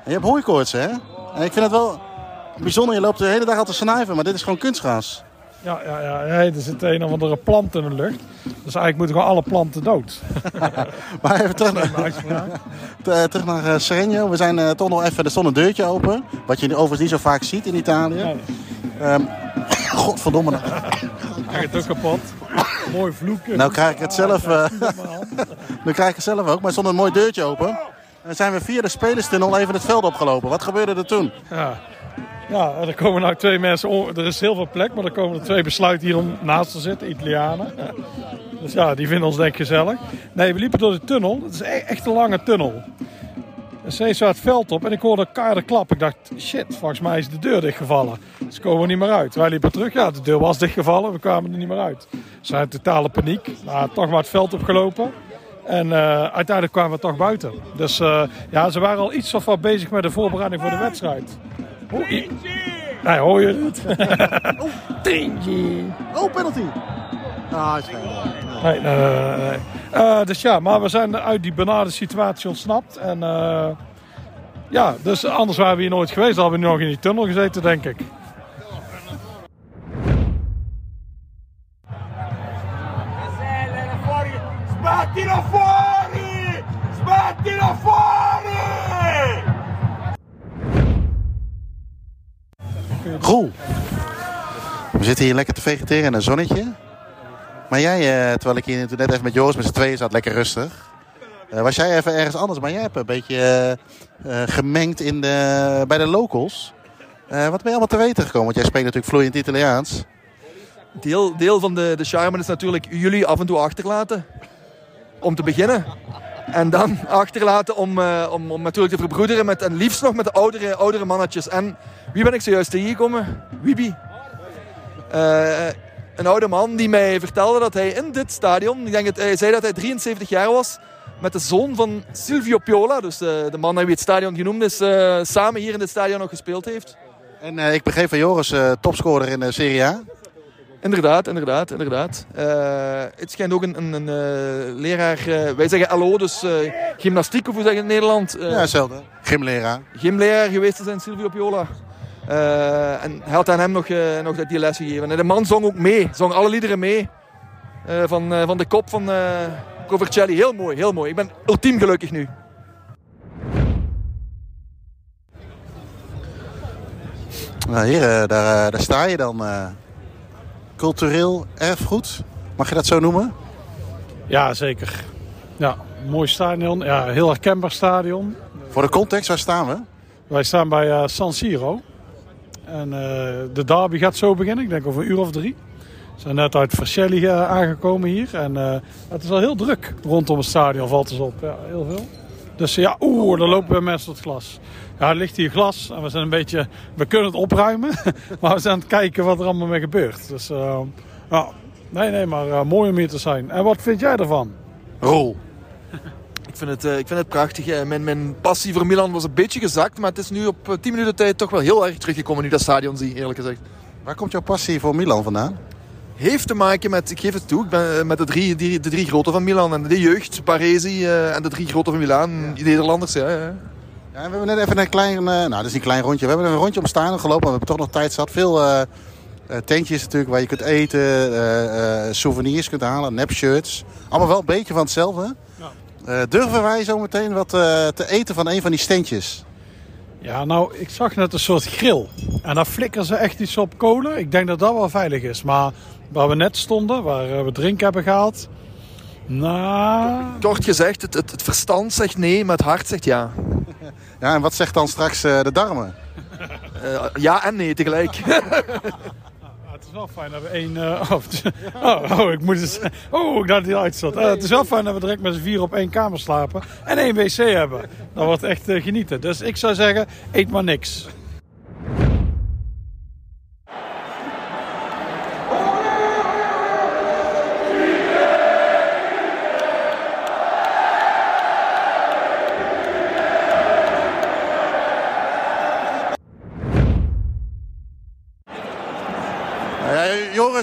S6: je hebt hooikoorts, hè? En ik vind het wel bijzonder. Je loopt de hele dag al te snuiven, maar dit is gewoon kunstgras.
S7: Ja, ja, ja. Nee, er zit een of andere plant in de lucht. Dus eigenlijk moeten gewoon alle planten dood.
S6: maar even terug naar, terug naar uh, Sereno. We zijn uh, toch nog even, er stond een deurtje open. Wat je overigens niet zo vaak ziet in Italië. Nee. Um, godverdomme.
S7: Hij gaat ook kapot. Mooi vloeken.
S6: Nou krijg ik het zelf. Uh, nu krijg ik het zelf ook. Maar er stond een mooi deurtje open. En zijn we via de spelerstunnel even het veld opgelopen. Wat gebeurde er toen?
S7: Ja. Ja, er komen nou twee mensen. Er is heel veel plek, maar er komen er twee besluiten hier om naast te zitten, Italianen. Dus ja, die vinden ons denk ik gezellig. Nee, we liepen door de tunnel. Het is echt een lange tunnel. En steeds zo het veld op en ik hoorde keiharde klap. Ik dacht, shit, volgens mij is de deur dichtgevallen. Dus komen we niet meer uit. Wij liepen terug, ja, de deur was dichtgevallen. We kwamen er niet meer uit. Dus zijn totale paniek. Nou, toch maar het veld opgelopen. En uh, uiteindelijk kwamen we toch buiten. Dus uh, ja, ze waren al iets of wat bezig met de voorbereiding voor de wedstrijd. Oh, nee, hoor je het?
S6: oh. Oh, penalty. Ah, is
S7: nee, nee, nee, nee. Uh, dus ja, maar we zijn uit die benarde situatie ontsnapt. En uh, ja, dus anders waren we hier nooit geweest. Dan hadden we nu nog in die tunnel gezeten, denk ik.
S13: Sbattilo fuori! Sbattilo fuori!
S6: Roel, we zitten hier lekker te vegeteren in een zonnetje. Maar jij, uh, terwijl ik hier net even met Joost met z'n tweeën zat, lekker rustig. Uh, was jij even ergens anders, maar jij hebt een beetje uh, gemengd in de, bij de locals. wat ben je allemaal te weten gekomen? Want jij spreekt natuurlijk vloeiend Italiaans.
S9: Deel, deel van de, de charme is natuurlijk jullie af en toe achterlaten. Om te beginnen. En dan achterlaten om, uh, om, om natuurlijk te verbroederen met, en liefst nog met de oudere, oudere mannetjes. En wie ben ik zojuist tegengekomen? Wibi. Uh, een oude man die mij vertelde dat hij in dit stadion, ik denk dat hij zei dat hij 73 jaar was, met de zoon van Silvio Piola, dus de, de man wie het stadion genoemd is, eh, samen hier in dit stadion nog gespeeld heeft.
S6: En eh, ik begreep van Joris, eh, topscorer in de Serie A.
S9: Inderdaad, inderdaad, inderdaad. Eh, het schijnt ook een, een, een eh, leraar, eh, wij zeggen LO, dus gymnastiek of hoe zeg je in Nederland?
S6: Ja, hetzelfde. Gymleraar.
S9: gymleraar geweest te zijn, Silvio Piola. En hij had aan hem nog, nog die les gegeven. En de man zong ook mee, zong alle liederen mee. van, van de kop van Covercelli. Heel mooi, heel mooi. Ik ben ultiem gelukkig nu.
S6: Nou, hier, daar, daar sta je dan. Cultureel erfgoed. Mag je dat zo noemen?
S14: Ja, zeker. Ja, mooi stadion. Ja, heel herkenbaar stadion.
S6: Voor de context, waar staan we?
S14: Wij staan bij eh, San Siro. En eh, de derby gaat zo beginnen. Ik denk over een uur of drie. We zijn net uit Vercelli eh, aangekomen hier. En het is al heel druk rondom het stadion, valt het op. Ja, heel veel. Dus ja, oeh, daar lopen we mensen tot het glas. Ja, er ligt hier glas en we zijn een beetje... We kunnen het opruimen, maar we zijn aan het kijken wat er allemaal mee gebeurt. Dus eh, ja, nee, nee, maar eh, mooi om hier te zijn. En wat vind jij ervan?
S6: Roel.
S9: Ik vind het, eh, ik vind het prachtig. Mijn, mijn passie voor Milan was een beetje gezakt. Maar het is nu op eh, 10 minuten tijd toch wel heel erg teruggekomen nu dat stadion zie, eerlijk gezegd.
S6: Waar komt jouw passie voor Milan vandaan?
S9: Heeft te maken met, ik geef het toe, ik ben eh, met de drie, die, de drie grote van Milan. En de jeugd, Paresi eh, en de drie grote van Milaan. Die Nederlanders, ja. ja.
S6: Ja, we hebben net even een klein, eh, nou dat is een klein rondje. We hebben een rondje om stadion gelopen, maar we hebben toch nog tijd zat. Veel eh, eh, tentjes natuurlijk waar je kunt eten, eh, eh, souvenirs kunt halen, nepshirts. Allemaal wel een beetje van hetzelfde. Eh, durven wij zo meteen wat eh, te eten van een van die standjes?
S14: Ja, nou, ik zag net een soort grill. En daar flikkeren ze echt iets op kolen. Ik denk dat dat wel veilig is. Maar waar we net stonden, waar eh, we drinken hebben gehaald... Nou...
S9: Kort gezegd, het, het, het verstand zegt nee, maar het hart zegt ja.
S6: Ja, en wat zegt dan straks eh, de darmen?
S9: Eh, ja en nee tegelijk.
S14: Het is wel fijn dat we één... eh, oh, oh, oh, ik moet eens... Oh, ik dacht dat hij uit zat. Eh, het is wel fijn dat we direct met z'n vier op één kamer slapen. En één wc hebben. Dat wordt echt genieten. Dus ik zou zeggen, eet maar niks.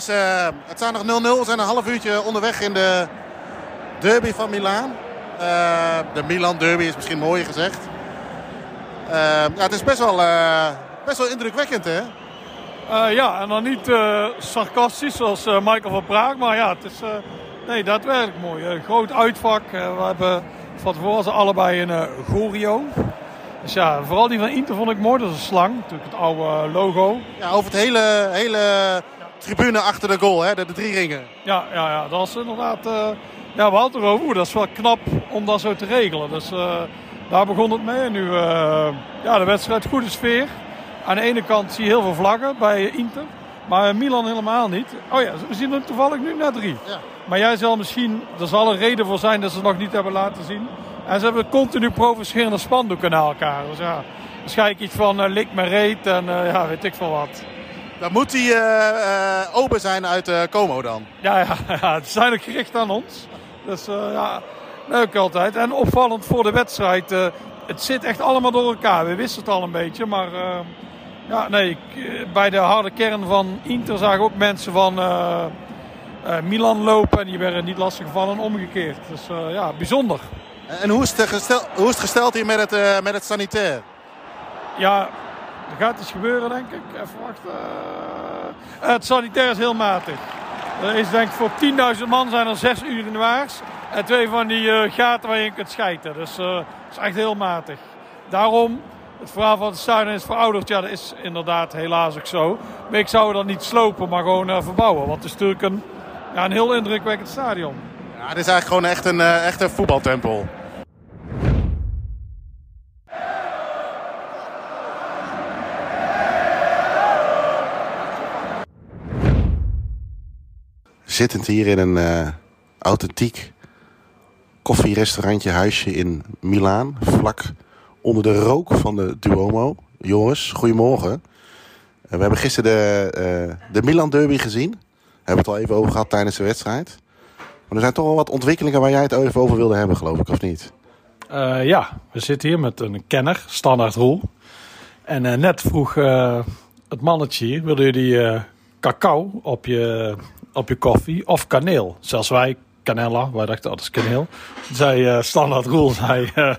S6: Eh, het staat nog 0-0. We zijn een half uurtje onderweg in de derby van Milaan. Eh, de Milan derby is misschien mooier gezegd. Eh, ja, het is best wel, best wel indrukwekkend, hè?
S7: Ja, en dan niet sarcastisch zoals Michael van Praag. Maar ja, het is nee, daadwerkelijk mooi. Een groot uitvak. We hebben van tevoren ze allebei een Gorio. Dus ja, vooral die van Inter vond ik mooi. Dat is een slang, natuurlijk het oude logo.
S6: Ja, over het hele, hele tribune achter de goal, hè? De, de drie ringen.
S7: Ja, ja, ja, dat is inderdaad... eh, ja, we hadden erover. Oeh, dat is wel knap om dat zo te regelen. Dus eh, daar begon het mee. En nu, eh, ja, de wedstrijd, goede sfeer. Aan de ene kant zie je heel veel vlaggen bij Inter. Maar Milan helemaal niet. Oh ja, we zien er toevallig nu net drie. Maar jij zal misschien, er zal een reden voor zijn dat ze het nog niet hebben laten zien. En ze hebben continu provocerende spandoeken naar elkaar. Dus ja, waarschijnlijk iets van uh, lik me reet en uh, ja, weet ik veel wat.
S6: Dan moet die uh, open zijn uit Como dan.
S7: Ja, ja, ja, het is eigenlijk gericht aan ons. Dus ja, leuk altijd. En opvallend voor de wedstrijd, het zit echt allemaal door elkaar. We wisten het al een beetje, maar... Ja, nee, bij de harde kern van Inter zagen ook mensen van uh, uh, Milan lopen en die werden niet lastig gevallen en omgekeerd. Dus uh, ja, bijzonder.
S6: En hoe is het gesteld, hoe is het gesteld hier met het, met het sanitair?
S7: Ja, er gaat iets gebeuren denk ik. Even wachten. het sanitair is heel matig. Er is denk ik voor 10.000 man zijn er zes urinoirs en twee van die gaten waar je in kunt schijten. Dus het is echt heel matig. Daarom het verhaal van het stadion is verouderd. Ja, dat is inderdaad helaas ook zo. Maar ik zou dat niet slopen, maar gewoon verbouwen. Want het is natuurlijk een, ja, een heel indrukwekkend stadion.
S6: Ja, het is eigenlijk gewoon echt een, echt een voetbaltempel. Zittend hier in een uh, authentiek koffierestaurantje huisje in Milaan. Vlak onder de rook van de Duomo. Joris, goedemorgen. Uh, we hebben gisteren de, uh, de Milan Derby gezien. hebben we het al even over gehad tijdens de wedstrijd. Maar er zijn toch wel wat ontwikkelingen waar jij het even over wilde hebben, geloof ik, of niet?
S7: Eh, ja, we zitten hier met een kenner, standaard Roel. En eh, net vroeg eh, het mannetje hier, willen jullie eh, cacao op je, op je koffie of kaneel? Zelfs wij, canella, wij dachten, oh, dat is kaneel. Zei eh, standaard Roel, zei, eh,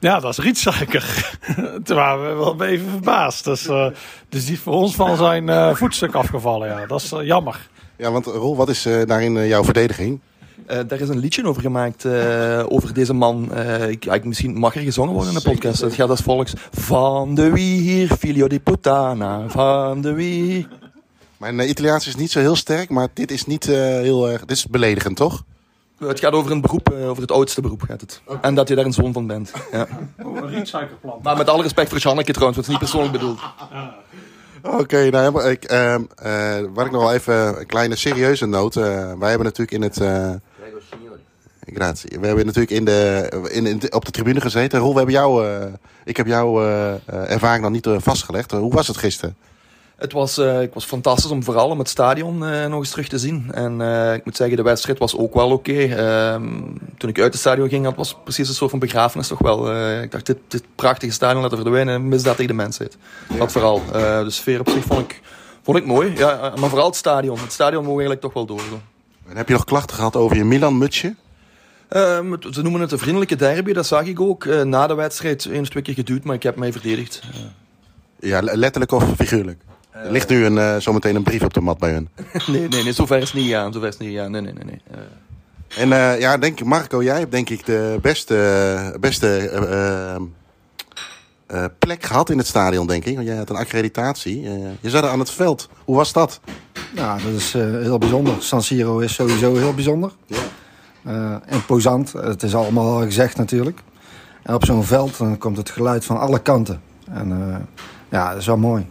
S7: ja, dat is rietsuiker. Toen waren we wel even verbaasd. Dus, eh, dus die is voor ons van zijn eh, voetstuk afgevallen, ja. Dat is jammer.
S6: Ja, want Roel, wat is eh, daarin jouw verdediging?
S9: Eh, daar is een liedje over gemaakt, eh, over deze man. Eh, ik, ik, misschien mag er gezongen worden in de podcast. Het gaat als volgt. Van de wier, figlio di puttana, van de wier.
S6: Mijn eh, Italiaans is niet zo heel sterk, maar dit is niet eh, heel erg... Dit is beledigend, toch?
S9: Het gaat over een beroep, eh, over het oudste beroep gaat het. En dat je daar een zoon van bent. Ja.
S7: een rietsuikerplant.
S9: Maar met alle respect voor Janneke trouwens, het is niet persoonlijk bedoeld.
S6: Oké, nou, ik, ehm, eh, wat ik nog wel even een kleine serieuze noot. eh, wij hebben natuurlijk in het. eh Grazie. We hebben natuurlijk in de, in, op de tribune gezeten. Roel, we hebben jou, eh, ik heb jouw ervaring nog niet vastgelegd. hoe was het gisteren?
S9: Het was, eh, het was fantastisch om vooral om het stadion eh, nog eens terug te zien. En eh, ik moet zeggen, de wedstrijd was ook wel oké. Ehm, toen ik uit het stadion ging, dat was precies een soort van begrafenis toch wel. Ik dacht, dit, dit prachtige stadion laten verdwijnen, mis dat tegen de mensheid. Dat vooral. Eh, de sfeer op zich vond ik, vond ik mooi. Ja, maar vooral het stadion. Het stadion mogen eigenlijk toch wel doorgaan.
S6: En heb je nog klachten gehad over je Milan-mutsje?
S9: Ehm, het- ze noemen het een vriendelijke derby, dat zag ik ook. Na de wedstrijd één of twee keer geduwd, maar ik heb mij verdedigd.
S6: Ja, le- letterlijk of figuurlijk? Er ligt nu een, eh, zometeen een brief op de mat bij hun.
S9: nee, nee, nee, zover is het niet gegaan. Zover is het niet gegaan. Nee, nee, nee. nee. Eh,
S6: En eh, ja, denk, Marco, jij hebt denk ik de beste, beste eh, eh, eh, plek gehad in het stadion, denk ik. Want jij had een accreditatie. Je zat er aan het veld. Hoe was dat?
S8: Nou, dat is eh, heel bijzonder. San Siro is sowieso heel bijzonder. Eh, imposant. Het is allemaal al gezegd natuurlijk. En op zo'n veld dan komt het geluid van alle kanten. En eh, ja, dat is wel mooi.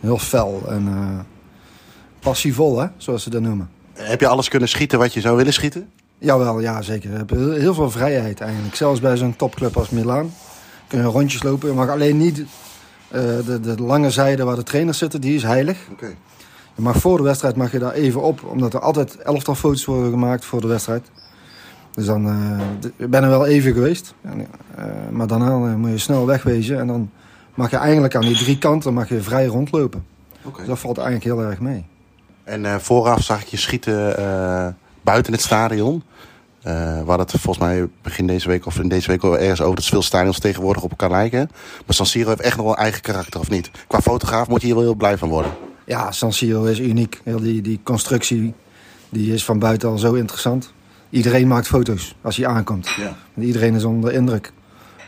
S8: Heel fel en eh, passievol, hè, zoals ze dat noemen.
S6: Heb je alles kunnen schieten wat je zou willen schieten?
S8: Jawel, ja zeker. Je hebt heel, veel vrijheid eigenlijk. Zelfs bij zo'n topclub als Milaan kun je rondjes lopen. Je mag alleen niet eh, de, de lange zijde waar de trainers zitten, die is heilig. Je mag voor de wedstrijd mag je daar even op, omdat er altijd elftal foto's worden gemaakt voor de wedstrijd. Dus dan d- ik ben er wel even geweest. En, maar daarna moet je snel wegwezen en dan mag je eigenlijk aan die drie kanten mag je vrij rondlopen. Dus dat valt eigenlijk heel erg mee.
S6: En eh, vooraf zag ik je schieten eh, buiten het stadion. Eh we hadden het volgens mij begin deze week of in deze week al ergens over dat veel stadions tegenwoordig op elkaar lijken. Maar San Siro heeft echt nog wel een eigen karakter, of niet? Qua fotograaf moet je hier wel heel blij van worden.
S8: Ja, San Siro is uniek. Heel die, die constructie die is van buiten al zo interessant. Iedereen maakt foto's als hij aankomt. Want Iedereen is onder de indruk.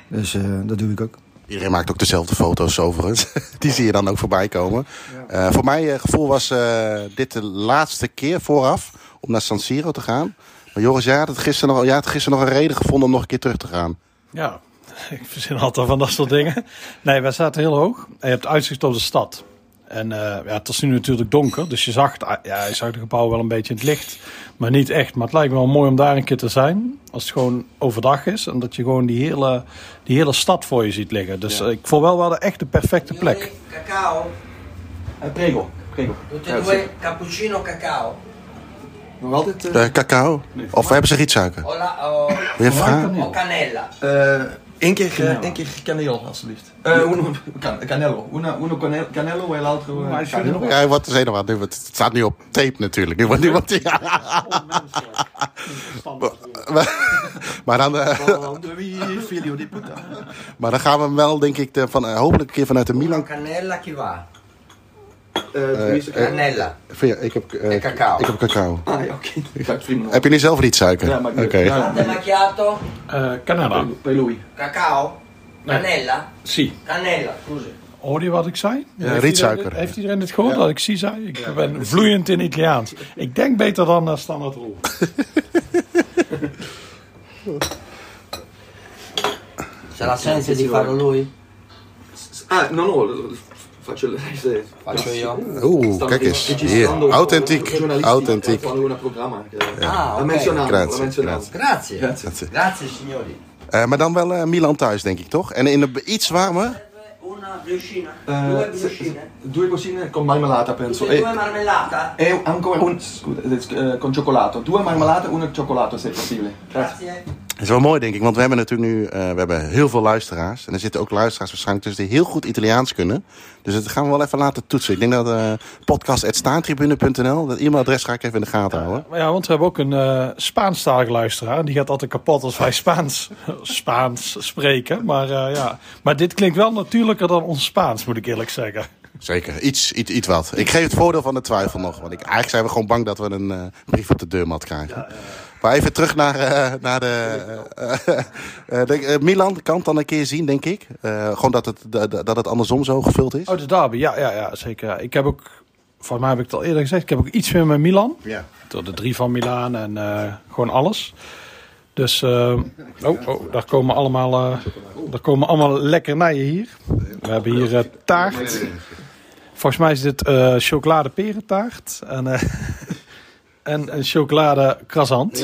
S8: Dus eh, dat doe ik ook.
S6: Iedereen maakt ook dezelfde foto's overigens. Die zie je dan ook voorbij komen. Eh, voor mij uh, gevoel was eh, dit de laatste keer vooraf om naar San Siro te gaan. Maar Joris, jij had, gisteren nog, jij had gisteren nog een reden gevonden om nog een keer terug te gaan.
S7: Ja, ik verzin altijd van dat soort dingen. Nee, wij zaten heel hoog. En je hebt uitzicht op de stad. En eh, ja, het was nu natuurlijk donker. Dus je zag, ja, je zag de gebouwen wel een beetje in het licht. Maar niet echt. Maar het lijkt me wel mooi om daar een keer te zijn. Als het gewoon overdag is. En dat je gewoon die hele, die hele stad voor je ziet liggen. Dus eh, ik vond wel wel echt de perfecte plek.
S15: Cacao?
S9: Eh, prego, prego.
S15: Tutte e due cappuccino cacao?
S9: Nog altijd?
S6: Uh, cacao? Of hebben ze rietsuiker?
S15: O, la, o,
S6: Wil je vragen?
S15: o canella?
S9: Eén keer, uh, één keer kaneel, alsjeblieft. Uh, uno, can, canello. Uno, uno canel, canello en l'altro... Uh,
S6: ja, wat is wat? Nu, het staat nu op tape natuurlijk. Nu wordt nu wordt ja. maar dan... Uh, maar dan gaan we hem wel, denk ik, de, van, uh, hopelijk een keer vanuit de Milan...
S15: Canella, chi va?
S9: Uh,
S15: Canella.
S6: ik heb,
S15: en cacao.
S6: Ik heb cacao.
S9: Ah ja, oké.
S6: Heb je niet zelf rietsuiker?
S9: Ja, maar
S6: Oké. Okay.
S15: Latte macchiato?
S7: Uh, canella.
S9: Bij Louis.
S15: Cacao? Canella?
S7: Sì.
S15: Canella, scusi.
S7: Hoorde je wat ik zei?
S6: Ja, heeft rietsuiker.
S7: Iedereen, heeft iedereen het gehoord ja. dat ik zie zei? Ik ja, ben vloeiend in Italiaans. Ik denk beter dan uh, standaard rol.
S15: C'è la senza di farlo lui?
S9: Ah, no, no, faccio,
S15: faccio io.
S6: Oeh, kijk eens. Hier. Authentiek. Authentiek.
S9: programma.
S15: Ah,
S9: okay.
S6: Grazie.
S15: Grazie. Grazie. Grazie, Grazie signori.
S6: Uh, maar dan wel uh, Milan thuis, denk ik, toch? En in de, iets warmer?
S15: Una brioscina?
S9: Eh,
S15: due
S9: se-
S15: brioscine?
S9: Due cosine con marmellata, penso.
S15: E due marmellata?
S9: e ancora un... Scusa, eh, con cioccolato. Due marmellata, una cioccolato, se possibile.
S15: Grazie.
S6: Dat is wel mooi, denk ik, want we hebben natuurlijk nu eh, we hebben heel veel luisteraars. En er zitten ook luisteraars waarschijnlijk tussen die heel goed Italiaans kunnen. Dus dat gaan we wel even laten toetsen. Ik denk dat eh podcast.staantribune.nl, dat e-mailadres ga ik even in de gaten houden.
S7: Ja, want we hebben ook een eh Spaanstalige luisteraar. Die gaat altijd kapot als wij Spaans, Spaans spreken. Maar, ja. maar dit klinkt wel natuurlijker dan ons Spaans, moet ik eerlijk zeggen.
S6: Zeker, iets, iets, iets wat. Ik geef het voordeel van de twijfel nog. Want ik, eigenlijk zijn we gewoon bang dat we een brief op de deurmat krijgen. Maar even terug naar, eh, naar de, eh, eh, de eh, Milan. Kan het dan een keer zien, denk ik. Eh, gewoon dat het, dat dat het andersom zo gevuld is.
S7: Oh, de derby, ja, ja, ja zeker. Ik heb ook, volgens mij heb ik het al eerder gezegd, ik heb ook iets meer met Milan.
S6: Ja.
S7: Door de drie van Milaan en eh, gewoon alles. Dus, eh, oh, oh, daar komen allemaal, eh daar komen allemaal lekkernijen hier. We hebben hier taart. Volgens mij is dit eh chocoladeperentaart. En, eh, en een chocolade croissant.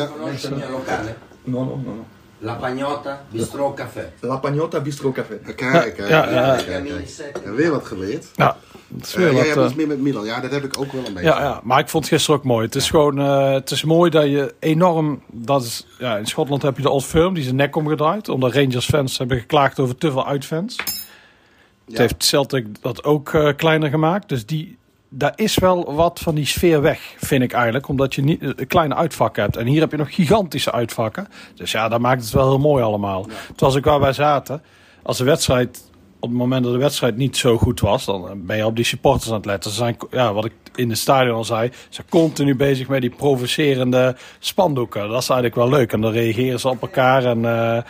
S15: Locale?
S9: No, no, no. no.
S15: La Pagnotta Bistro Café.
S9: La Pagnotta Bistro Café.
S6: Kijk, kijk,
S7: Ja, ja, ja.
S6: kijk, kijk, kijk. Ja, Weer wat geleerd.
S7: Ja,
S6: Eh,
S7: weer
S6: jij
S7: wat,
S6: hebt
S7: eh,
S6: iets meer met Milan. Ja, dat heb ik ook wel een beetje.
S7: Ja, ja, maar ik vond het gisteren ook mooi. Het is gewoon, eh, het is mooi dat je enorm, dat is, ja, in Schotland heb je de Old Firm, die zijn nek omgedraaid. Omdat Rangers fans hebben geklaagd over te veel uitfans. Het heeft Celtic dat ook eh, kleiner gemaakt. Dus die, daar is wel wat van die sfeer weg, vind ik eigenlijk. Omdat je niet eh, een kleine uitvakken hebt. En hier heb je nog gigantische uitvakken. Dus ja, dat maakt het wel heel mooi allemaal. Het was ook waar wij zaten. Als de wedstrijd op het moment dat de wedstrijd niet zo goed was, dan ben je op die supporters aan het letten. Ze zijn, ja, wat ik in de stadion al zei, ze zijn continu bezig met die provocerende spandoeken. Dat is eigenlijk wel leuk. En dan reageren ze op elkaar. En eh,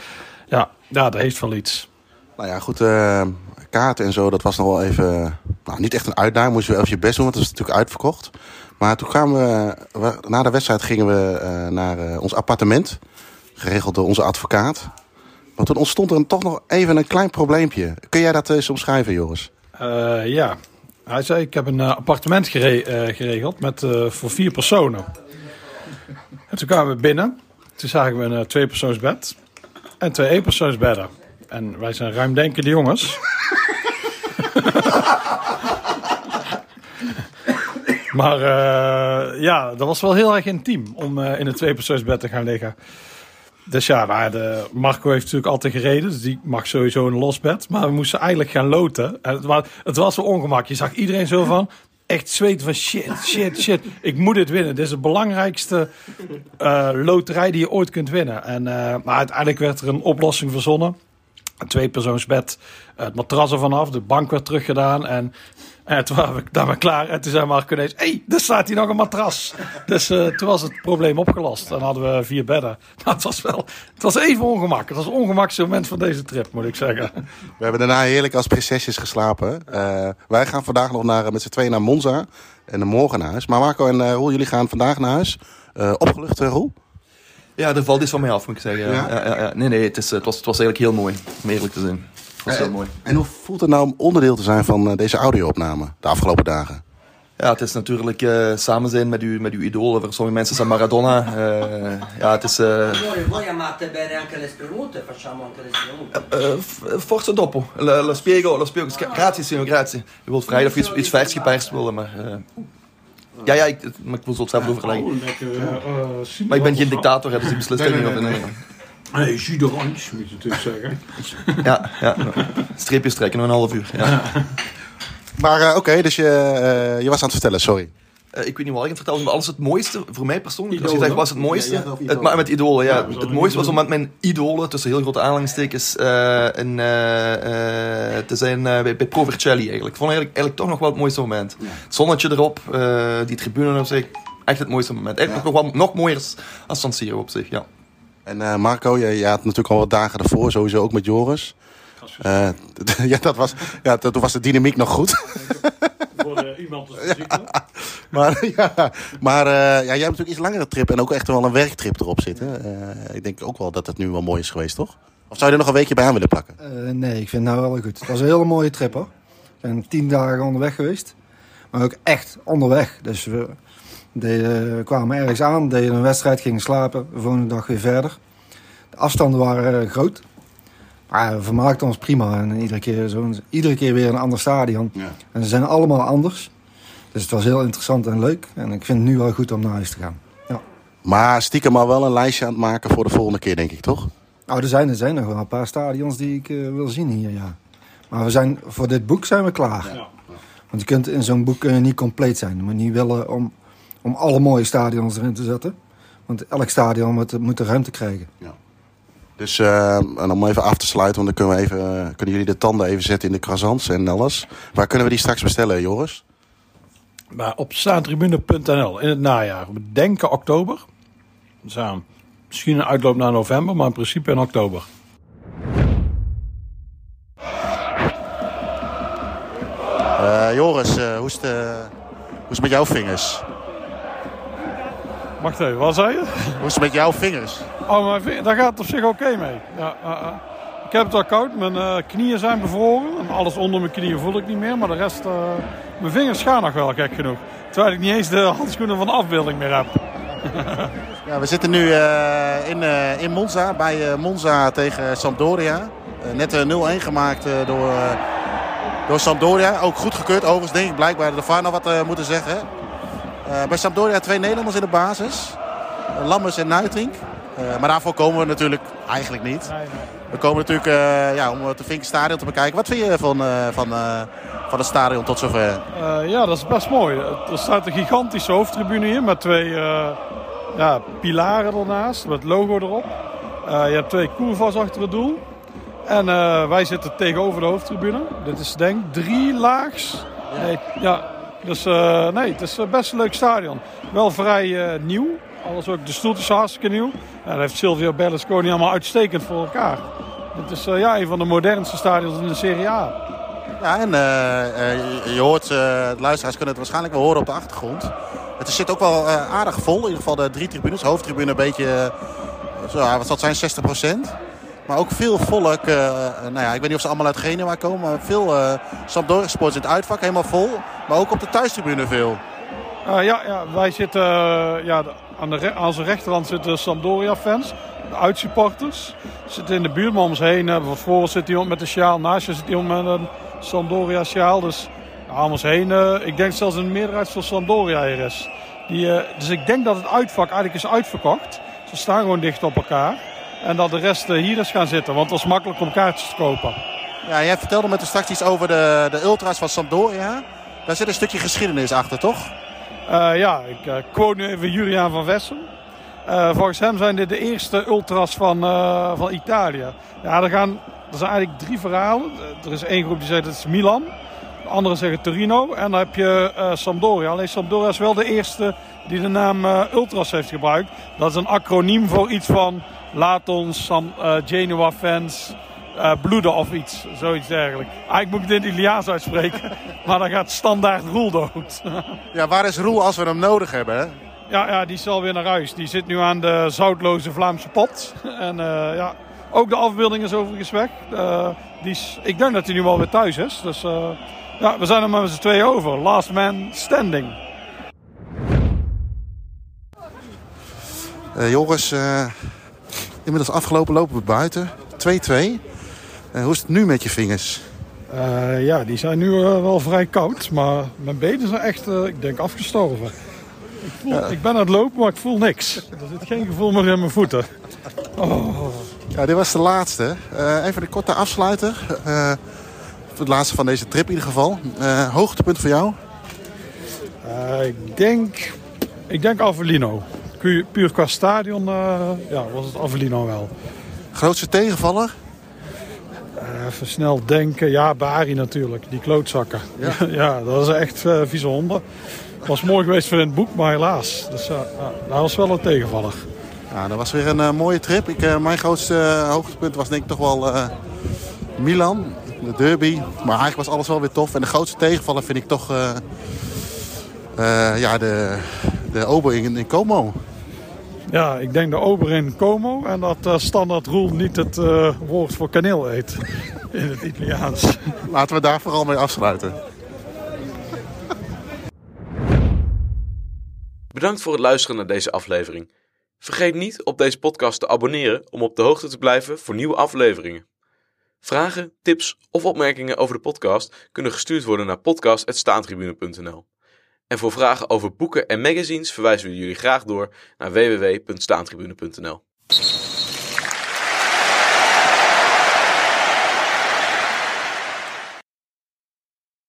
S7: ja, ja, dat heeft wel iets.
S6: Nou ja, goed. eh, kaarten en zo, dat was nog wel even... Nou, niet echt een uitdaging. Moest je wel even je best doen, want het was natuurlijk uitverkocht. Maar toen kwamen we... Na de wedstrijd gingen we eh, naar eh, ons appartement. Geregeld door onze advocaat. Maar toen ontstond er toch nog even een klein probleempje. Kun jij dat eens omschrijven, Joris?
S7: Eh, ja, hij zei: Ik heb een appartement gere- geregeld met, voor vier personen. En toen kwamen we binnen. Toen zagen we een tweepersoonsbed en twee eenpersoonsbedden. En wij zijn ruimdenkende jongens. maar eh, ja, dat was wel heel erg intiem om eh, in een tweepersoonsbed te gaan liggen. Dus ja, nou, de, Marco heeft natuurlijk altijd gereden, dus die mag sowieso een los bed. Maar we moesten eigenlijk gaan loten. En het, was, het was wel ongemak. Je zag iedereen zo van, echt zweten van shit, shit, shit. Ik moet dit winnen. Dit is de belangrijkste eh, loterij die je ooit kunt winnen. En maar uiteindelijk werd er een oplossing verzonnen. Een tweepersoonsbed, het matras er vanaf, de bank werd teruggedaan. En, en toen waren we daarmee klaar. En toen zei Marco ineens, hé, hey, er staat hier nog een matras. Dus eh, toen was het probleem opgelost. En hadden we vier bedden. Nou, het was wel, het was even ongemak. Het was het ongemakkelijkste moment van deze trip, moet ik zeggen.
S6: We hebben daarna heerlijk als prinsesjes geslapen. Eh, wij gaan vandaag nog naar, met z'n tweeën naar Monza. En morgen naar huis. Maar Marco en eh, Roel, jullie gaan vandaag naar huis. Eh, opgelucht, eh, Roel?
S9: Ja, er valt iets van mij af, moet ik zeggen.
S6: Ja?
S9: Ja? Ja, ja, Nee, nee, het, is, eh, het, was, het was eigenlijk heel mooi, om eerlijk te zijn. Het was heel mooi.
S6: En hoe voelt het nou om onderdeel te zijn van eh, deze audio-opname de afgelopen dagen?
S9: Ja, het is natuurlijk eh, samen zijn met, u, met uw idolen. Voor sommige mensen is dat Maradona. Eh, ja, het is... eh eh, f- forse dopo. La, la spiego, la spiego. Grazie, signor, grazie. Je wilt vrijdag iets, iets vers geperst willen, maar... eh, ja, ja, ik, maar ik wil het zelf overleggen. Maar ik ben geen dictator, hè, dus die beslist
S7: Nee, nee, nee,
S9: nee.
S7: Nee, jus d'orange, moet je natuurlijk zeggen.
S9: Ja, ja. Streepjes trekken, nog een half uur. Ja.
S6: Maar eh, oké, dus je, eh, je was aan het vertellen, sorry.
S9: Eh, ik weet niet wat ik het vertelde, maar alles het mooiste, voor mij persoonlijk, als je
S6: Idolen?
S9: zegt was het mooiste,
S6: Ja,
S9: het, maar met idolen, ja. Het mooiste was om met mijn idolen, tussen heel grote aanhalingstekens, eh in, eh, te zijn bij, bij Pro Vercelli eigenlijk. Ik vond eigenlijk, eigenlijk toch nog wel het mooiste moment. Het zonnetje erop, eh, die tribune op zich, echt het mooiste moment. Eigenlijk nog, wel, nog mooier als- San Siro op zich, ja.
S6: En eh, Marco, je, je had natuurlijk al wat dagen ervoor, sowieso ook met Joris. Eh, ja, dat was, ja, toen was de dynamiek nog goed. Maar, ja, maar eh, ja, jij hebt natuurlijk iets langere trip en ook echt wel een werktrip erop zitten. Eh, ik denk ook wel dat het nu wel mooi is geweest, toch? Of zou je er nog een weekje bij aan willen plakken?
S8: Eh, nee, ik vind het nou wel goed. Het was een hele mooie trip hoor. We zijn tien dagen onderweg geweest. Maar ook echt onderweg. Dus we, deden, we kwamen ergens aan, deden een wedstrijd, gingen slapen. De volgende dag weer verder. De afstanden waren groot. Ah, we vermaakten ons prima. En iedere keer, zo, iedere keer weer een ander stadion. En ze zijn allemaal anders. Dus het was heel interessant en leuk. En ik vind het nu wel goed om naar huis te gaan. Ja.
S16: Maar stiekem al wel een lijstje aan het maken voor de volgende keer, denk ik, toch?
S8: Nou, er zijn, er zijn nog wel een paar stadions die ik eh, wil zien hier, ja. Maar we zijn, voor dit boek zijn we klaar. Want je kunt in zo'n boek eh, niet compleet zijn. Je moet niet willen om, om alle mooie stadions erin te zetten. Want elk stadion moet, moet de ruimte krijgen.
S16: Dus eh, en om even af te sluiten, want dan kunnen, we even, kunnen jullie de tanden even zetten in de croissants en alles. Waar kunnen we die straks bestellen, Joris?
S7: Maar op staantribune.nl in het najaar. We denken oktober. Dus ja, misschien een uitloop naar november, maar in principe in oktober.
S6: Eh, Joris, eh, hoe, is het, eh, hoe is het met jouw vingers?
S7: Wacht even, wat zei je?
S6: Hoe is het met jouw vingers?
S7: Oh, mijn ving- daar gaat het op zich oké mee. Ja, ja, ja. ik heb het al koud. Mijn eh, knieën zijn bevroren. En alles onder mijn knieën voel ik niet meer. Maar de rest, eh, mijn vingers gaan nog wel gek genoeg. Terwijl ik niet eens de handschoenen van de afbeelding meer heb.
S6: Ja, we zitten nu eh, in, in Monza, bij Monza tegen Sampdoria. Net een 0-1 gemaakt door, door Sampdoria. Ook goed gekeurd, overigens denk ik blijkbaar de VAR wat moeten zeggen. Bij Sampdoria twee Nederlanders in de basis. Lammers en Nuitrink. Eh, maar daarvoor komen we natuurlijk eigenlijk niet. We komen natuurlijk eh, ja, om het Vinken Stadion te bekijken. Wat vind je van, eh, van, van het stadion tot zover?
S7: Ja, dat is best mooi. Er staat een gigantische hoofdtribune hier met twee ja, pilaren ernaast, met logo erop. Je hebt twee koervas achter het doel. En wij zitten tegenover de hoofdtribune. Dit is denk ik drie laags. Nee, ja, dus nee, het is best een leuk stadion. Wel vrij nieuw. Alles ook, de stoeltjes zijn hartstikke nieuw. En dat heeft Silvio Berlusconi allemaal uitstekend voor elkaar. Het is eh, ja, een van de modernste stadions in de Serie A.
S6: Ja, en eh, eh, je, hoort, de luisteraars kunnen het waarschijnlijk wel horen op de achtergrond. Het zit ook wel aardig vol. In ieder geval de drie tribunes. Hoofdtribune een beetje, zo, ja, wat zal het zijn, 60% Maar ook veel volk. nou ja, ik weet niet of ze allemaal uit Genua komen. Maar veel eh Sampdoria sports in het uitvak, helemaal vol. Maar ook op de thuistribune veel.
S7: Ja, ja, wij zitten ja, aan, de aan onze rechterhand zitten Sampdoria-fans, de uitsupporters. Zitten in de buurt, om ons heen, van voor zit iemand met een sjaal, naast je zit iemand met een Sampdoria-sjaal. Dus om ons heen, eh, ik denk zelfs een meerderheid van Sampdoria hier is. Die, eh, dus ik denk dat het uitvak eigenlijk is uitverkocht. Ze staan gewoon dicht op elkaar. En dat de rest eh, hier is gaan zitten, want het was makkelijk om kaartjes te kopen.
S6: Ja, jij vertelde me toen straks iets over de, de ultras van Sampdoria. Daar zit een stukje geschiedenis achter, toch?
S7: Eh, ja, ik eh, quote nu even Julian van Vessen. Eh, volgens hem zijn dit de eerste ultras van, van Italië. Ja, er, gaan, er zijn eigenlijk drie verhalen. Er is één groep die zegt het is Milan. De anderen zeggen Torino. En dan heb je eh, Sampdoria. Alleen Sampdoria is wel de eerste die de naam ultras heeft gebruikt. Dat is een acroniem voor iets van laat ons Genoa fans eh, bloeden of iets. Zoiets dergelijks. Eigenlijk moet ik het in het Italiaans uitspreken. maar dan gaat standaard Roel dood.
S6: Ja, waar is Roel als we hem nodig hebben? Hè?
S7: Ja, ja, die is alweer naar huis. Die zit nu aan de zoutloze Vlaamse pot. En eh, ja, ook de afbeelding is overigens weg. Eh, die is, ik denk dat hij nu wel weer thuis is. Dus eh, ja, we zijn er maar met z'n tweeën over. Last man standing.
S16: Eh, Joris, eh, inmiddels afgelopen lopen we buiten. 2-2. Eh, hoe is het nu met je vingers?
S7: Eh, ja, die zijn nu eh, wel vrij koud. Maar mijn benen zijn echt, ik denk, afgestorven. Ik, voel, ik ben aan het lopen, maar ik voel niks. Er zit geen gevoel meer in mijn voeten. Oh.
S16: Ja, dit was de laatste. Even de korte afsluiter. Het laatste van deze trip in ieder geval. Hoogtepunt voor jou?
S7: Ik denk, ik denk Avellino. Puur, puur qua stadion ja, was het Avellino wel.
S16: Grootste tegenvaller?
S7: Eh, even snel denken. Ja, Bari natuurlijk. Die klootzakken.
S16: Ja.
S7: Ja, dat is echt eh vieze honden. Was mooi geweest voor in het boek, maar helaas. Dus ja, dat was wel een tegenvaller.
S16: Ja, dat was weer een mooie trip. Ik, mijn grootste hoogtepunt was denk ik toch wel Milan, de derby. Maar eigenlijk was alles wel weer tof. En de grootste tegenvaller vind ik toch ja, de, de Ober in, in Como.
S7: Ja, ik denk de ober in Como. En dat eh, standaard Roel niet het eh, woord voor kaneel eet. In het Italiaans.
S16: Laten we daar vooral mee afsluiten.
S5: Bedankt voor het luisteren naar deze aflevering. Vergeet niet op deze podcast te abonneren om op de hoogte te blijven voor nieuwe afleveringen. Vragen, tips of opmerkingen over de podcast kunnen gestuurd worden naar podcast.staantribune.nl. En voor vragen over boeken en magazines verwijzen we jullie graag door naar www.staantribune.nl.